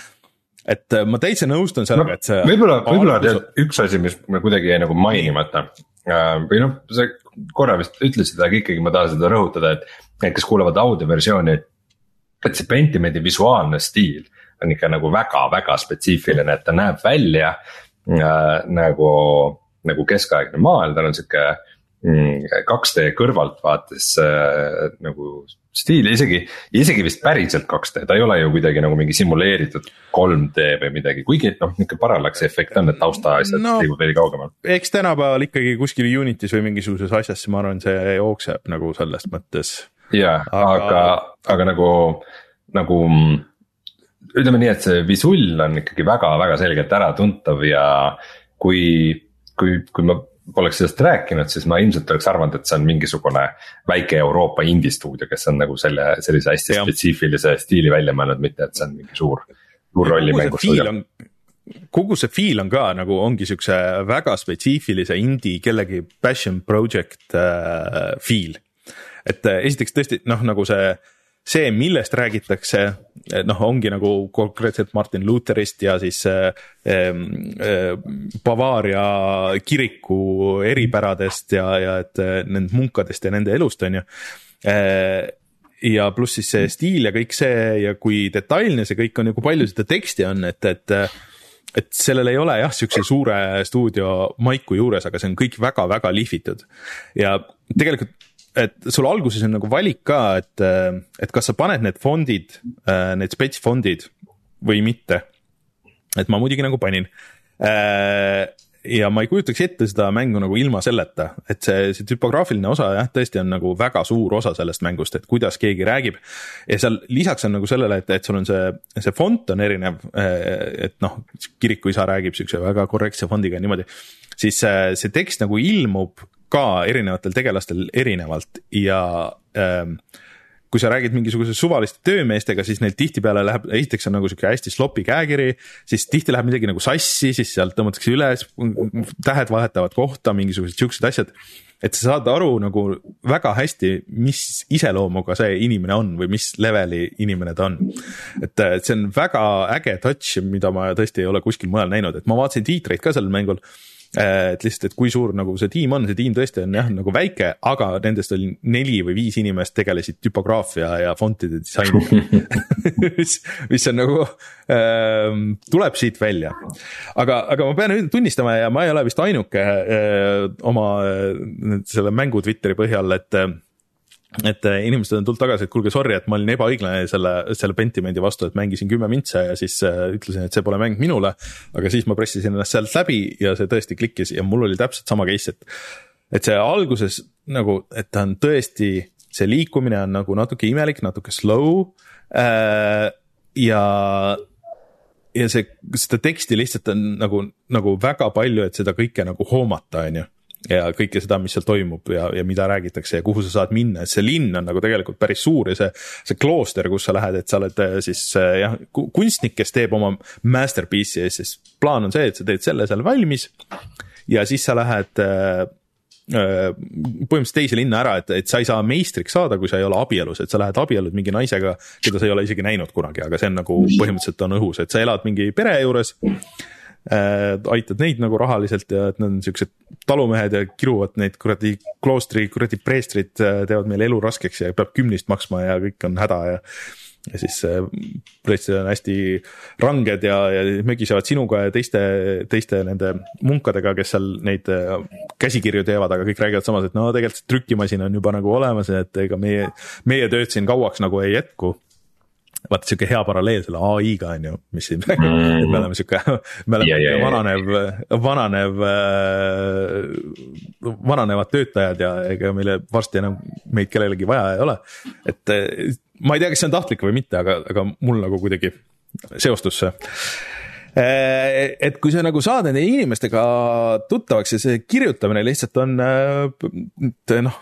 et äh, ma täitsa nõustun sellega no,, et see. võib-olla, võib-olla tead üks asi, mis meil kuidagi jäi nagu mainimata äh, või noh, sa korra vist ütlesid, aga ikkagi ma tahan seda rõhutada, et need, kes kuulavad audioversiooni. et see Pentimendi visuaalne stiil on ikka nagu väga-väga spetsiifiline, et ta näeb välja äh, nagu nagu keskaegne maailm, tal on sihuke mm, 2D kõrvaltvaates äh, nagu stiil, isegi, isegi vist päriselt 2D, ta ei ole ju kuidagi nagu mingi simuleeritud 3D või midagi, kuigi noh, nihuke parallaksi efekt on, et taustaasjad no, liiguvad veidi kaugemal. eks tänapäeval ikkagi kuskil Unity's või mingisuguses asjas, ma arvan, see jookseb nagu selles mõttes. jaa, aga, aga, aga nagu, nagu ütleme nii, et see visull on ikkagi väga-väga selgelt äratuntav ja kui kui, kui ma poleks sellest rääkinud, siis ma ilmselt oleks arvanud, et see on mingisugune väike Euroopa indie-stuudio, kes on nagu selle, sellise hästi ja. spetsiifilise stiili välja mõelnud, mitte et see on mingi suur, suur rollimängustuudio kogu see feel on ka nagu ongi siukse väga spetsiifilise indie kellegi passion project äh, feel. et äh, esiteks tõesti noh, nagu see see, millest räägitakse, noh, ongi nagu konkreetselt Martin Lutherist ja siis äh, äh, Bavaaria kiriku eripäradest ja, ja et nendest munkadest ja nende elust, on ju. Ja pluss siis see stiil ja kõik see ja kui detailne see kõik on ja kui palju seda teksti on, et, et et sellel ei ole jah, siukse suure stuudio maiku juures, aga see on kõik väga-väga lihvitud. Ja tegelikult et sul alguses on nagu valik ka, et, et kas sa paned need fondid, need spets fondid või mitte. et ma muidugi nagu panin. Ja ma ei kujutaks ette seda mängu nagu ilma selleta, et see, see tüpograafiline osa jah, tõesti on nagu väga suur osa sellest mängust, et kuidas keegi räägib. ja seal lisaks on nagu sellele, et, et sul on see, see fond on erinev, et noh, kirikuisa räägib siukse väga korrektse fondiga niimoodi siis see, see tekst nagu ilmub ka erinevatel tegelastel erinevalt ja ähm, kui sa räägid mingisuguse suvaliste töömeestega, siis neil tihtipeale läheb, esiteks on nagu sihuke hästi sloppy käekiri, siis tihti läheb midagi nagu sassi, siis sealt tõmmatakse üles, tähed vahetavad kohta, mingisugused siuksed asjad. et sa saad aru nagu väga hästi, mis iseloomuga see inimene on või mis leveli inimene ta on. et, see on väga äge touch, mida ma tõesti ei ole kuskil mujal näinud, et ma vaatasin tiitreid ka sellel mängul et lihtsalt, et kui suur nagu see tiim on, see tiim tõesti on jah, nagu väike, aga nendest oli neli või viis inimest tegelesid tüpograafia ja fontide disainiga mis, mis on nagu äh,, tuleb siit välja. aga, aga ma pean tunnistama ja ma ei ole vist ainuke äh, oma äh, selle mängu Twitteri põhjal, et äh, et äh, inimesed on tulnud tagasi, et kuulge, sorry, et ma olin ebaõiglane selle, selle Pentimendi vastu, et mängisin kümme mintse ja siis äh, ütlesin, et see pole mäng minule. aga siis ma pressisin ennast sealt läbi ja see tõesti klikkis ja mul oli täpselt sama case, et, et see alguses nagu, et ta on tõesti, see liikumine on nagu natuke imelik, natuke slow äh,. ja, ja see, seda teksti lihtsalt on nagu, nagu väga palju, et seda kõike nagu hoomata, on ju ja kõike seda, mis seal toimub ja, ja mida räägitakse ja kuhu sa saad minna, et see linn on nagu tegelikult päris suur ja see, see klooster, kus sa lähed, et sa oled äh, siis äh, jah, kunstnik, kes teeb oma masterpiece'i ja siis plaan on see, et sa teed selle seal valmis. ja siis sa lähed äh, põhimõtteliselt teise linna ära, et, et sa ei saa meistriks saada, kui sa ei ole abielus, et sa lähed abiellud mingi naisega, keda sa ei ole isegi näinud kunagi, aga see on nagu põhimõtteliselt on õhus, et sa elad mingi pere juures äh,. aitad neid nagu rahaliselt ja et nad on siuksed talumehed ja kiruvad neid kuradi kloostri kuradi preestrid äh, teevad meile elu raskeks ja peab kümnist maksma ja kõik on häda ja ja siis äh, preestrid on hästi ranged ja, ja mögisevad sinuga ja teiste, teiste nende munkadega, kes seal neid äh, käsikirju teevad, aga kõik räägivad samas, et no tegelikult see trükimasin on juba nagu olemas, et ega meie, meie tööd siin kauaks nagu ei jätku vaata sihuke hea paralleel selle ai-ga on ju, mis siin mm., et me oleme sihuke, me oleme yeah, yeah, vananev vananev, äh, vananevad töötajad ja ega meile varsti enam meid kellelegi vaja ei ole. et äh, ma ei tea, kas see on tahtlik või mitte, aga, aga mul nagu kuidagi seostus see äh, et kui sa nagu saad nende inimestega tuttavaks ja see kirjutamine lihtsalt on noh,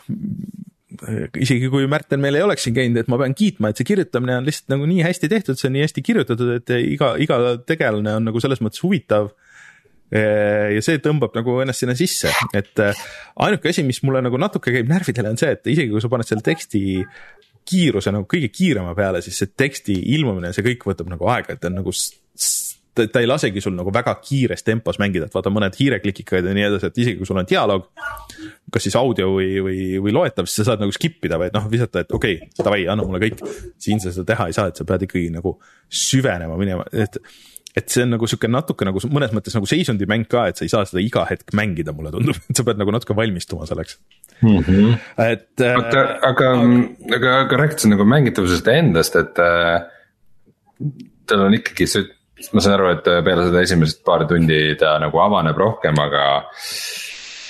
isegi kui Märten meil ei oleks siin käinud, et ma pean kiitma, et see kirjutamine on lihtsalt nagu nii hästi tehtud, see on nii hästi kirjutatud, et iga, iga tegelane on nagu selles mõttes huvitav. ja see tõmbab nagu ennast sinna sisse, et äh, ainuke asi, mis mulle nagu natuke käib närvidele, on see, et isegi kui sa paned selle teksti kiiruse nagu kõige kiirema peale, siis see teksti ilmumine, see kõik võtab nagu aega, et ta on nagu ta, ta ei lasegi sul nagu väga kiires tempos mängida, et vaata mõned hiireklikikad ja nii edasi, et isegi kui sul on dialoog, kas siis audio või, või, või loetav, siis sa saad nagu skip ida või noh, visata, et okei okay,, davai, anna mulle kõik. siin sa seda teha ei saa, et sa pead ikkagi nagu süvenema minema, et et see on nagu sihuke natuke nagu mõnes mõttes nagu seisundimäng ka, et sa ei saa seda iga hetk mängida, mulle tundub, et sa pead nagu natuke valmistuma selleks mm. -hmm. et. oota, aga, aga, aga rääkides nagu mängitavusest endast, et äh, tal on ikkagi see ma saan aru, et peale seda esimest paari tundi ta nagu avaneb rohkem, aga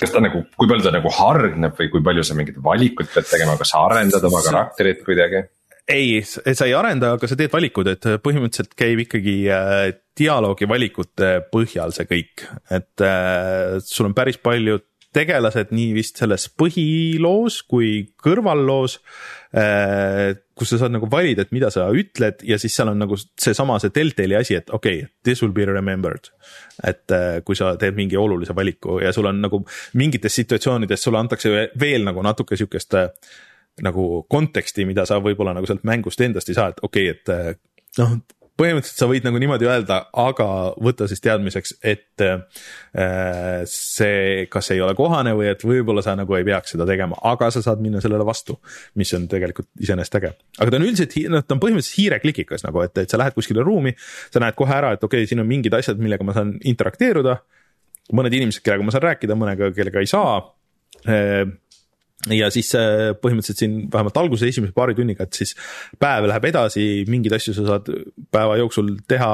kas ta nagu, kui palju ta nagu hargneb või kui palju sa mingit valikut pead tegema, kas sa arendad oma karakterit kuidagi? ei, sa ei arenda, aga sa teed valikud, et põhimõtteliselt käib ikkagi äh, dialoogi valikute põhjal see kõik, et äh, sul on päris palju tegelased nii vist selles põhiloos kui kõrvalloos äh,. kus sa saad nagu valida, et mida sa ütled ja siis seal on nagu seesama see Deltali asi, et okei okay,, this will be remembered. et äh, kui sa teed mingi olulise valiku ja sul on nagu mingites situatsioonides sulle antakse veel nagu natuke sihukest äh, nagu konteksti, mida sa võib-olla nagu sealt mängust endast ei saa, et okei okay,, et noh põhimõtteliselt sa võid nagu niimoodi öelda, aga võta siis teadmiseks, et äh, see, kas ei ole kohane või et võib-olla sa nagu ei peaks seda tegema, aga sa saad minna sellele vastu. mis on tegelikult iseenesest äge, aga ta on üldiselt, noh, ta on põhimõtteliselt hiireklikikas nagu, et, et sa lähed kuskile ruumi, sa näed kohe ära, et okei okay,, siin on mingid asjad, millega ma saan interakteeruda. mõned inimesed, kellega ma saan rääkida, mõnega, kellega ei saa äh, ja siis äh, põhimõtteliselt siin vähemalt alguse esimese paari tunniga, et siis päev läheb edasi, mingeid asju sa saad päeva jooksul teha,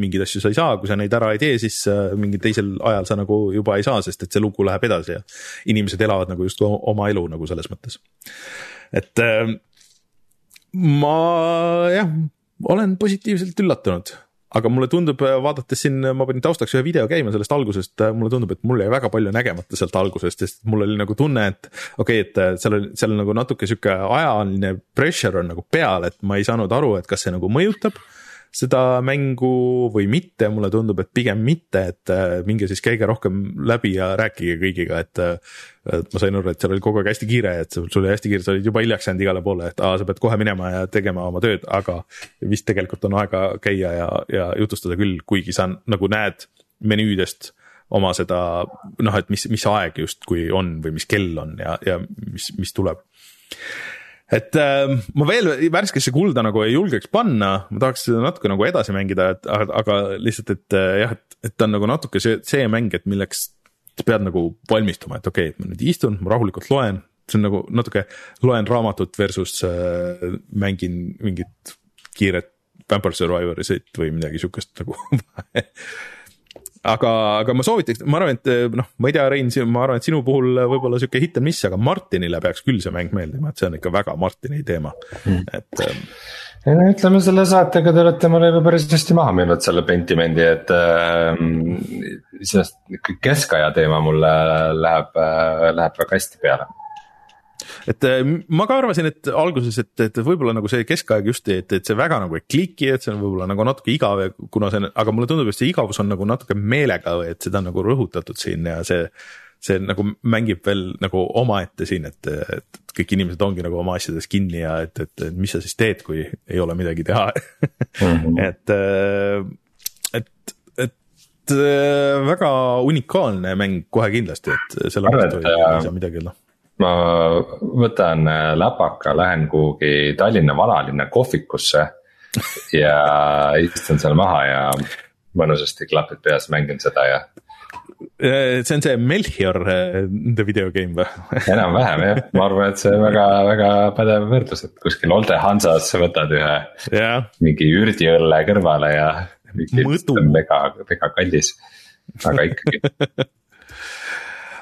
mingeid asju sa ei saa, kui sa neid ära ei tee, siis äh, mingil teisel ajal sa nagu juba ei saa, sest et see lugu läheb edasi ja inimesed elavad nagu justkui oma elu nagu selles mõttes. et äh, ma jah, olen positiivselt üllatunud aga mulle tundub, äh, vaadates siin, ma panin taustaks ühe video käima sellest algusest, äh, mulle tundub, et mul jäi väga palju nägemata sealt algusest, sest mul oli nagu tunne, et okei okay,, et äh, seal on, seal nagu natuke sihuke ajaline pressure on nagu peal, et ma ei saanud aru, et kas see nagu mõjutab seda mängu või mitte, mulle tundub, et pigem mitte, et äh, minge siis käige rohkem läbi ja rääkige kõigiga, et. Äh, et ma sain aru, et seal oli kogu aeg hästi kiire, et sul oli hästi kiire, sa olid juba hiljaks jäänud igale poole, et aa, sa pead kohe minema ja tegema oma tööd, aga. vist tegelikult on aega käia ja, ja jutustada küll, kuigi sa nagu näed menüüdest oma seda noh, et mis, mis aeg justkui on või mis kell on ja, ja mis, mis tuleb et äh, ma veel värskesse kulda nagu ei julgeks panna, ma tahaks seda natuke nagu edasi mängida, et aga lihtsalt, et äh, jah, et, et ta on nagu natuke see, see mäng, et milleks sa pead nagu valmistuma, et okei okay,, ma nüüd istun, ma rahulikult loen, see on nagu natuke loen raamatut versus äh, mängin mingit kiiret Vampire Survivor'it või midagi sihukest nagu aga, aga ma soovitaks, ma arvan, et noh, ma ei tea, Rein, ma arvan, et sinu puhul võib-olla sihuke hit and miss, aga Martinile peaks küll see mäng meeldima, et see on ikka väga Martini teema mm., et ähm, ja no ütleme selle saatega te olete mulle juba päris hästi maha müünud selle sentimendi, et äh, iseenesest keskaja teema mulle läheb äh,, läheb väga hästi peale et äh, ma ka arvasin, et alguses, et, et võib-olla nagu see keskaeg just, et, et see väga nagu ei kliki, et see on võib-olla nagu natuke igav ja kuna see on, aga mulle tundub, et see igavus on nagu natuke meelega et seda on nagu rõhutatud siin ja see see nagu mängib veel nagu omaette siin, et, et kõik inimesed ongi nagu oma asjades kinni ja et, et, et mis sa siis teed, kui ei ole midagi teha mm. -hmm. et, et, et äh, väga unikaalne mäng kohe kindlasti, et selle vastu ei, ei saa midagi öelda ma võtan äh, läpaka, lähen kuhugi Tallinna vanalinna kohvikusse ja istun seal maha ja mõnusasti klapid peas mängin seda ja. Äh, see on see Melchior äh, the video game või? enam-vähem jah, ma arvan, et see väga, väga pädev võrdlus, et kuskil Olde Hansas võtad ühe yeah. mingi ürdiõlle kõrvale ja. mega, mega kallis, aga ikkagi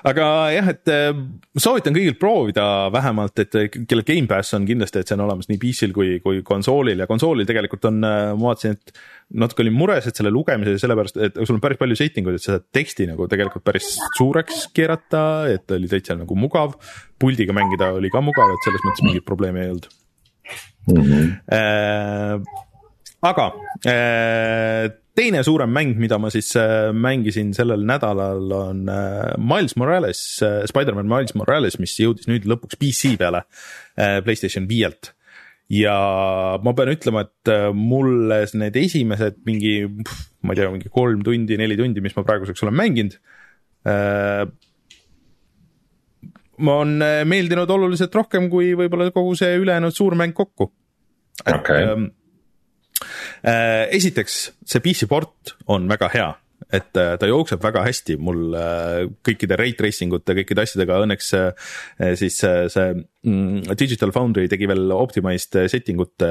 aga jah, et äh, soovitan kõigil proovida vähemalt, et äh, kellel Gamepass on kindlasti, et see on olemas nii PC-l kui, kui konsoolil ja konsoolil tegelikult on, äh, ma vaatasin, et natuke olin mures, et selle lugemise sellepärast, et sul on päris palju setting uid, et seda teksti nagu tegelikult päris suureks keerata, et oli täitsa nagu mugav. puldiga mängida oli ka mugav, et selles mõttes mingit probleemi ei olnud mm. -hmm. Äh, aga äh, teine suurem mäng, mida ma siis äh, mängisin sellel nädalal, on äh, Miles Morales, äh, Spider-man Miles Morales, mis jõudis nüüd lõpuks PC peale Playstation viielt. ja ma pean ütlema, et mulle need esimesed mingi, ma ei tea, mingi kolm tundi, neli tundi, mis ma praeguseks olen mänginud on meeldinud oluliselt rohkem kui võib-olla kogu see ülejäänud suur mäng kokku. Okay. Äh, esiteks, see PC port on väga hea et äh, ta jookseb väga hästi. Mul äh, kõikide ray tracing ute, kõikide asjadega, õnneks siis see mm, Digital Foundry tegi veel optimized setting ute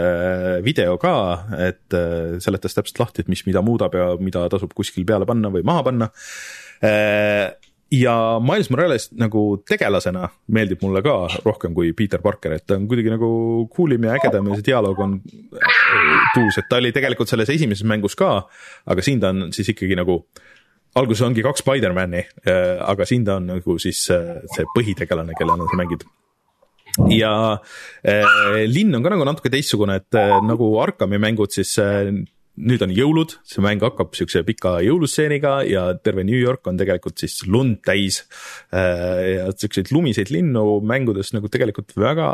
video ka, et seletas täpselt lahti, et mis mida muudab ja mida tasub kuskil peale panna või maha panna ja Miles Morales nagu tegelasena meeldib mulle ka rohkem kui Peter Parker, et ta on kuidagi nagu cool im ja ägedam ja see dialoog on äh, tuus, et ta oli tegelikult selles esimeses mängus ka, aga siin ta on siis ikkagi nagu alguses ongi kaks Spider-man'i, äh, aga siin ta on nagu siis äh, see põhitegelane, kellena sa mängid. Ja äh, linn on ka nagu natuke teistsugune, et äh, nagu Arkami mängud, siis äh, nüüd on jõulud, see mäng hakkab siukse pika jõulustseeniga ja terve New York on tegelikult siis lund täis. ja siukseid lumiseid linnu mängudes nagu tegelikult väga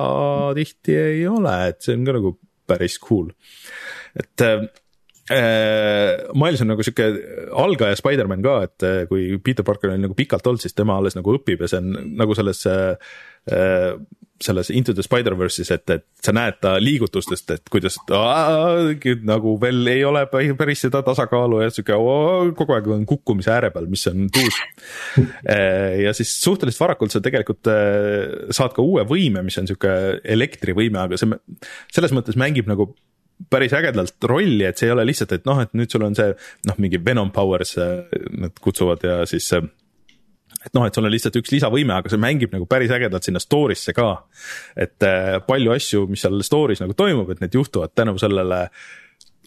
tihti ei ole, et see on ka nagu päris cool. et Äh, Miles on nagu sihuke algaja Spider-man ka, et äh, kui Peter Parker on nagu pikalt olnud, siis tema alles nagu õpib ja see on nagu selles äh, selles Into the Spider-verse'is, et, et sa näed ta liigutustest, et kuidas aa, nagu veel ei ole päris seda tasakaalu ja sihuke kogu aeg on kukkumise ääre peal, mis on tuus. ja siis suhteliselt varakult sa tegelikult saad ka uue võime, mis on sihuke elektrivõime, aga see selles mõttes mängib nagu päris ägedalt rolli, et see ei ole lihtsalt, et noh, et nüüd sul on see noh, mingi Venom Powers nad kutsuvad ja siis et noh, et sul on lihtsalt üks lisavõime, aga see mängib nagu päris ägedalt sinna story'sse ka. et äh, palju asju, mis seal story's nagu toimub, et need juhtuvad tänu sellele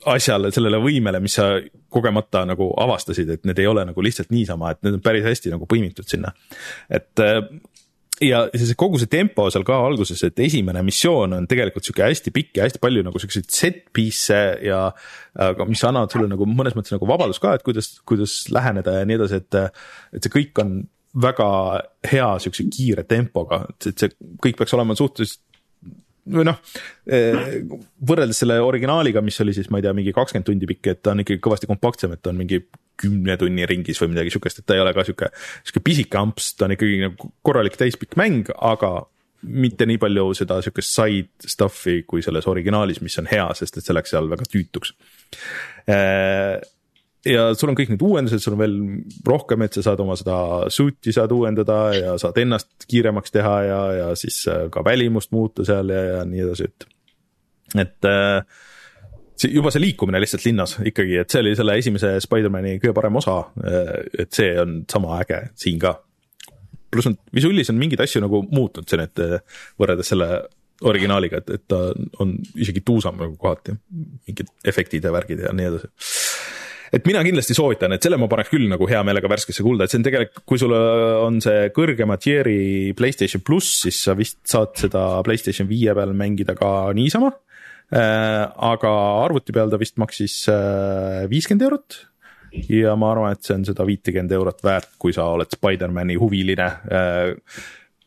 asjale, sellele võimele, mis sa kogemata nagu avastasid, et need ei ole nagu lihtsalt niisama, et need on päris hästi nagu põimitud sinna. et äh, ja siis kogu see tempo seal ka alguses, et esimene missioon on tegelikult sihuke hästi pikk ja hästi palju nagu siukseid set piece'e ja aga mis annavad sulle nagu mõnes mõttes nagu vabadust ka, et kuidas, kuidas läheneda ja nii edasi, et et see kõik on väga hea siukse kiire tempoga, et see kõik peaks olema suhteliselt või noh, võrreldes selle originaaliga, mis oli siis, ma ei tea, mingi kakskümmend tundi pikk, et ta on ikkagi kõvasti kompaktsem, et ta on mingi kümne tunni ringis või midagi sihukest, et ta ei ole ka sihuke, sihuke pisike amps, ta on ikkagi nagu korralik täispikk mäng, aga mitte nii palju seda sihukest side stuff'i kui selles originaalis, mis on hea, sest et see läks seal väga tüütuks ja sul on kõik need uuendused, sul on veel rohkem, et sa saad oma seda suit'i saad uuendada ja saad ennast kiiremaks teha ja, ja siis äh, ka välimust muuta seal ja, ja nii edasi, et. et äh, see juba see liikumine lihtsalt linnas ikkagi, et see oli selle esimese Spider-man'i kõige parem osa. Äh, et see on sama äge siin ka. pluss on visuaalis on mingeid asju nagu muutnud siin, et võrreldes selle originaaliga, et, et ta on isegi tuusam nagu kohati, mingid efektid ja värgid ja nii edasi et mina kindlasti soovitan, et selle ma paneks küll nagu hea meelega värskesse kulda, et see on tegelikult, kui sul on see kõrgema tier'i Playstation pluss, siis sa vist saad seda Playstation viie peal mängida ka niisama äh,. aga arvuti peal ta vist maksis äh, viiskümmend eurot ja ma arvan, et see on seda viitekümmet eurot väärt, kui sa oled Spider-man'i huviline äh,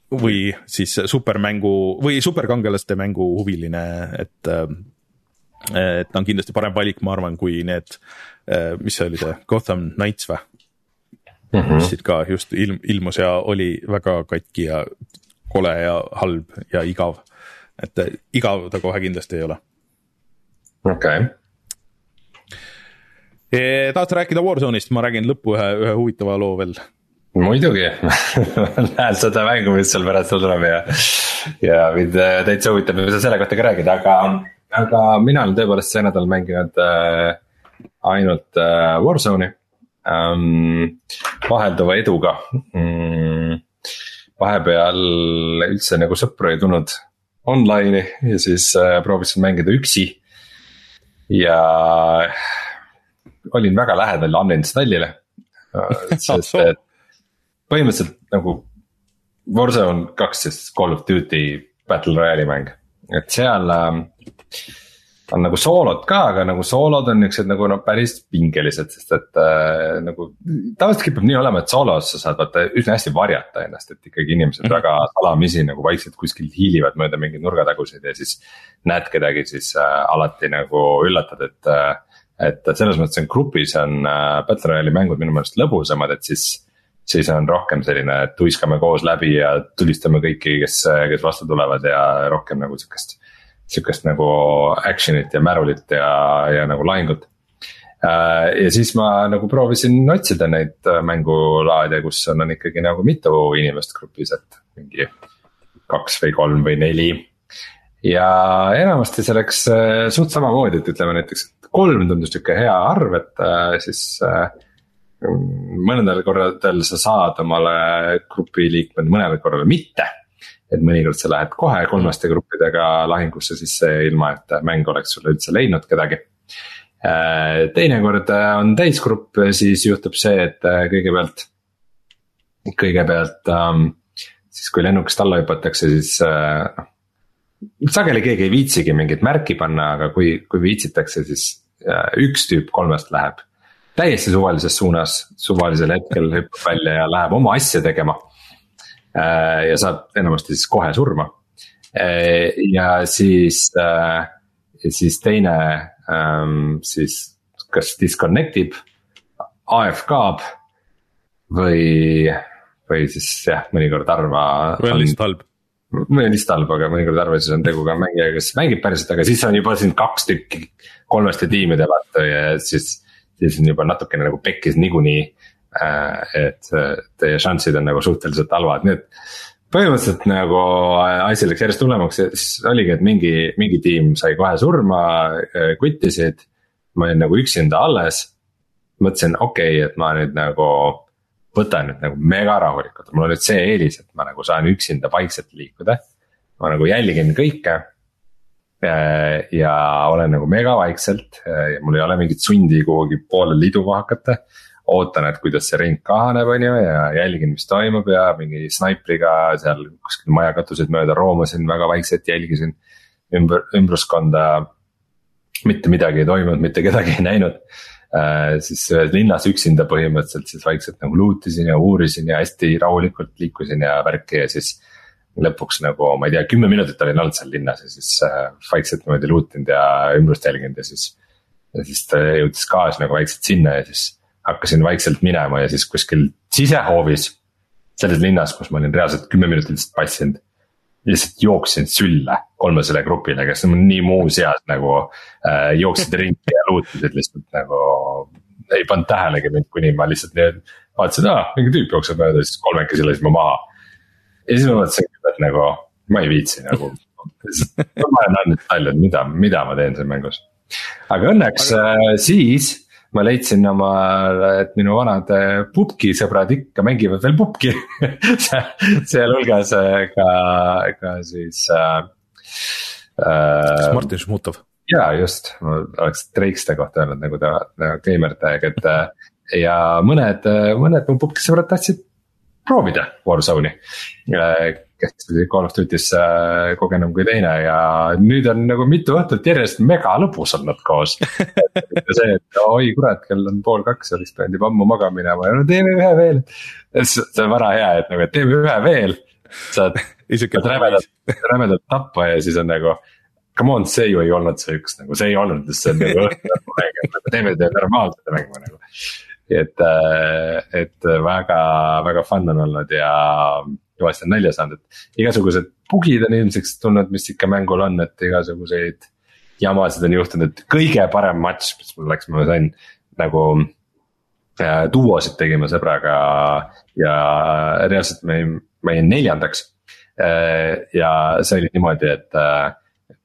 või siis supermängu või superkangelaste mängu huviline, et äh, et ta on kindlasti parem valik, ma arvan, kui need Äh, mis see oli see Gotham Knights või mm? -hmm. mis siit ka just ilm, ilmus ja oli väga katki ja kole ja halb ja igav. et äh, igav ta kohe kindlasti ei ole. okei okay. tahad rääkida Warzone'ist, ma räägin lõppu ühe, ühe huvitava loo veel. muidugi näen seda mängu, mis seal pärast tuleb ja, ja mind täitsa huvitab, me saame selle kohta ka rääkida, aga, aga mina olen tõepoolest see nädal mänginud äh, ainult äh, Warzone'i ähm,. vahelduva eduga mm,. vahepeal üldse nagu sõpru ei tulnud online'i ja siis äh, proovisin mängida üksi. ja olin väga lähedal uninstall'ile äh,, sest et põhimõtteliselt nagu Warzone kaks, siis Call of Duty Battle Royale'i mäng, et seal äh, on nagu soolod ka, aga nagu soolod on niuksed nagu noh, päris pingelised, sest et äh, nagu. tavaliselt kipub nii olema, et soolos sa saad vaata üsna hästi varjata ennast, et ikkagi inimesed mm -hmm. väga salamisi nagu vaikselt kuskil hiilivad mööda mingeid nurgataguseid ja siis. näed kedagi, siis äh, alati nagu üllatad, et äh,, et selles mõttes on grupis on äh, Battle Royale'i mängud minu meelest lõbusamad, et siis siis on rohkem selline, et tuiskame koos läbi ja tulistame kõiki, kes, kes vastu tulevad ja rohkem nagu sihukest sihukest nagu action'it ja märulit ja, ja nagu lahingut. Äh, ja siis ma nagu proovisin otsida neid äh, mängulaade, kus on, on ikkagi nagu mitu inimest grupis, et mingi kaks või kolm või neli. ja enamasti see läks äh, suht samamoodi, et ütleme näiteks, kolm tundus sihuke hea arv, et siis mõnedel korradel sa saad omale grupi liikmed, mõnel korral mitte et mõnikord sa lähed kohe kolmaste gruppidega lahingusse sisse, ilma et mäng oleks sulle üldse leidnud kedagi. Äh, teinekord on täisgrupp, siis juhtub see, et äh, kõigepealt, kõigepealt um, siis kui lennukist alla hüpatakse, siis noh. sageli keegi ei viitsigi mingit märki panna, aga kui, kui viitsitakse, siis üks tüüp kolmest läheb täiesti suvalises suunas, suvalisel hetkel hüppab välja ja läheb oma asja tegema. Ja saab enamasti siis kohe surma. ja siis, siis teine siis kas disconnect ib, AFK-b või, või siis jah, mõnikord harva. või on lihtsalt halb on lihtsalt halb, aga mõnikord harva siis on tegu ka mängija, kes mängib päriselt, aga siis on juba siin kaks tükki kolmeste tiimide vaata ja siis. siis on juba natukene nagu pekkis niikuinii, äh, et teie šanssid on nagu suhteliselt halvad, nii et põhimõtteliselt nagu asi läks järjest hullemaks siis oligi, et mingi, mingi tiim sai kohe surma, äh, quit isid. ma olin nagu üksinda alles. mõtlesin, okei okay,, et ma nüüd nagu võtan nüüd nagu mega rahulikult, mul on nüüd see eelis, et ma nagu saan üksinda vaikselt liikuda. ma nagu jälgin kõike. ja olen nagu mega vaikselt mul ei ole mingit sundi kuhugi poole liduma hakata. Ootan, et kuidas see ring kahaneb, on ju, ja jälgin, mis toimub ja mingi snaipriga seal kuskil maja katuseid mööda roomasin väga vaikselt, jälgisin ümber, ümbruskonda. mitte midagi ei toimunud, mitte kedagi ei näinud Äh, siis linnas üksinda põhimõtteliselt siis vaikselt nagu loot isin ja uurisin ja hästi rahulikult liikusin ja värki ja siis. lõpuks nagu ma ei tea, kümme minutit olin olnud seal linnas ja siis äh, vaikselt niimoodi loot inud ja ümbrust jälginud ja siis. ja siis ta jõudis gaas nagu vaikselt sinna ja siis hakkasin vaikselt minema ja siis kuskil sisehoovis. selles linnas, kus ma olin reaalselt kümme minutit lihtsalt passinud lihtsalt jooksin sülle kolmesele grupile, kes on nii muus eas nagu äh, jooksid ringi ja luutisid lihtsalt nagu. ei pannud tähelegi mind, kuni ma lihtsalt nii vaatasin, aa mingi tüüp jookseb mööda, siis kolmekesi lasime maha. ja siis ma mõtlesin, et nagu ma ei viitsi nagu, ma olen andnud palju, mida, mida ma teen seal mängus. aga õnneks aga... Äh, siis ma leidsin oma, et minu vanad äh, pubgi sõbrad ikka mängivad veel pubgi sealhulgas äh, ka, ka siis äh,. kas Martin Šmutov? ja just, ma oleks Dreikste kohta öelnud nagu ta, nagu Gamer Tag, et ja mõned, mõned mu pubgi sõbrad tahtsid proovida Warzone'i kes oli Call of Duty's äh, kogenum kui teine ja nüüd on nagu mitu õhtut järjest mega lõbus olnud koos see, et oi kurat, kell on pool kaks, oleks pidanud juba ammu magama minema ja no teeme ühe veel. see on vana hea, et nagu, et teeme ühe veel. saad, saad rämedalt, rämedalt tappa ja siis on nagu come on, see ju ei olnud see üks nagu, see ei olnud, see on nagu õhtumäng, et nagu teeme teile normaalselt mängu nagu. Et, äh, et väga, väga fun on olnud ja kõvasti on nalja saanud, et igasugused bugid on ilmseks tulnud, mis ikka mängul on, et igasuguseid. jamasid on juhtunud, et kõige parem matš, mis mul läks, ma sain nagu äh, duosid tegime sõbraga ja reaalselt jäin, ma jäin neljandaks äh,. ja see oli niimoodi, et äh,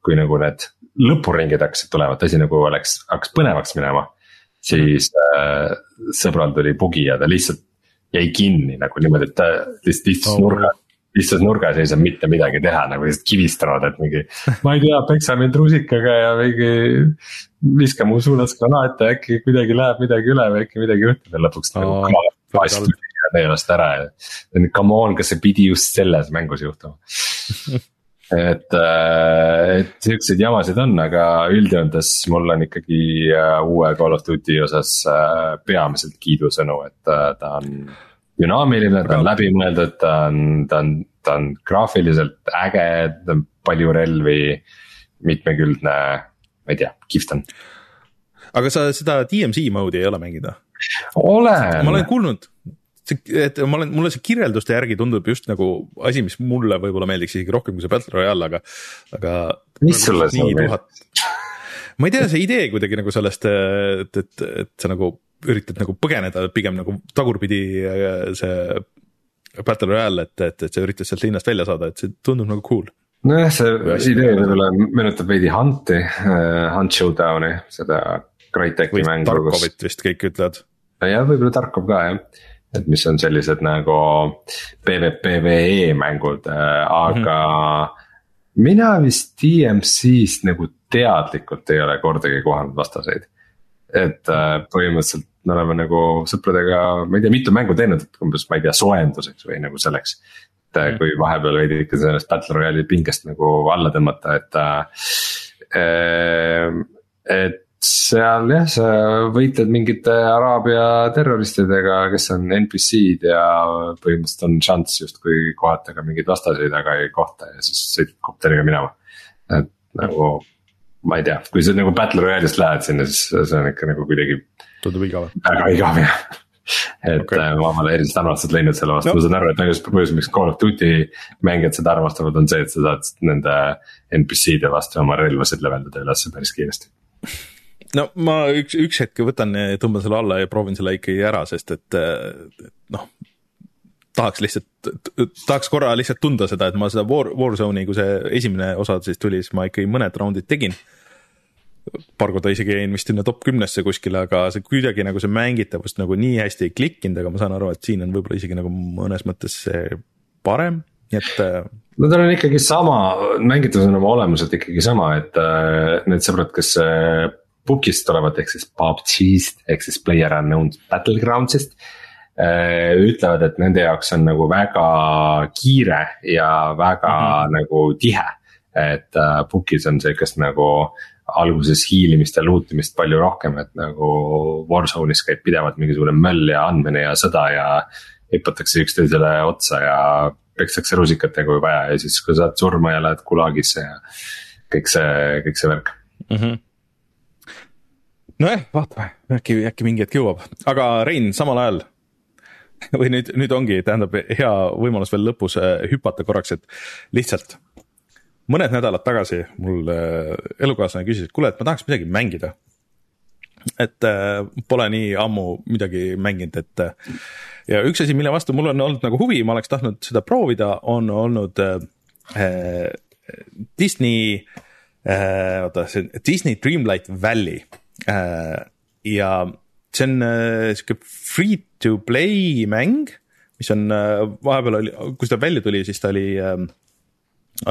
kui nagu need lõpuringid hakkasid tulema, et asi nagu oleks, hakkas põnevaks minema. Siis äh, sõbral tuli bugi ja ta lihtsalt jäi kinni nagu niimoodi, et ta lihtsalt istus oh. nurgas istus nurgas ja ei saanud mitte midagi teha, nagu lihtsalt kivistanud, et mingi. ma ei tea, peksa mind rusikaga ja mingi viska mu suunas granaate, äkki kuidagi läheb midagi üle või äkki midagi juhtub ja lõpuks oh, nagu klaas tuli ja neelast ära ja. Come on, kas see pidi just selles mängus juhtuma et, äh, et siukseid jamasid on, aga üldjoontes mul on ikkagi äh, uue Call of Duty osas äh, peamiselt kiidusõnu, et ta on. dünaamiline, ta on läbimõeldud, ta on, ta on, ta on graafiliselt äge, ta on palju relvi, mitmekülgne, ma ei tea, kihvt on. aga sa seda DMC mode'i ei ole mänginud olen. ma olen kuulnud see, et ma olen, mulle see kirjelduste järgi tundub just nagu asi, mis mulle võib-olla meeldiks isegi rohkem kui see Battle Royale, aga, aga. mis sulle seal meeldib? ma ei tea, see idee kuidagi nagu sellest, et, et, et sa nagu üritad nagu põgeneda pigem nagu tagurpidi see Battle Royale, et, et, et sa üritad sealt linnast välja saada, et see tundub nagu cool nojah, see idee võib-olla meenutab veidi Hunti uh,, Hunt Showdowni, seda Crytek'i mängu. Tarkovit vist kõik ütlevad. jah, võib-olla Tarkov ka jah et mis on sellised nagu PVPVE mängud, äh, aga mm. -hmm. mina vist DMC-st nagu teadlikult ei ole kordagi kohanud vastaseid. et äh, põhimõtteliselt me oleme nagu sõpradega, ma ei tea, mitu mängu teinud, et umbes, ma ei tea, soojenduseks või nagu selleks. et mm -hmm. kui vahepeal veidi ikka sellest Battle Royale'i pingest nagu alla tõmmata, et äh,. et seal jah, sa võitled mingite Araabia terroristidega, kes on NPC-d ja põhimõtteliselt on šanss justkui kohata ka mingeid vastaseid, aga ei kohta ja siis sõidad kopteriga minema. et nagu ma ei tea, kui sa nagu Battle Royale'ist lähed sinna, siis see on ikka nagu kuidagi. tundub igav. väga igav jah et okay. Äh, ma pole erilist armastust leidnud selle vastu no., ma saan aru, et nagu põhjus, miks Call of Duty mängijad seda armastavad, on see, et sa saad nende NPC-de vastu oma relvasid leveldada üles päris kiiresti no ma üks, üks hetk võtan, tõmban selle alla ja proovin selle ikkagi ära, sest et noh. tahaks lihtsalt, tahaks korra lihtsalt tunda seda, et ma seda War, Warzone'i, kui see esimene osa siis tuli, siis ma ikkagi mõned raundid tegin paar korda isegi jäin vist sinna top kümnesse kuskile, aga see kuidagi nagu see mängitavus nagu nii hästi ei klikkinud, aga ma saan aru, et siin on võib-olla isegi nagu mõnes mõttes see parem, nii et. Äh, no tal on ikkagi sama, mängitavus on oma olemuselt ikkagi sama, et need sõbrad, kes äh, Pukist tulevad, ehk siis PUBG-st ehk siis Player Unknown Battlegrounds'ist äh,. ütlevad, et nende jaoks on nagu väga kiire ja väga mm -hmm. nagu tihe. et äh, Pukis on sihukest nagu alguses hiilimist ja loot imist palju rohkem, et nagu Warzone'is käib pidevalt mingisugune möll ja andmine ja sõda ja. hüpatakse üksteisele otsa ja pekstakse rusikatega kui vaja ja siis, kui saad surma ja lähed gulagisse ja kõik see, kõik see värk mm. -hmm nojah, vaatame, äkki, äkki mingi hetk jõuab, aga Rein, samal ajal või nüüd, nüüd ongi, tähendab hea võimalus veel lõpus äh, hüpata korraks, et lihtsalt mõned nädalad tagasi mul äh, elukaaslane küsis, et kuule, et ma tahaks midagi mängida. et äh, pole nii ammu midagi mänginud, et ja üks asi, mille vastu mul on olnud nagu huvi, ma oleks tahtnud seda proovida, on olnud äh, Disney äh,, oota, see Disney Dreamlight Valley. Ja see on äh, sihuke free to play mäng, mis on äh, vahepeal oli, kui ta välja tuli, siis ta oli äh,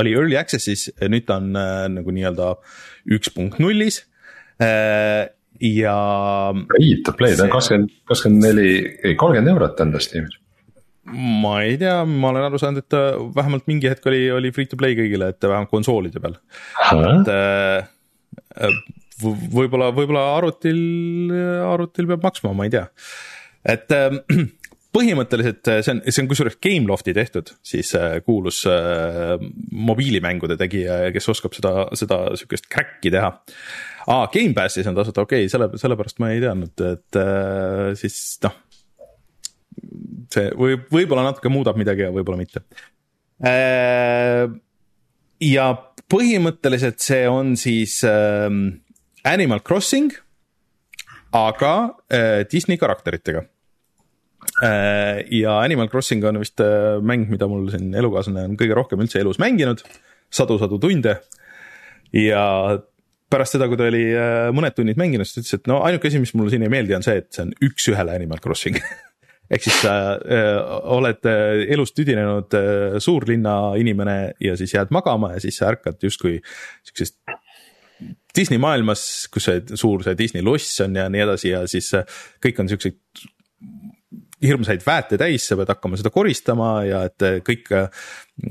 oli early access'is, nüüd ta on äh, nagu nii-öelda üks punkt nullis äh,. ja. ei, ta play, ta on kakskümmend, kakskümmend neli, ei kolmkümmend eurot on ta Steamis ma ei tea, ma olen aru saanud, et vähemalt mingi hetk oli, oli free to play kõigile, et vähemalt konsoolide peal. et äh, äh võib-olla, võib-olla arvutil, arvutil peab maksma, ma ei tea. et äh, põhimõtteliselt see on, see on kusjuures Gamelofti tehtud, siis äh, kuulus äh, mobiilimängude tegija, kes oskab seda, seda sihukest crack'i teha. aa, Gamepassis on tasuta, okei okay,, selle, sellepärast ma ei teadnud, et äh, siis noh. see võib, võib-olla natuke muudab midagi ja võib-olla mitte ja põhimõtteliselt see on siis äh, Animal Crossing, aga äh, Disney karakteritega. Äh, ja Animal Crossing on vist äh, mäng, mida mul siin elukaaslane on kõige rohkem üldse elus mänginud. Sadu-sadu tunde. ja pärast seda, kui ta oli mõned tunnid mänginud, siis ta ütles, et no ainuke asi, mis mulle siin ei meeldi, on see, et see on üks-ühele Animal Crossing. Ehk siis sa äh, oled elust tüdinenud äh, suurlinna inimene ja siis jääd magama ja siis sa ärkad justkui siuksest Disney maailmas, kus see suur see Disney loss on ja nii edasi ja siis kõik on siuksed hirmsaid väete täis, sa pead hakkama seda koristama ja et kõik,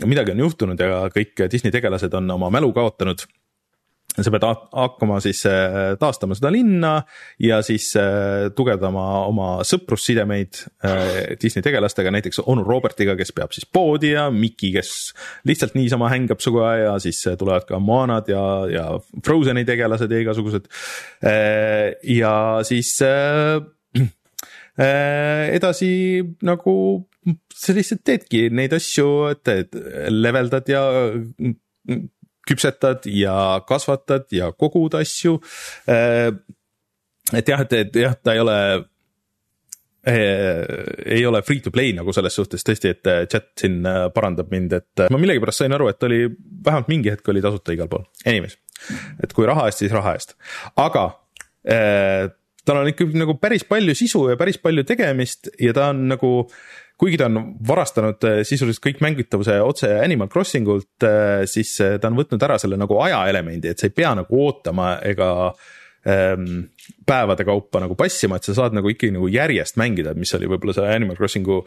midagi on juhtunud ja kõik Disney tegelased on oma mälu kaotanud sa pead hakkama siis äh, taastama seda linna ja siis äh, tugevdama oma sõprussidemeid äh, Disney tegelastega, näiteks onu Robertiga, kes peab siis poodi ja Mickey, kes lihtsalt niisama hängab suga ja siis tulevad ka Moanad ja, ja Frozeni tegelased ja igasugused. ja siis edasi nagu sa lihtsalt teedki neid asju, et leveldad ja küpsetad ja kasvatad ja kogud asju. Äh, et jah, et, et jah, ta ei ole ei ole free to play nagu selles suhtes tõesti, et chat siin parandab mind, et ma millegipärast sain aru, et oli vähemalt mingi hetk oli tasuta igal pool, anyways. et kui raha eest, siis raha eest, aga tal on ikka nagu päris palju sisu ja päris palju tegemist ja ta on nagu kuigi ta on varastanud äh, sisuliselt kõik mängitavuse otse Animal Crossing ult, äh, siis äh, ta on võtnud ära selle nagu ajaelemendi, et sa ei pea nagu ootama ega ähm, päevade kaupa nagu passima, et sa saad nagu ikkagi nagu järjest mängida, mis oli võib-olla see Animal Crossing'u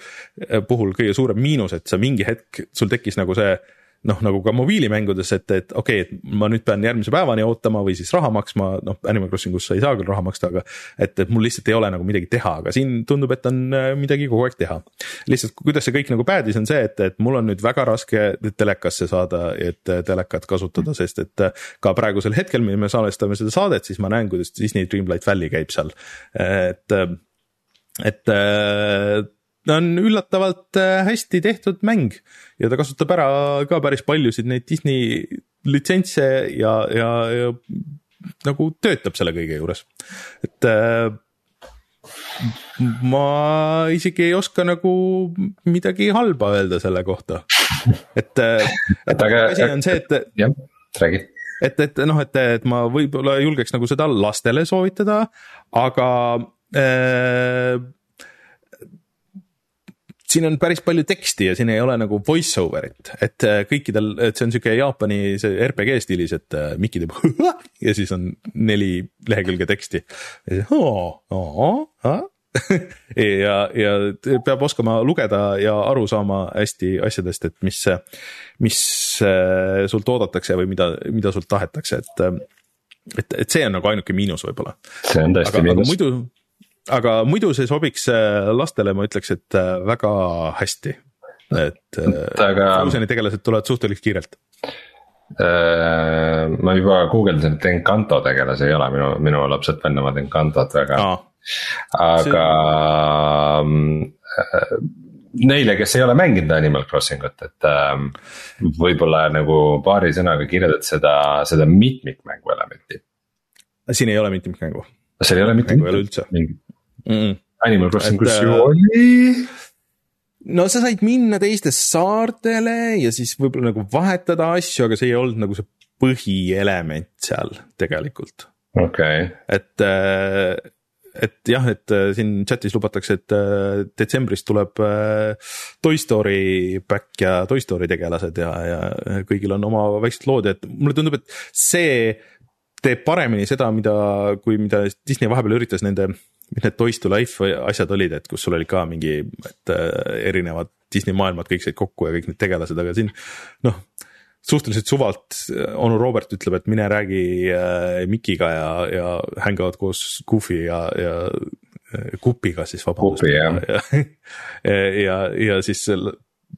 puhul kõige suurem miinus, et sa mingi hetk, sul tekkis nagu see noh, nagu ka mobiilimängudes, et, et okei okay,, et ma nüüd pean järgmise päevani ootama või siis raha maksma, noh Animal Crossing us sa ei saa küll raha maksta, aga. et, et mul lihtsalt ei ole nagu midagi teha, aga siin tundub, et on äh, midagi kogu aeg teha. lihtsalt kuidas see kõik nagu päädis, on see, et, et mul on nüüd väga raske telekasse saada, et telekat kasutada, sest et ka praegusel hetkel, mil me salvestame seda saadet, siis ma näen, kuidas Disney Dreamlight Valley käib seal, et et on üllatavalt äh, hästi tehtud mäng. Ja ta kasutab ära ka päris paljusid neid Disney litsentse ja, ja, ja nagu töötab selle kõige juures, et äh, ma isegi ei oska nagu midagi halba öelda selle kohta, et, äh, et aga asi on see, et. jah, räägi. Et, et noh, et, et ma võib-olla julgeks nagu seda lastele soovitada, aga äh, siin on päris palju teksti ja siin ei ole nagu voice over'it, et äh, kõikidel, et see on sihuke Jaapani see RPG stiilis, et äh, Mikki teeb ja siis on neli lehekülge teksti. ja, ja peab oskama lugeda ja aru saama hästi asjadest, et mis, mis äh, sult oodatakse või mida, mida sult tahetakse, et et, et see on nagu ainuke miinus võib-olla. see on tõesti miinus. muidu aga muidu see sobiks äh, lastele, ma ütleks, et äh, väga hästi. et äh, aga... Frozen'i tegelased tulevad suhteliselt kiirelt. ma juba guugeldasin, et Encanto tegelasi ei ole, minu, minu lapsed fännavad Encantot väga ah.. aga see... neile, kes ei ole mänginud Animal Crossing ut, et ähm, võib-olla nagu paari sõnaga kirjeldad seda, seda mitmikmängu elementi. siin ei ole mitmikmängu. seal ei ole mitmikmängu? mm. -mm. Animal Crossingus ju äh, oli. no sa said minna teistest saartele ja siis võib-olla nagu vahetada asju, aga see ei olnud nagu see põhielement seal tegelikult. okei okay.. et, äh, et jah, et äh, siin chat'is lubatakse, et detsembris tuleb Toy Story back ja Toy Story tegelased ja, ja kõigil on oma väiksed lood ja et mulle tundub, et see teeb paremini seda, mida, kui mida Disney vahepeal üritas nende mis need Toys to Life asjad olid, et kus sul oli ka mingi, et äh, erinevad Disney maailmad kõik said kokku ja kõik need tegelased, aga siin noh suhteliselt suvalt onu Robert ütleb, et mine räägi äh, Mikiga ja, ja hängivad koos Goofy ja, ja äh, Kupiga siis vabandust. ja, ja, ja, ja siis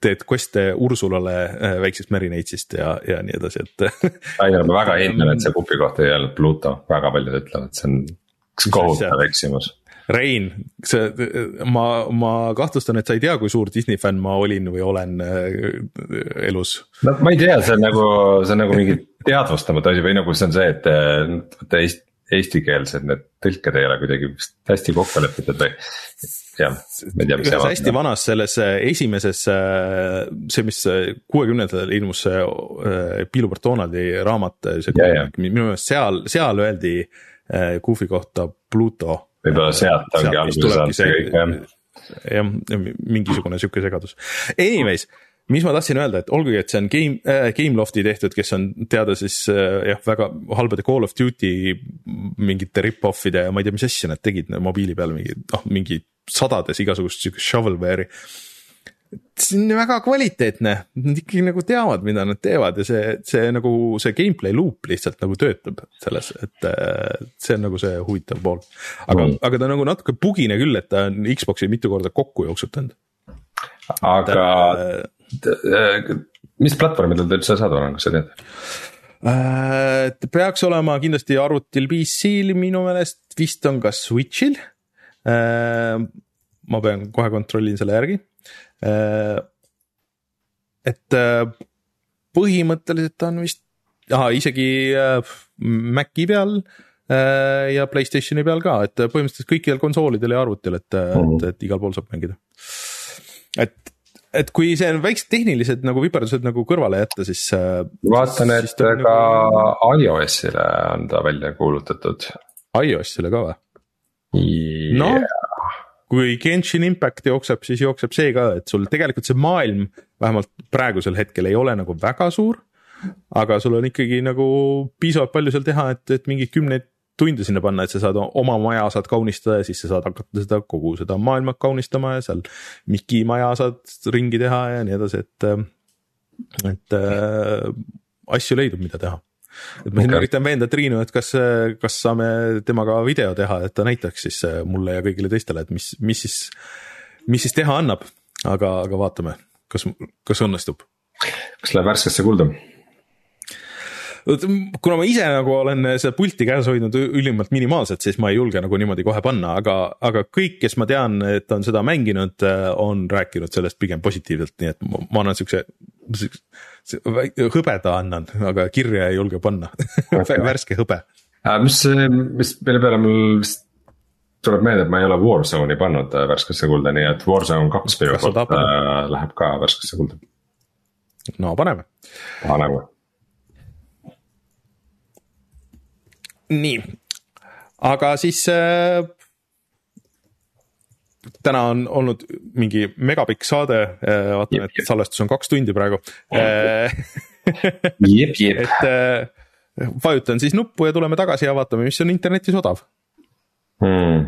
teed quest'e Ursulale äh, väiksest Merineitsist ja, ja nii edasi, et Rainer, ma väga hindan, et see Kupi kohta ei öelnud Pluto, väga paljud ütlevad, see on kohutav eksimus Rein, see, ma, ma kahtlustan, et sa ei tea, kui suur Disney fänn ma olin või olen äh, elus. no ma ei tea, see on nagu, see on nagu mingi teadvustamatu asi või nagu see on see, et vaata Eesti, eestikeelsed need tõlked ei ole kuidagi vist hästi kokku lepitud või. jah, ma ei tea, mis. ühes hästi vanas selles äh, esimeses, äh, see, mis kuuekümnendatel ilmus see Piiluport Donaldi raamat, see minu meelest seal, seal öeldi Goofy kohta Pluto võib-olla sealt ongi alguse saanud see kõik jah. jah, mingisugune sihuke segadus. Anyways, mis ma tahtsin öelda, et olgugi, et see on Game äh,, Gamelofti tehtud, kes on teada siis äh, jah, väga halbade Call of Duty mingite rip-off'ide ja ma ei tea, mis asja nad tegid mobiili peal mingi noh, mingi sadades igasugust siukest shovelware'i see on väga kvaliteetne, nad ikkagi nagu teavad, mida nad teevad ja see, see nagu see gameplay loop lihtsalt nagu töötab selles, et see on nagu see huvitav pool. aga mm., aga ta nagu natuke bugine küll, et ta on Xbox'i mitu korda kokku jooksutanud. aga et, äh, mis platvormidel ta üldse saadaval on, kas sa tead? Äh, ta peaks olema kindlasti arvutil PC-l minu meelest, vist on ka Switch'il. Äh, ma pean kohe kontrollin selle järgi Äh, et äh, põhimõtteliselt on vist, isegi äh, Maci peal ja Playstationi peal ka, et põhimõtteliselt kõikidel konsoolidel ja arvutil, et mm, -hmm. et, et igal pool saab mängida. et, et kui see on väiksed tehnilised nagu viperdused nagu kõrvale jätta, siis. vaatan, et ka nagu... iOS-ile on ta välja kuulutatud. iOS-ile ka või yeah.? noh, kui Genshin Impact jookseb, siis jookseb see ka, et sul tegelikult see maailm vähemalt praegusel hetkel ei ole nagu väga suur. aga sul on ikkagi nagu piisavalt palju seal teha, et, et mingeid kümneid tunde sinna panna, et sa saad oma maja saad kaunistada ja siis sa saad hakata seda kogu seda maailma kaunistama ja seal Miki maja saad ringi teha ja nii edasi, et. et äh, asju leidub, mida teha. Et ma siin Okei. üritan veenda Triinu, et kas, kas saame temaga video teha, et ta näitaks siis äh, mulle ja kõigile teistele, et mis, mis siis, mis siis teha annab. aga, aga vaatame, kas, kas õnnestub kas läheb värskesse kulda? Kuna ma ise nagu olen seda pulti käes hoidnud ülimalt minimaalselt, siis ma ei julge nagu niimoodi kohe panna, aga, aga kõik, kes ma tean, et on seda mänginud, on rääkinud sellest pigem positiivselt, nii et ma, ma annan siukse, hõbeda annan, aga kirja ei julge panna värske hõbe. Äh, mis, mis mille peale mul vist tuleb meelde, et ma ei ole Warzone'i pannud äh, värskesse kulda, nii et Warzone kaks minu poolt äh, läheb ka värskesse kulda. no paneme. paneme. Nii, aga siis äh, täna on olnud mingi megapikk saade äh,, vaatan, et salvestus on kaks tundi praegu. Äh, et äh, vajutan siis nuppu ja tuleme tagasi ja vaatame, mis on internetis odav. Hmm.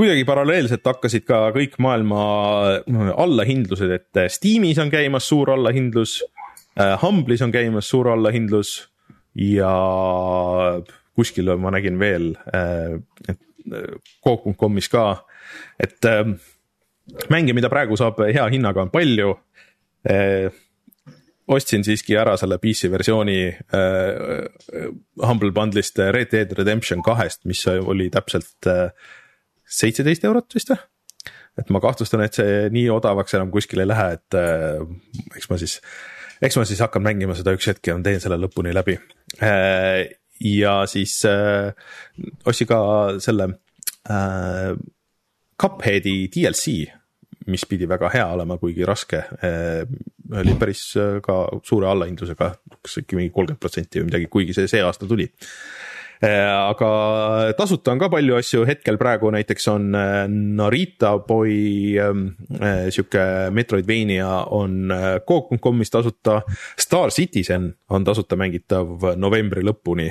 Kuidagi paralleelselt hakkasid ka kõik maailma äh, allahindlused, et Steamis on käimas suur allahindlus. Humble'is on käimas suur allahindlus ja kuskil ma nägin veel, et Coop.com'is ka, et äh, mänge, mida praegu saab hea hinnaga, on palju ostsin siiski ära selle PC versiooni äh, Humble Bundle'ist Red Dead Redemption kahest, mis oli täpselt äh, seitseteist eurot vist või? et ma kahtlustan, et see nii odavaks enam kuskile ei lähe, et äh, eks ma siis, eks ma siis hakkan mängima seda üks hetk ja teen selle lõpuni läbi äh,. ja siis äh, ostsin ka selle äh, Cupheadi DLC mis pidi väga hea olema, kuigi raske eh,. oli päris eh, ka suure allahindlusega, kas ikka mingi kolmkümmend protsenti või midagi, kuigi see see aasta tuli eh,. Aga tasuta on ka palju asju, hetkel praegu näiteks on eh, Narita Boy eh, sihuke Metroidvania on Coop.com'is tasuta. Star Citizen on tasuta mängitav novembri lõpuni.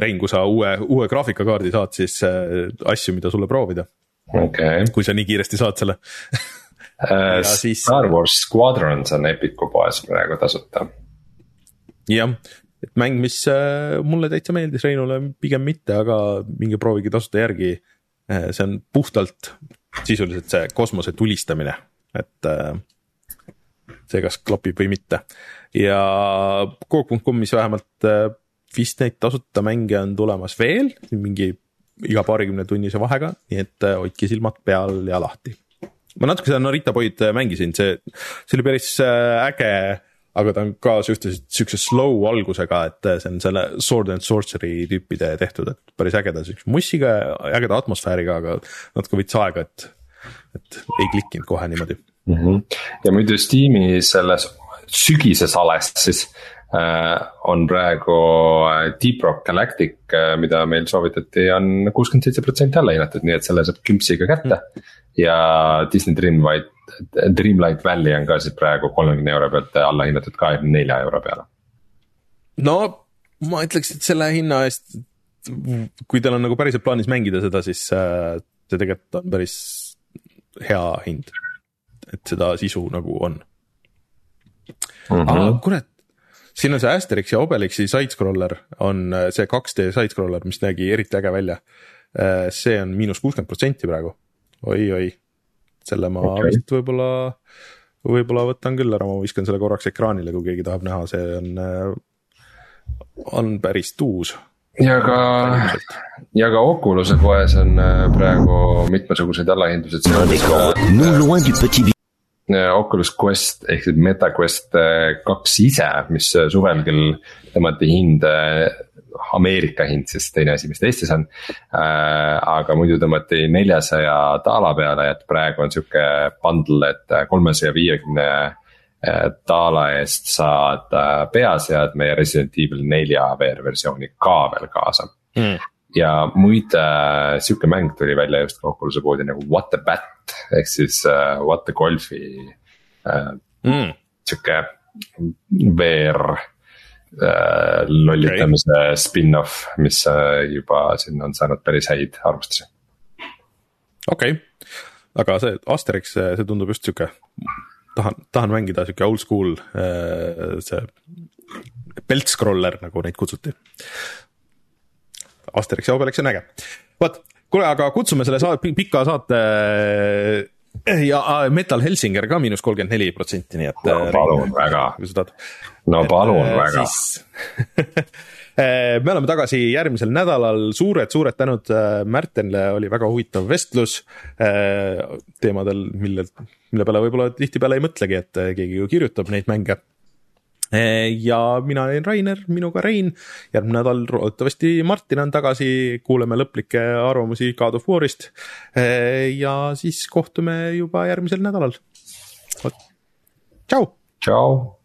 Rein, kui sa uue, uue graafikakaardi saad, siis asju, mida sulle proovida okay. kui sa nii kiiresti saad selle uh,. siis- Star Wars Squadrons on Epiku poes praegu tasuta. jah, et mäng, mis äh, mulle täitsa meeldis, Reinule pigem mitte, aga minge proovige tasuta järgi. see on puhtalt sisuliselt see kosmose tulistamine, et äh, see, kas klapib või mitte ja Coop.com'is vähemalt äh, vist neid tasuta mänge on tulemas veel, mingi iga paarikümne tunnise vahega, nii et äh, hoidke silmad peal ja lahti. ma natuke seda Narita Boyd äh, mängisin, see, see oli päris äh, äge, aga ta on ka suhteliselt siukse slow algusega, et äh, see on selle sword and sorcery tüüpide tehtud, et päris ägeda siukse mussiga ja ägeda atmosfääriga, aga natuke võttis aega, et, et ei klikkinud kohe niimoodi. mm. -hmm. ja muidu Steam'i selles sügises ales siis äh, on praegu äh, Deep Rock Galactic mida meil soovitati on, on kuuskümmend seitse protsenti alla hinnatud, nii et selle saab kümpsiga kätte mm. ja Disney Dreamlight, Dreamlight Valley on ka siis praegu kolmekümne euro pealt alla hinnatud kahekümne nelja euro peale. no ma ütleks, et selle hinna eest, kui teil on nagu päriselt plaanis mängida seda, siis äh, see tegelikult on päris hea hind. et seda sisu nagu on Mm -hmm. aga kurat, siin on see Asterix ja Obelixi side-scroller on äh, see 2D side-scroller, mis nägi eriti äge välja. see on miinus kuuskümmend protsenti praegu oi,, oi-oi, selle ma okay. Vist võib-olla, võib-olla võtan küll ära, ma viskan selle korraks ekraanile, kui keegi tahab näha, see on, on päris tuus ja ka, ja ka Oculus'e poes on äh, praegu mitmesuguseid allahindlused. du petit Oculus Quest ehk siis MetaQuest äh, kaks ise, mis äh, suvel küll tõmmati hind, Ameerika hind siis teine asi, mis ta Eestis on. aga muidu tõmmati neljasaja daala peale, et praegu on sihuke bundle, et kolmesaja viiekümne daala eest saad peaseadme ja Resident Evil nelja VR versiooni ka veel kaasa mm. ja muide sihuke mäng tuli välja just ka Oculus'e poodi nagu What the Bat ehk siis uh, What the Golfi uh, Mm. sihuke VR äh, lollitamise okay. spin-off, mis äh, juba siin on saanud päris häid arvustusi. okei okay., aga see Asterix, see tundub just sihuke, tahan, tahan mängida sihuke old school äh, see belt scroller, nagu neid kutsuti. Asterix ja Obelix on äge, vot kuule, aga kutsume selle saate, pika saate ja Metal Helsinger ka miinus kolmkümmend neli protsenti, nii et. äh, palun väga. kui sa tahad. No palun et, äh, väga äh, me oleme tagasi järgmisel nädalal suured,, suured-suured tänud Märtenile, oli väga huvitav vestlus teemadel, mille, mille peale võib-olla tihtipeale ei mõtlegi, et keegi ju kirjutab neid mänge ja mina olen Rainer, minuga Rein. järgmine nädal loodetavasti Martin on tagasi, kuuleme lõplikke arvamusi God of War'ist. ja siis kohtume juba järgmisel nädalal. tšau. tšau.